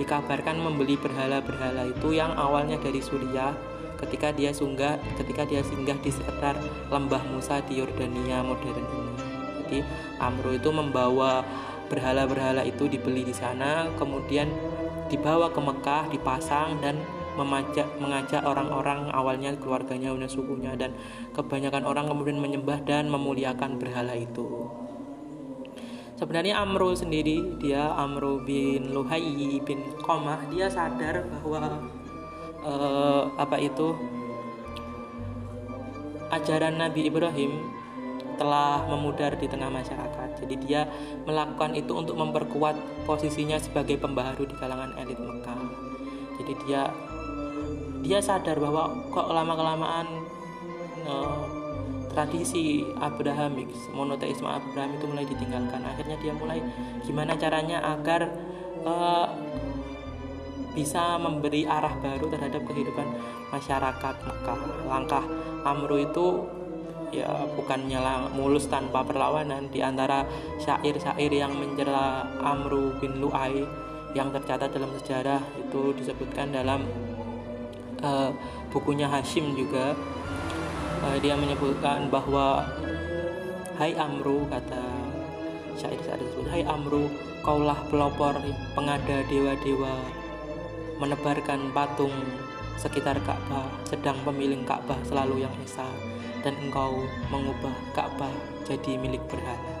dikabarkan membeli berhala-berhala itu yang awalnya dari Suriah ketika dia sunggah ketika dia singgah di sekitar lembah Musa di Yordania modern. Jadi Amro itu membawa berhala-berhala itu dibeli di sana, kemudian dibawa ke Mekah, dipasang dan memajak, mengajak orang-orang awalnya keluarganya dan sukunya dan kebanyakan orang kemudian menyembah dan memuliakan berhala itu. Sebenarnya Amro sendiri dia Amro bin Luhai bin Qamah dia sadar bahwa uh, apa itu ajaran Nabi Ibrahim telah memudar di tengah masyarakat. Jadi dia melakukan itu untuk memperkuat posisinya sebagai pembaharu di kalangan elit Mekah. Jadi dia dia sadar bahwa kok lama kelamaan uh, tradisi Abrahamik monoteisme Abraham itu mulai ditinggalkan akhirnya dia mulai gimana caranya agar uh, bisa memberi arah baru terhadap kehidupan masyarakat Mekah langkah Amru itu ya bukannya mulus tanpa perlawanan di antara syair-syair yang mencela Amru bin Lu'ai yang tercatat dalam sejarah itu disebutkan dalam uh, bukunya Hashim juga. Uh, dia menyebutkan bahwa Hai Amru kata syair-syair tersebut Hai Amru kaulah pelopor pengada dewa-dewa menebarkan patung sekitar Ka'bah sedang pemilik Ka'bah selalu yang esa dan engkau mengubah Ka'bah jadi milik berhala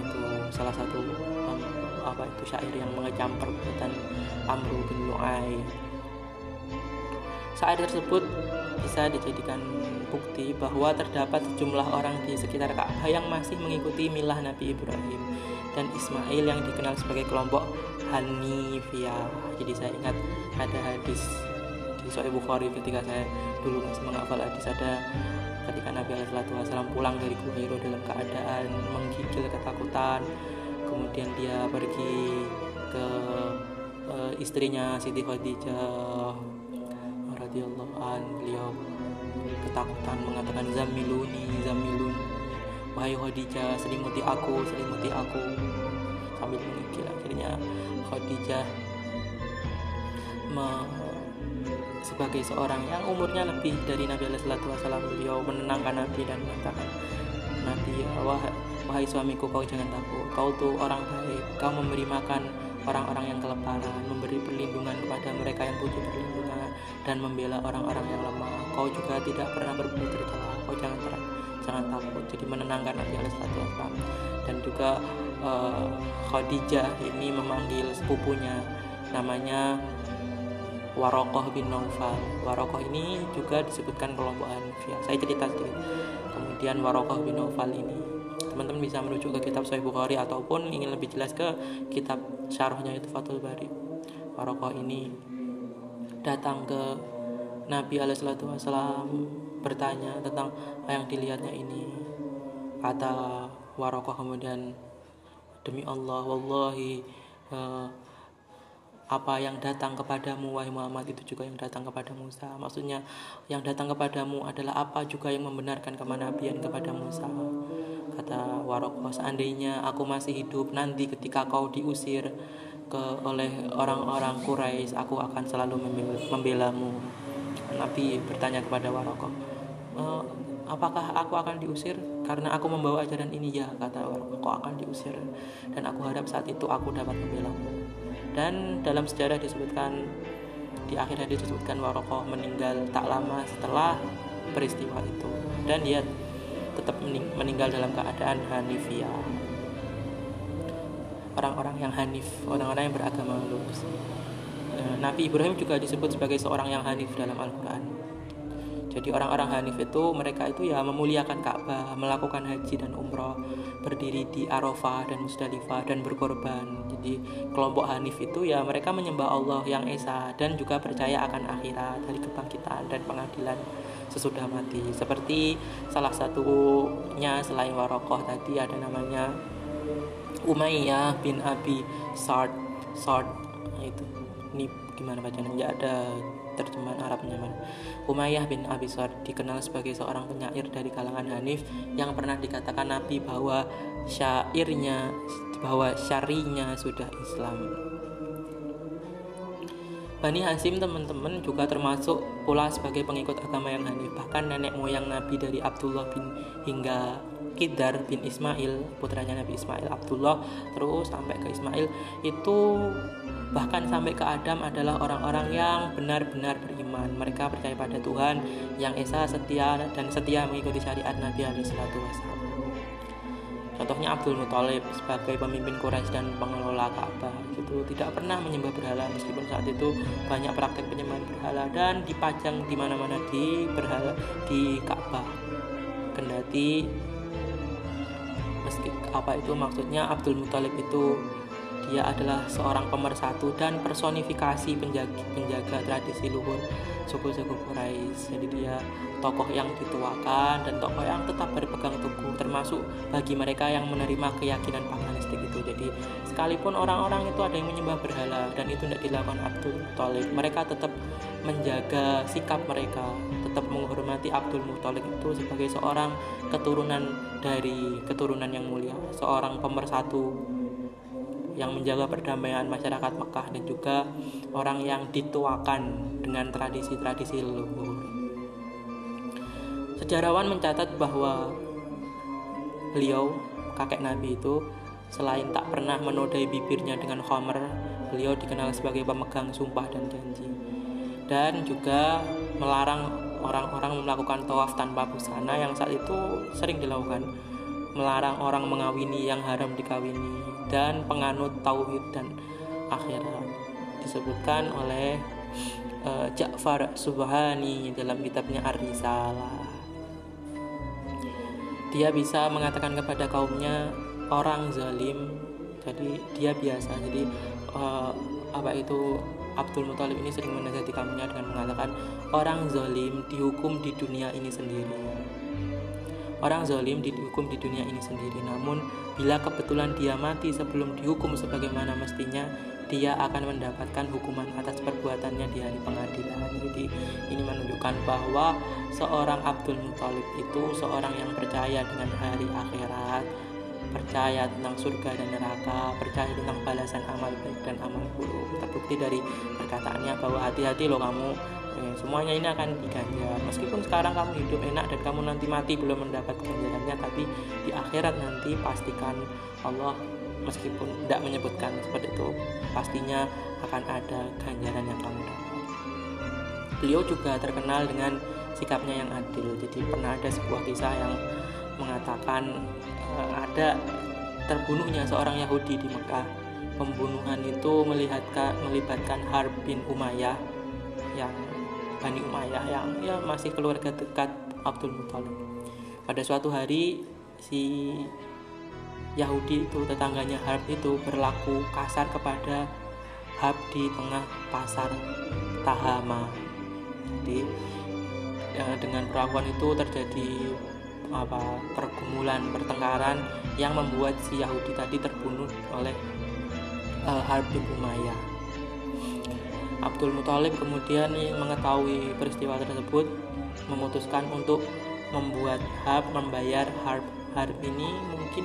itu salah satu um, apa itu syair yang mengecam perbuatan Amru bin Lu'ai syair tersebut bisa dijadikan bukti bahwa terdapat sejumlah orang di sekitar Ka'bah yang masih mengikuti milah Nabi Ibrahim dan Ismail yang dikenal sebagai kelompok Hanifiyah. Jadi saya ingat ada hadis di Sahih Bukhari ketika saya dulu masih menghafal hadis ada ketika Nabi Wasallam pulang dari Gua Hiro dalam keadaan menggigil ketakutan kemudian dia pergi ke uh, istrinya Siti Khadijah radhiyallahu an beliau ketakutan mengatakan zamiluni zamiluni wahai Khadijah selimuti aku selimuti aku. Sambil menggigil akhirnya Khadijah sebagai seorang yang umurnya lebih dari Nabi Wasallam beliau menenangkan Nabi dan mengatakan Nabi ya wahai, suamiku kau jangan takut. Kau tuh orang baik. Kau memberi makan orang-orang yang kelaparan memberi perlindungan kepada mereka yang butuh perlindungan dan membela orang-orang yang lemah. Kau juga tidak pernah berbuat tercela. Kau jangan jangan takut. Jadi menenangkan Nabi Wasallam dan juga uh, Khadijah ini memanggil sepupunya. Namanya Warokoh bin Naufal Warokoh ini juga disebutkan kelompok Hanifiyah. Saya cerita sedikit. Kemudian Warokoh bin Naufal ini teman-teman bisa merujuk ke kitab Sahih Bukhari ataupun ingin lebih jelas ke kitab syarahnya itu Fathul Bari. Warokoh ini datang ke Nabi Wasallam bertanya tentang yang dilihatnya ini. Kata Warokoh kemudian demi Allah wallahi uh, apa yang datang kepadamu wahai Muhammad itu juga yang datang kepada Musa. Maksudnya yang datang kepadamu adalah apa juga yang membenarkan kemanabian kepada Musa. Kata Warokoh seandainya aku masih hidup nanti ketika kau diusir ke oleh orang-orang Quraisy aku akan selalu membelamu. Nabi bertanya kepada Warokoh e, apakah aku akan diusir? Karena aku membawa ajaran ini ya kata Warokoh kau akan diusir. Dan aku harap saat itu aku dapat membelamu dan dalam sejarah disebutkan di akhir hadis disebutkan Warokoh meninggal tak lama setelah peristiwa itu. Dan dia tetap meninggal dalam keadaan Hanifiyah. Orang-orang yang Hanif orang-orang yang beragama lurus eh, Nabi Ibrahim juga disebut sebagai seorang yang Hanif dalam Al-Quran jadi orang-orang Hanif itu mereka itu ya memuliakan Ka'bah, melakukan haji dan umroh, berdiri di Arafah dan Musdalifah dan berkorban. Jadi kelompok Hanif itu ya mereka menyembah Allah yang esa dan juga percaya akan akhirat dari kebangkitan dan pengadilan sesudah mati. Seperti salah satunya selain Warokoh tadi ada namanya Umayyah bin Abi Sard Sard itu ini gimana bacanya ya ada terjemahan Arabnya mana Umayyah bin Abi Sar dikenal sebagai seorang penyair dari kalangan Hanif yang pernah dikatakan Nabi bahwa syairnya bahwa syarinya sudah Islam. Bani Hasim teman-teman juga termasuk pula sebagai pengikut agama yang Hanif. Bahkan nenek moyang Nabi dari Abdullah bin hingga Kidar bin Ismail putranya Nabi Ismail Abdullah terus sampai ke Ismail itu bahkan sampai ke Adam adalah orang-orang yang benar-benar beriman. Mereka percaya pada Tuhan yang esa, setia dan setia mengikuti syariat Nabi Alaihissalatu Contohnya Abdul Muthalib sebagai pemimpin Quraisy dan pengelola Ka'bah itu tidak pernah menyembah berhala meskipun saat itu banyak praktek penyembahan berhala dan dipajang di mana-mana di berhala di Ka'bah. Kendati meski apa itu maksudnya Abdul Muthalib itu dia adalah seorang pemersatu dan personifikasi penjaga, penjaga tradisi luhur suku-suku Quraisy. Jadi dia tokoh yang dituakan dan tokoh yang tetap berpegang teguh termasuk bagi mereka yang menerima keyakinan paganistik itu. Jadi sekalipun orang-orang itu ada yang menyembah berhala dan itu tidak dilakukan Abdul Muthalib, mereka tetap menjaga sikap mereka, tetap menghormati Abdul Muthalib itu sebagai seorang keturunan dari keturunan yang mulia, seorang pemersatu yang menjaga perdamaian masyarakat Mekah dan juga orang yang dituakan dengan tradisi-tradisi leluhur. Sejarawan mencatat bahwa beliau kakek Nabi itu selain tak pernah menodai bibirnya dengan khamr, beliau dikenal sebagai pemegang sumpah dan janji. Dan juga melarang orang-orang melakukan tawaf tanpa busana yang saat itu sering dilakukan melarang orang mengawini yang haram dikawini dan penganut tauhid dan akhirat disebutkan oleh uh, Ja'far Subhani dalam kitabnya Ar-Risalah. Dia bisa mengatakan kepada kaumnya orang zalim. Jadi dia biasa. Jadi uh, apa itu Abdul Muthalib ini sering menasihati kaumnya dengan mengatakan orang zalim dihukum di dunia ini sendiri Orang zalim dihukum di dunia ini sendiri, namun bila kebetulan dia mati sebelum dihukum sebagaimana mestinya, dia akan mendapatkan hukuman atas perbuatannya di hari pengadilan. Jadi ini menunjukkan bahwa seorang Abdul Muthalib itu seorang yang percaya dengan hari akhirat, percaya tentang surga dan neraka, percaya tentang balasan amal baik dan amal buruk. Terbukti dari perkataannya bahwa hati-hati loh kamu eh, semuanya ini akan diganjar. Meskipun sekarang kamu hidup enak dan kamu nanti mati belum mendapat ganjarannya tapi di akhirat nanti pastikan Allah meskipun tidak menyebutkan seperti itu pastinya akan ada ganjaran yang kamu dapat. Beliau juga terkenal dengan sikapnya yang adil. Jadi pernah ada sebuah kisah yang mengatakan eh, ada terbunuhnya seorang Yahudi di Mekah. Pembunuhan itu melihatkan melibatkan Harb bin Umayyah yang Bani Umayyah yang ya masih keluarga dekat Abdul Muthalib. Pada suatu hari si Yahudi itu tetangganya Harb itu berlaku kasar kepada Harb di tengah pasar Tahama. Jadi ya, dengan perlakuan itu terjadi apa pergumulan pertengkaran yang membuat si Yahudi tadi terbunuh oleh uh, Harb bin Umayyah Abdul Muthalib kemudian mengetahui peristiwa tersebut memutuskan untuk membuat harp membayar harp harp ini mungkin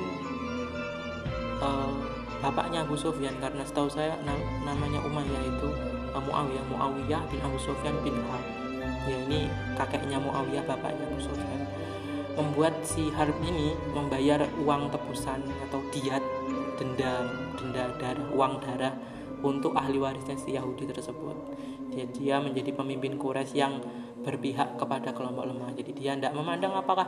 uh, bapaknya Abu Sufyan. Karena setahu saya namanya Umayyah itu uh, Muawiyah Muawiyah bin Abu Sufyan bin Harb. Ya ini kakeknya Muawiyah bapaknya Abu Sufyan. Membuat si Harb ini membayar uang tebusan atau diat denda denda darah uang darah untuk ahli warisnya si Yahudi tersebut. Dia, dia menjadi pemimpin Quraisy yang berpihak kepada kelompok lemah. Jadi dia tidak memandang apakah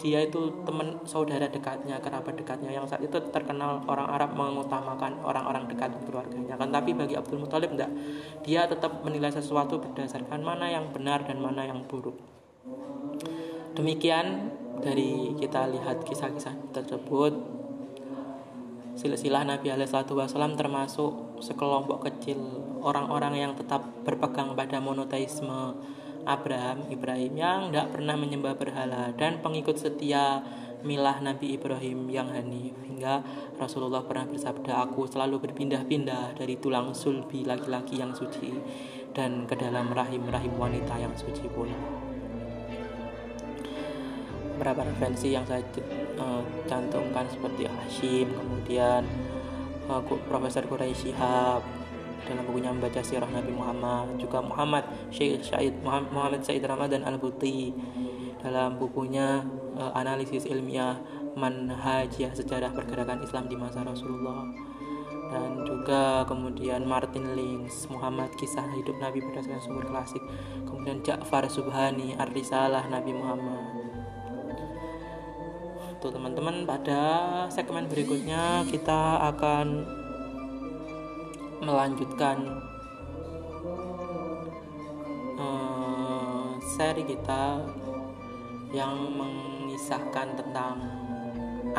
dia itu teman saudara dekatnya, kerabat dekatnya yang saat itu terkenal orang Arab mengutamakan orang-orang dekat keluarganya. Kan tapi bagi Abdul Muthalib tidak. Dia tetap menilai sesuatu berdasarkan mana yang benar dan mana yang buruk. Demikian dari kita lihat kisah-kisah tersebut silsilah Nabi Alaihissalam termasuk sekelompok kecil orang-orang yang tetap berpegang pada monoteisme Abraham, Ibrahim yang tidak pernah menyembah berhala dan pengikut setia milah Nabi Ibrahim yang hanif. Hingga Rasulullah pernah bersabda aku selalu berpindah-pindah dari tulang sulbi laki-laki yang suci dan ke dalam rahim-rahim wanita yang suci pula beberapa referensi yang saya uh, cantumkan seperti Hashim kemudian uh, Profesor Quraisy Shihab dalam bukunya membaca sirah Nabi Muhammad juga Muhammad Syekh Syed Muhammad Said Ramadan Al-Buti. Dalam bukunya uh, analisis ilmiah manhajiyah sejarah pergerakan Islam di masa Rasulullah. Dan juga kemudian Martin Lins Muhammad kisah hidup Nabi berdasarkan sumber klasik. Kemudian Ja'far Subhani Ar-Risalah Nabi Muhammad Tuh teman-teman pada segmen berikutnya kita akan melanjutkan uh, seri kita yang mengisahkan tentang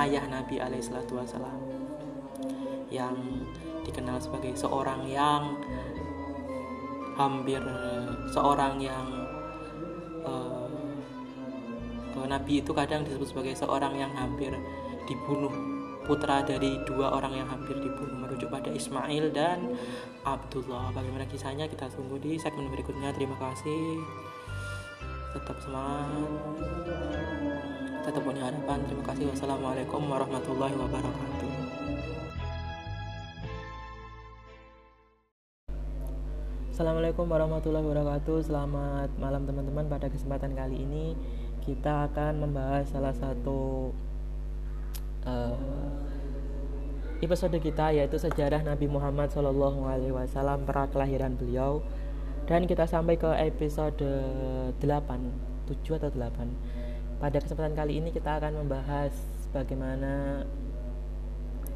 ayah Nabi alaihissalatu wassalam yang dikenal sebagai seorang yang hampir seorang yang uh, Nabi itu kadang disebut sebagai seorang yang hampir dibunuh. Putra dari dua orang yang hampir dibunuh merujuk pada Ismail dan Abdullah. Bagaimana kisahnya? Kita tunggu di segmen berikutnya. Terima kasih. Tetap semangat. Tetap punya harapan. Terima kasih. Wassalamualaikum warahmatullahi wabarakatuh. Assalamualaikum warahmatullahi wabarakatuh. Selamat malam teman-teman. Pada kesempatan kali ini Kita akan membahas salah satu uh, Episode kita yaitu sejarah Nabi Muhammad Shallallahu Alaihi Wasallam pra kelahiran beliau. Dan kita sampai ke episode 8 7 atau 8 pada kesempatan kali ini kita akan membahas bagaimana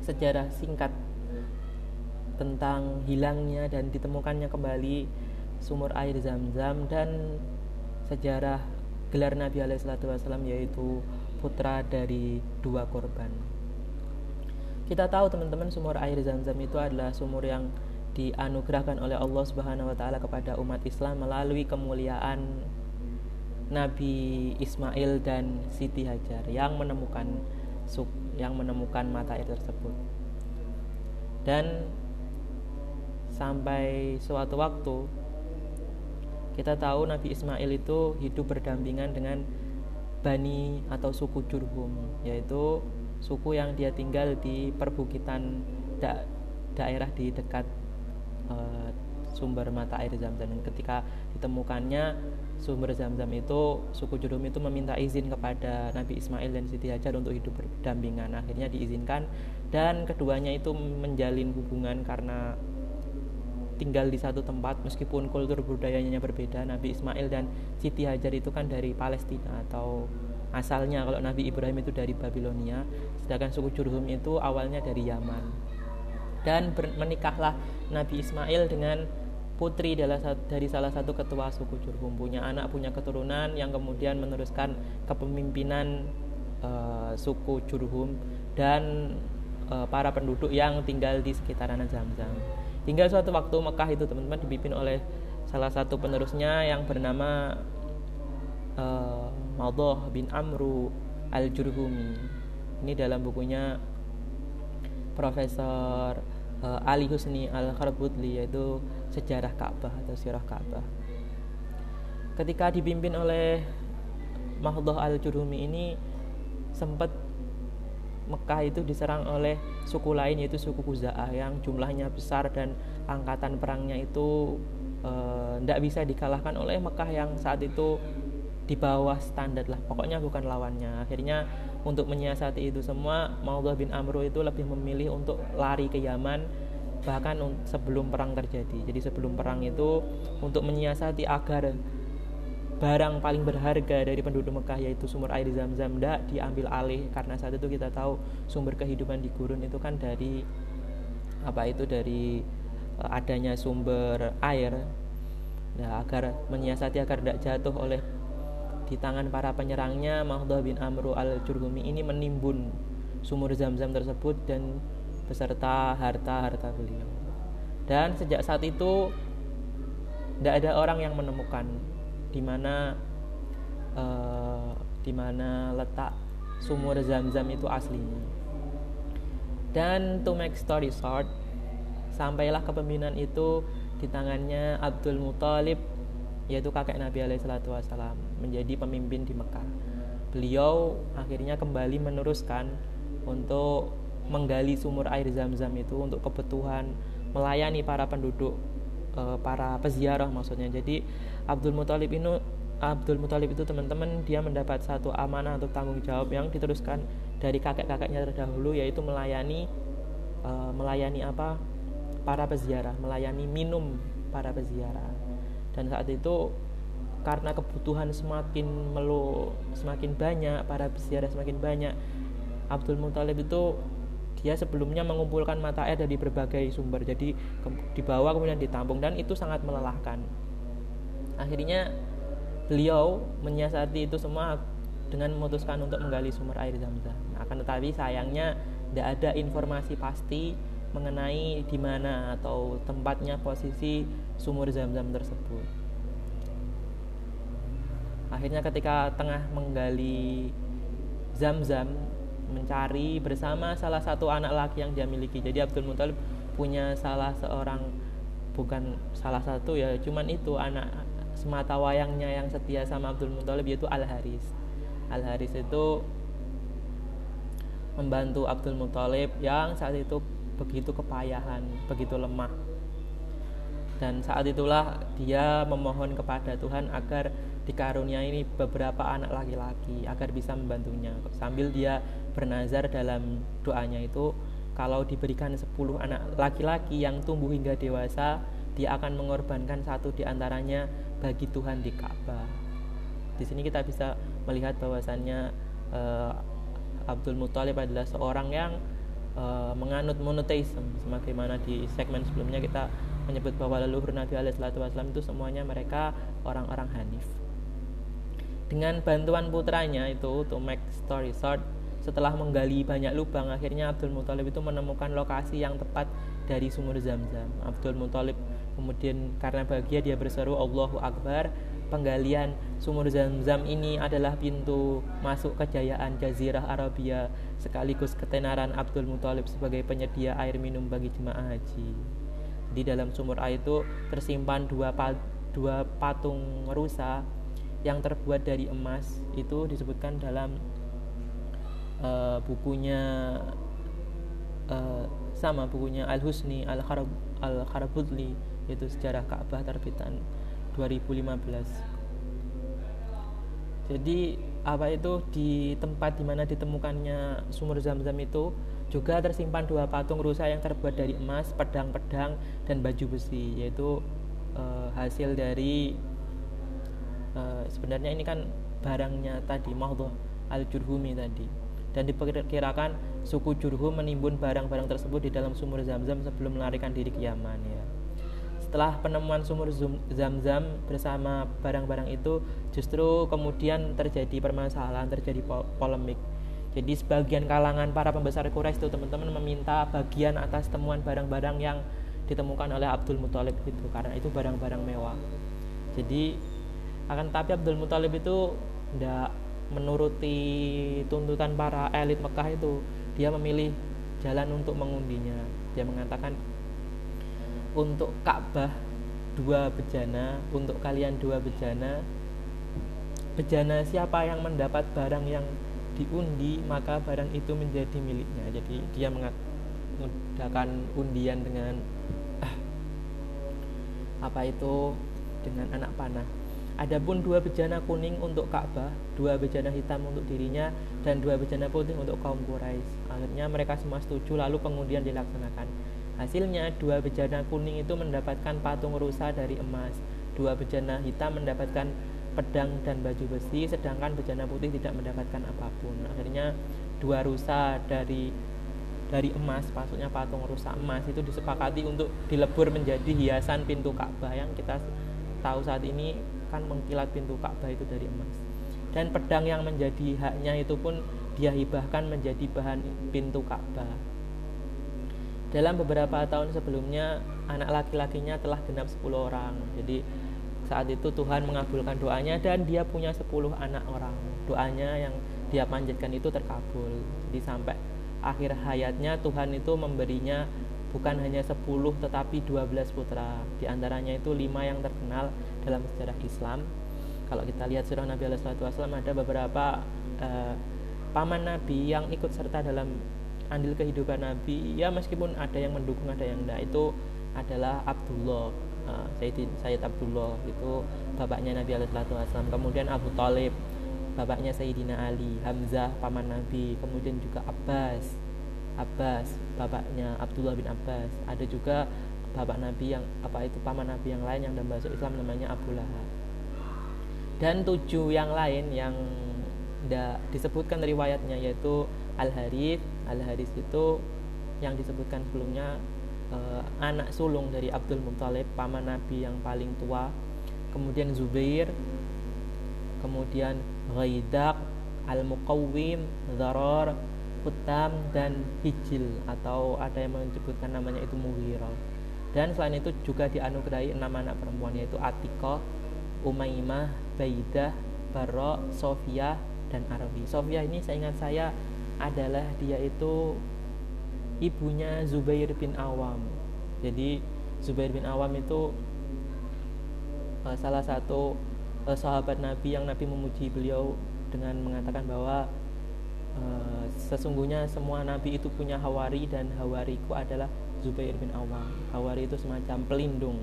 sejarah singkat tentang hilangnya dan ditemukannya kembali sumur air zam-zam dan sejarah gelar Nabi Alaihissalam yaitu putra dari dua korban. Kita tahu teman-teman sumur air zam-zam itu adalah sumur yang dianugerahkan oleh Allah Subhanahu wa taala kepada umat Islam melalui kemuliaan Nabi Ismail dan Siti Hajar yang menemukan yang menemukan mata air tersebut. Dan sampai suatu waktu kita tahu Nabi Ismail itu hidup berdampingan dengan Bani atau suku Jurhum yaitu suku yang dia tinggal di perbukitan da daerah di dekat uh, sumber mata air Zam-Zam. Dan ketika ditemukannya sumber Zam-Zam itu suku Jurhum itu meminta izin kepada Nabi Ismail dan Siti Hajar untuk hidup berdampingan. Akhirnya diizinkan. Dan keduanya itu menjalin hubungan karena tinggal di satu tempat meskipun kultur budayanya berbeda Nabi Ismail dan Siti Hajar itu kan dari Palestina atau asalnya kalau Nabi Ibrahim itu dari Babilonia sedangkan suku Jurhum itu awalnya dari Yaman dan menikahlah Nabi Ismail dengan putri dari salah satu ketua suku Jurhum punya anak punya keturunan yang kemudian meneruskan kepemimpinan uh, suku Jurhum dan uh, para penduduk yang tinggal di sekitaran Zamzam. Hingga suatu waktu Mekah itu teman-teman dipimpin oleh salah satu penerusnya yang bernama uh, Madoh bin Amru Al-Jurhumi. Ini dalam bukunya Profesor uh, Ali Husni Al-Kharbutli yaitu Sejarah Ka'bah atau Sirah Ka'bah. Ketika dipimpin oleh Mahdoh Al-Jurhumi ini sempat Mekah itu diserang oleh suku lain yaitu suku Kuza'ah yang jumlahnya besar dan angkatan perangnya itu tidak eh, bisa dikalahkan oleh Mekah yang saat itu di bawah standar lah. Pokoknya bukan lawannya. Akhirnya untuk menyiasati itu semua Maullah bin Amru itu lebih memilih untuk lari ke Yaman bahkan sebelum perang terjadi. Jadi sebelum perang itu untuk menyiasati agar barang paling berharga dari penduduk Mekah yaitu sumur air zam-zam. Tidak diambil alih karena saat itu kita tahu sumber kehidupan di gurun itu kan dari apa itu dari uh, adanya sumber air. Nah agar menyiasati agar tidak jatuh oleh di tangan para penyerangnya Mahdoh bin Amru al-Jurhumi ini menimbun sumur zam-zam tersebut dan beserta harta-harta beliau. Dan sejak saat itu tidak ada orang yang menemukan di mana uh, di mana letak sumur zam-zam itu aslinya. Dan to make story short, sampailah kepemimpinan itu di tangannya Abdul Muthalib yaitu kakek Nabi Wasallam menjadi pemimpin di Mekah. Beliau akhirnya kembali meneruskan untuk menggali sumur air zam-zam itu untuk kebutuhan melayani para penduduk uh, para peziarah maksudnya jadi Abdul Muthalib ini Abdul Muthalib itu teman-teman dia mendapat satu amanah untuk tanggung jawab yang diteruskan dari kakek-kakeknya terdahulu yaitu melayani uh, melayani apa? Para peziarah melayani minum para peziarah. Dan saat itu karena kebutuhan semakin melu semakin banyak para peziarah semakin banyak Abdul Muthalib itu dia sebelumnya mengumpulkan mata air dari berbagai sumber. Jadi dibawa kemudian ditampung dan itu sangat melelahkan akhirnya beliau menyiasati itu semua dengan memutuskan untuk menggali sumber air zam-zam nah, akan tetapi sayangnya tidak ada informasi pasti mengenai di mana atau tempatnya posisi sumur zam-zam tersebut. Akhirnya ketika tengah menggali zam-zam mencari bersama salah satu anak laki yang dia miliki. Jadi Abdul Muthalib punya salah seorang bukan salah satu ya, cuman itu anak semata wayangnya yang setia sama Abdul Muthalib yaitu Al Haris. Al Haris itu membantu Abdul Muthalib yang saat itu begitu kepayahan, begitu lemah. Dan saat itulah dia memohon kepada Tuhan agar dikaruniai ini beberapa anak laki-laki agar bisa membantunya. Sambil dia bernazar dalam doanya itu kalau diberikan 10 anak laki-laki yang tumbuh hingga dewasa, dia akan mengorbankan satu di antaranya bagi Tuhan di Ka'bah. Di sini kita bisa melihat bahwasannya uh, Abdul Muthalib adalah seorang yang uh, menganut monotheism sebagaimana di segmen sebelumnya kita menyebut bahwa leluhur Nabi Alaihissalam itu semuanya mereka orang-orang Hanif. Dengan bantuan putranya itu to make story short setelah menggali banyak lubang akhirnya Abdul Muthalib itu menemukan lokasi yang tepat dari sumur Zam-Zam. Abdul Muthalib kemudian karena bahagia dia berseru Allahu Akbar. Penggalian sumur Zam-Zam ini adalah pintu masuk kejayaan Jazirah Arabia sekaligus ketenaran Abdul Muthalib sebagai penyedia air minum bagi jemaah haji. Di dalam sumur air itu tersimpan dua, pa, dua patung rusa yang terbuat dari emas. Itu disebutkan dalam uh, bukunya uh, sama bukunya Al Husni Al Kharab Al yaitu sejarah Ka'bah terbitan 2015 jadi apa itu? Di tempat di mana ditemukannya sumur zam-zam itu juga tersimpan dua patung rusa yang terbuat dari emas, pedang-pedang, dan baju besi, yaitu e, hasil dari e, sebenarnya ini kan barangnya tadi mahdhah al-jurhumi tadi. Dan diperkirakan suku Jurhum menimbun barang-barang tersebut di dalam sumur zam-zam sebelum melarikan diri ke Yaman ya setelah penemuan sumur zam-zam bersama barang-barang itu justru kemudian terjadi permasalahan terjadi polemik. Jadi sebagian kalangan para pembesar Quraisy itu teman-teman meminta bagian atas temuan barang-barang yang ditemukan oleh Abdul Muthalib itu karena itu barang-barang mewah. Jadi akan tapi Abdul Muthalib itu tidak menuruti tuntutan para elit Mekah itu. Dia memilih jalan untuk mengundinya. Dia mengatakan untuk Ka'bah dua bejana untuk kalian dua bejana bejana siapa yang mendapat barang yang diundi maka barang itu menjadi miliknya jadi dia mengadakan undian dengan ah, apa itu dengan anak panah Adapun dua bejana kuning untuk Ka'bah, dua bejana hitam untuk dirinya, dan dua bejana putih untuk kaum Quraisy. Akhirnya mereka semua setuju, lalu pengundian dilaksanakan. Hasilnya dua bejana kuning itu mendapatkan patung rusa dari emas, dua bejana hitam mendapatkan pedang dan baju besi, sedangkan bejana putih tidak mendapatkan apa pun. Akhirnya dua rusa dari dari emas, maksudnya patung rusa emas itu disepakati untuk dilebur menjadi hiasan pintu Ka'bah yang kita tahu saat ini kan mengkilat pintu Ka'bah itu dari emas. Dan pedang yang menjadi haknya itu pun dia hibahkan menjadi bahan pintu Ka'bah dalam beberapa tahun sebelumnya anak laki-lakinya telah genap 10 orang. Jadi saat itu Tuhan mengabulkan doanya dan dia punya 10 anak orang. Doanya yang dia panjatkan itu terkabul. Jadi sampai akhir hayatnya Tuhan itu memberinya bukan hanya 10 tetapi 12 putra. Di antaranya itu lima yang terkenal dalam sejarah Islam. Kalau kita lihat surah Nabi Alaihi ada beberapa uh, paman Nabi yang ikut serta dalam andil kehidupan Nabi ya meskipun ada yang mendukung ada yang enggak itu adalah Abdullah uh, Sayyid, Sayyid Abdullah itu bapaknya Nabi Alaihissalam kemudian Abu Talib bapaknya Sayyidina Ali Hamzah paman Nabi. Kemudian juga Abbas Abbas bapaknya Abdullah bin Abbas. Ada juga bapak Nabi yang apa itu paman Nabi yang lain yang dalam bahasa Islam namanya Abu Lahab. Dan tujuh yang lain yang tidak disebutkan riwayatnya yaitu Al Harith Al Harith itu yang disebutkan sebelumnya uh, anak sulung dari Abdul Muthalib paman Nabi yang paling tua. Kemudian Zubair kemudian Ghaidak Al Muqawwim Zarar Kutam dan Hijil atau ada yang menyebutkan namanya itu Mughirah. Dan selain itu juga dianugerahi enam anak perempuan yaitu Atikoh, Umaymah, Baidah, Baro, Sofia, dan Arabi. Sofia ini saya ingat saya adalah dia itu ibunya Zubair bin Awam. Jadi Zubair bin Awam itu uh, salah satu uh, sahabat Nabi yang Nabi memuji beliau dengan mengatakan bahwa uh, sesungguhnya semua Nabi itu punya hawari dan hawariku adalah Zubair bin Awam. Hawari itu semacam pelindung.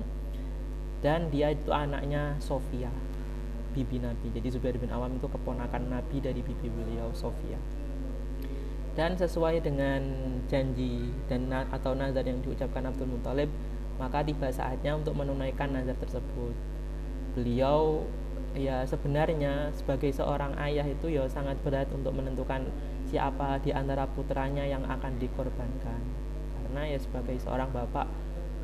Dan dia itu anaknya Sofia bibi Nabi. Jadi Zubair bin Awam itu keponakan Nabi dari bibi beliau Sofia dan sesuai dengan janji dan atau nazar yang diucapkan Abdul Muthalib maka tiba saatnya untuk menunaikan nazar tersebut. Beliau ya sebenarnya sebagai seorang ayah itu ya sangat berat untuk menentukan siapa di antara putranya yang akan dikorbankan. Karena ya sebagai seorang bapak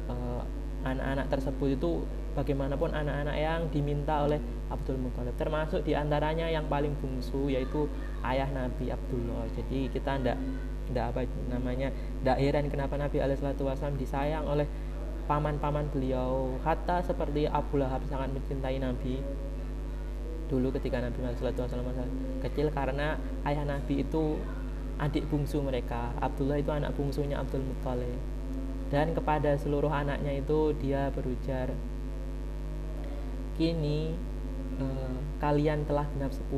eh, anak-anak tersebut itu bagaimanapun anak-anak yang diminta oleh Abdul Muthalib. Termasuk di antaranya yang paling bungsu yaitu ayah Nabi Abdullah. Jadi kita ndak ndak apa namanya ndak heran kenapa Nabi Alaihissalam disayang oleh paman-paman beliau. Hatta seperti Abu Lahab sangat mencintai Nabi dulu ketika Nabi Alaihissalam kecil karena ayah Nabi itu adik bungsu mereka. Abdullah itu anak bungsunya Abdul Muttalib dan kepada seluruh anaknya itu dia berujar kini eh, kalian telah genap 10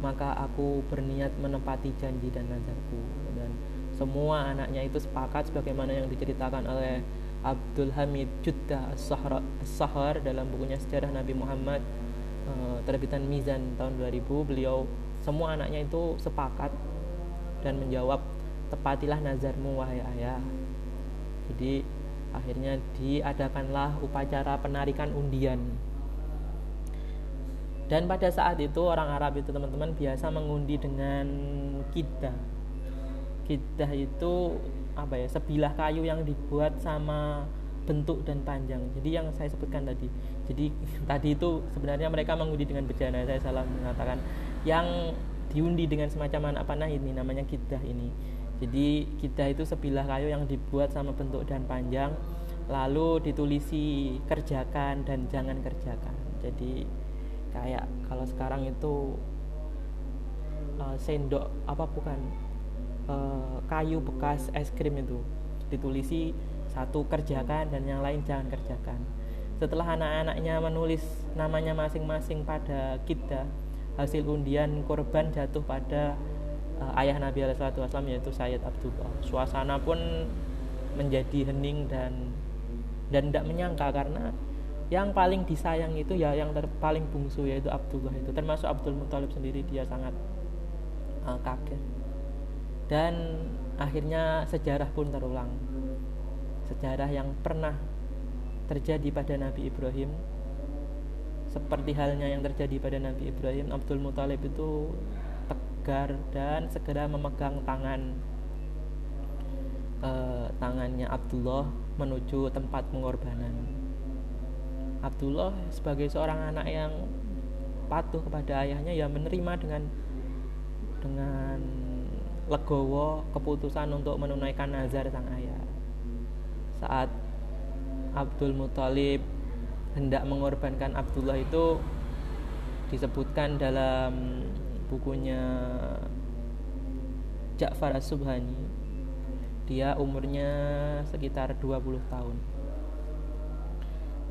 maka aku berniat menepati janji dan nazarku dan semua anaknya itu sepakat sebagaimana yang diceritakan oleh Abdul Hamid Judda As-Sahar dalam bukunya Sejarah Nabi Muhammad eh, terbitan Mizan tahun 2000 beliau semua anaknya itu sepakat dan menjawab tepatilah nazarmu wahai ayah. Jadi akhirnya diadakanlah upacara penarikan undian dan pada saat itu orang Arab itu teman-teman biasa mengundi dengan kidah. Kidah itu apa ya sebilah kayu yang dibuat sama bentuk dan panjang. Jadi yang saya sebutkan tadi. Jadi tadi itu sebenarnya mereka mengundi dengan bejana. Saya salah mengatakan. Yang diundi dengan semacam anak panah ini namanya kidah ini. Jadi kidah itu sebilah kayu yang dibuat sama bentuk dan panjang lalu ditulisi kerjakan dan jangan kerjakan. Jadi kayak kalau sekarang itu uh, sendok apa bukan uh, kayu bekas es krim itu ditulisi satu kerjakan dan yang lain jangan kerjakan setelah anak-anaknya menulis namanya masing-masing pada kidah hasil undian korban jatuh pada uh, ayah Nabi Wasallam yaitu Sayyid Abdullah. Suasana pun menjadi hening dan dan tidak menyangka karena yang paling disayang itu ya yang ter, paling bungsu yaitu Abdullah itu. Termasuk Abdul Muthalib sendiri dia sangat uh, kaget. Dan akhirnya sejarah pun terulang. Sejarah yang pernah terjadi pada Nabi Ibrahim. Seperti halnya yang terjadi pada Nabi Ibrahim Abdul Muthalib itu tegar dan segera memegang tangan eh, tangannya Abdullah menuju tempat pengorbanan Abdullah sebagai seorang anak yang patuh kepada ayahnya ya menerima dengan dengan legowo keputusan untuk menunaikan nazar sang ayah. Saat Abdul Muthalib hendak mengorbankan Abdullah itu disebutkan dalam bukunya Ja'far As-Subhani dia umurnya sekitar 20 tahun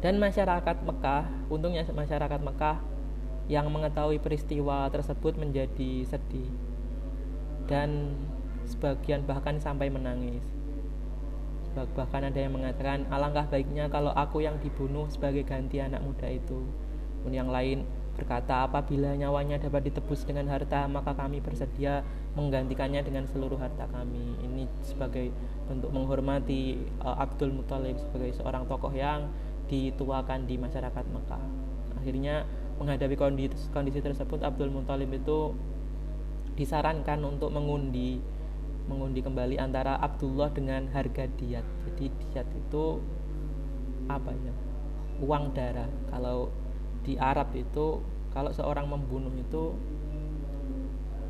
dan masyarakat Mekah untungnya masyarakat Mekah yang mengetahui peristiwa tersebut menjadi sedih. Dan sebagian bahkan sampai menangis. Bahkan ada yang mengatakan alangkah baiknya kalau aku yang dibunuh sebagai ganti anak muda itu. Pun yang lain berkata apabila nyawanya dapat ditebus dengan harta maka kami bersedia menggantikannya dengan seluruh harta kami. Ini sebagai bentuk menghormati uh, Abdul Muthalib sebagai seorang tokoh yang dituakan di masyarakat Mekah. Akhirnya menghadapi kondisi, kondisi tersebut Abdul Muthalib itu disarankan untuk mengundi mengundi kembali antara Abdullah dengan harga diat. Jadi diat itu apa ya? Uang darah. Kalau di Arab itu kalau seorang membunuh itu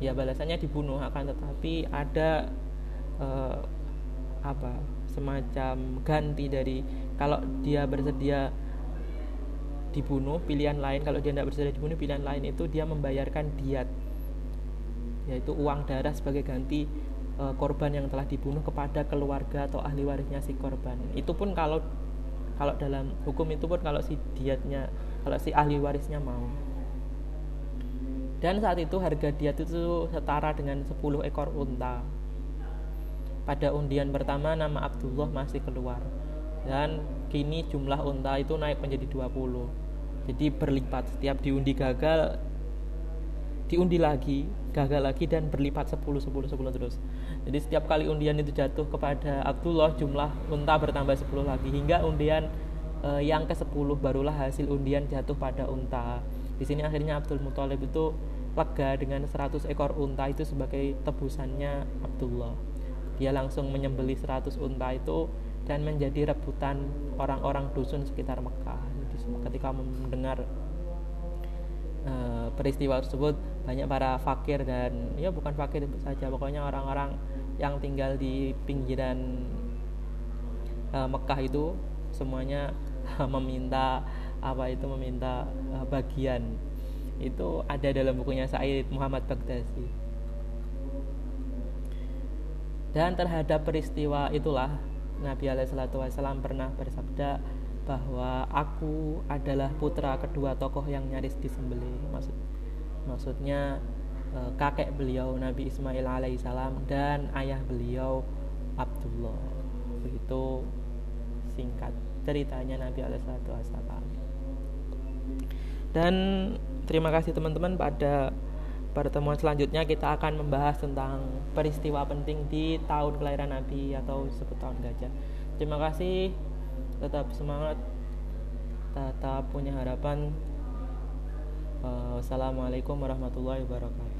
ya balasannya dibunuh akan tetapi ada uh, apa semacam ganti dari kalau dia bersedia dibunuh pilihan lain kalau dia tidak bersedia dibunuh pilihan lain itu dia membayarkan diat yaitu uang darah sebagai ganti e, korban yang telah dibunuh kepada keluarga atau ahli warisnya si korban. Itu pun kalau kalau dalam hukum itu pun kalau si diatnya kalau si ahli warisnya mau. Dan saat itu harga diat itu setara dengan 10 ekor unta. Pada undian pertama nama Abdullah masih keluar dan kini jumlah unta itu naik menjadi 20 jadi berlipat. Setiap diundi gagal diundi lagi gagal lagi dan berlipat 10 10 10 terus. Jadi setiap kali undian itu jatuh kepada Abdullah jumlah unta bertambah 10 lagi. Hingga undian eh, yang ke 10 barulah hasil undian jatuh pada unta. Di sini akhirnya Abdul Muthalib itu lega dengan 100 ekor unta itu sebagai tebusannya Abdullah. Dia langsung menyembeli 100 unta itu dan menjadi rebutan orang-orang dusun sekitar Mekah. Ketika mendengar uh, peristiwa tersebut banyak para fakir dan ya bukan fakir saja pokoknya orang-orang yang tinggal di pinggiran uh, Mekah itu semuanya meminta apa itu meminta uh, bagian. Itu ada dalam bukunya Said Muhammad Baghdadi. Dan terhadap peristiwa itulah Nabi Alaihissalam pernah bersabda bahwa aku adalah putra kedua tokoh yang nyaris disembelih. Maksud maksudnya e, kakek beliau Nabi Ismail alaihissalam dan ayah beliau Abdullah. Begitu singkat ceritanya Nabi alaihissalam dan terima kasih teman-teman pada pertemuan selanjutnya kita akan membahas tentang peristiwa penting di tahun kelahiran Nabi atau sebut tahun gajah. Terima kasih. Tetap semangat. Tetap punya harapan. Uh, wassalamualaikum warahmatullahi wabarakatuh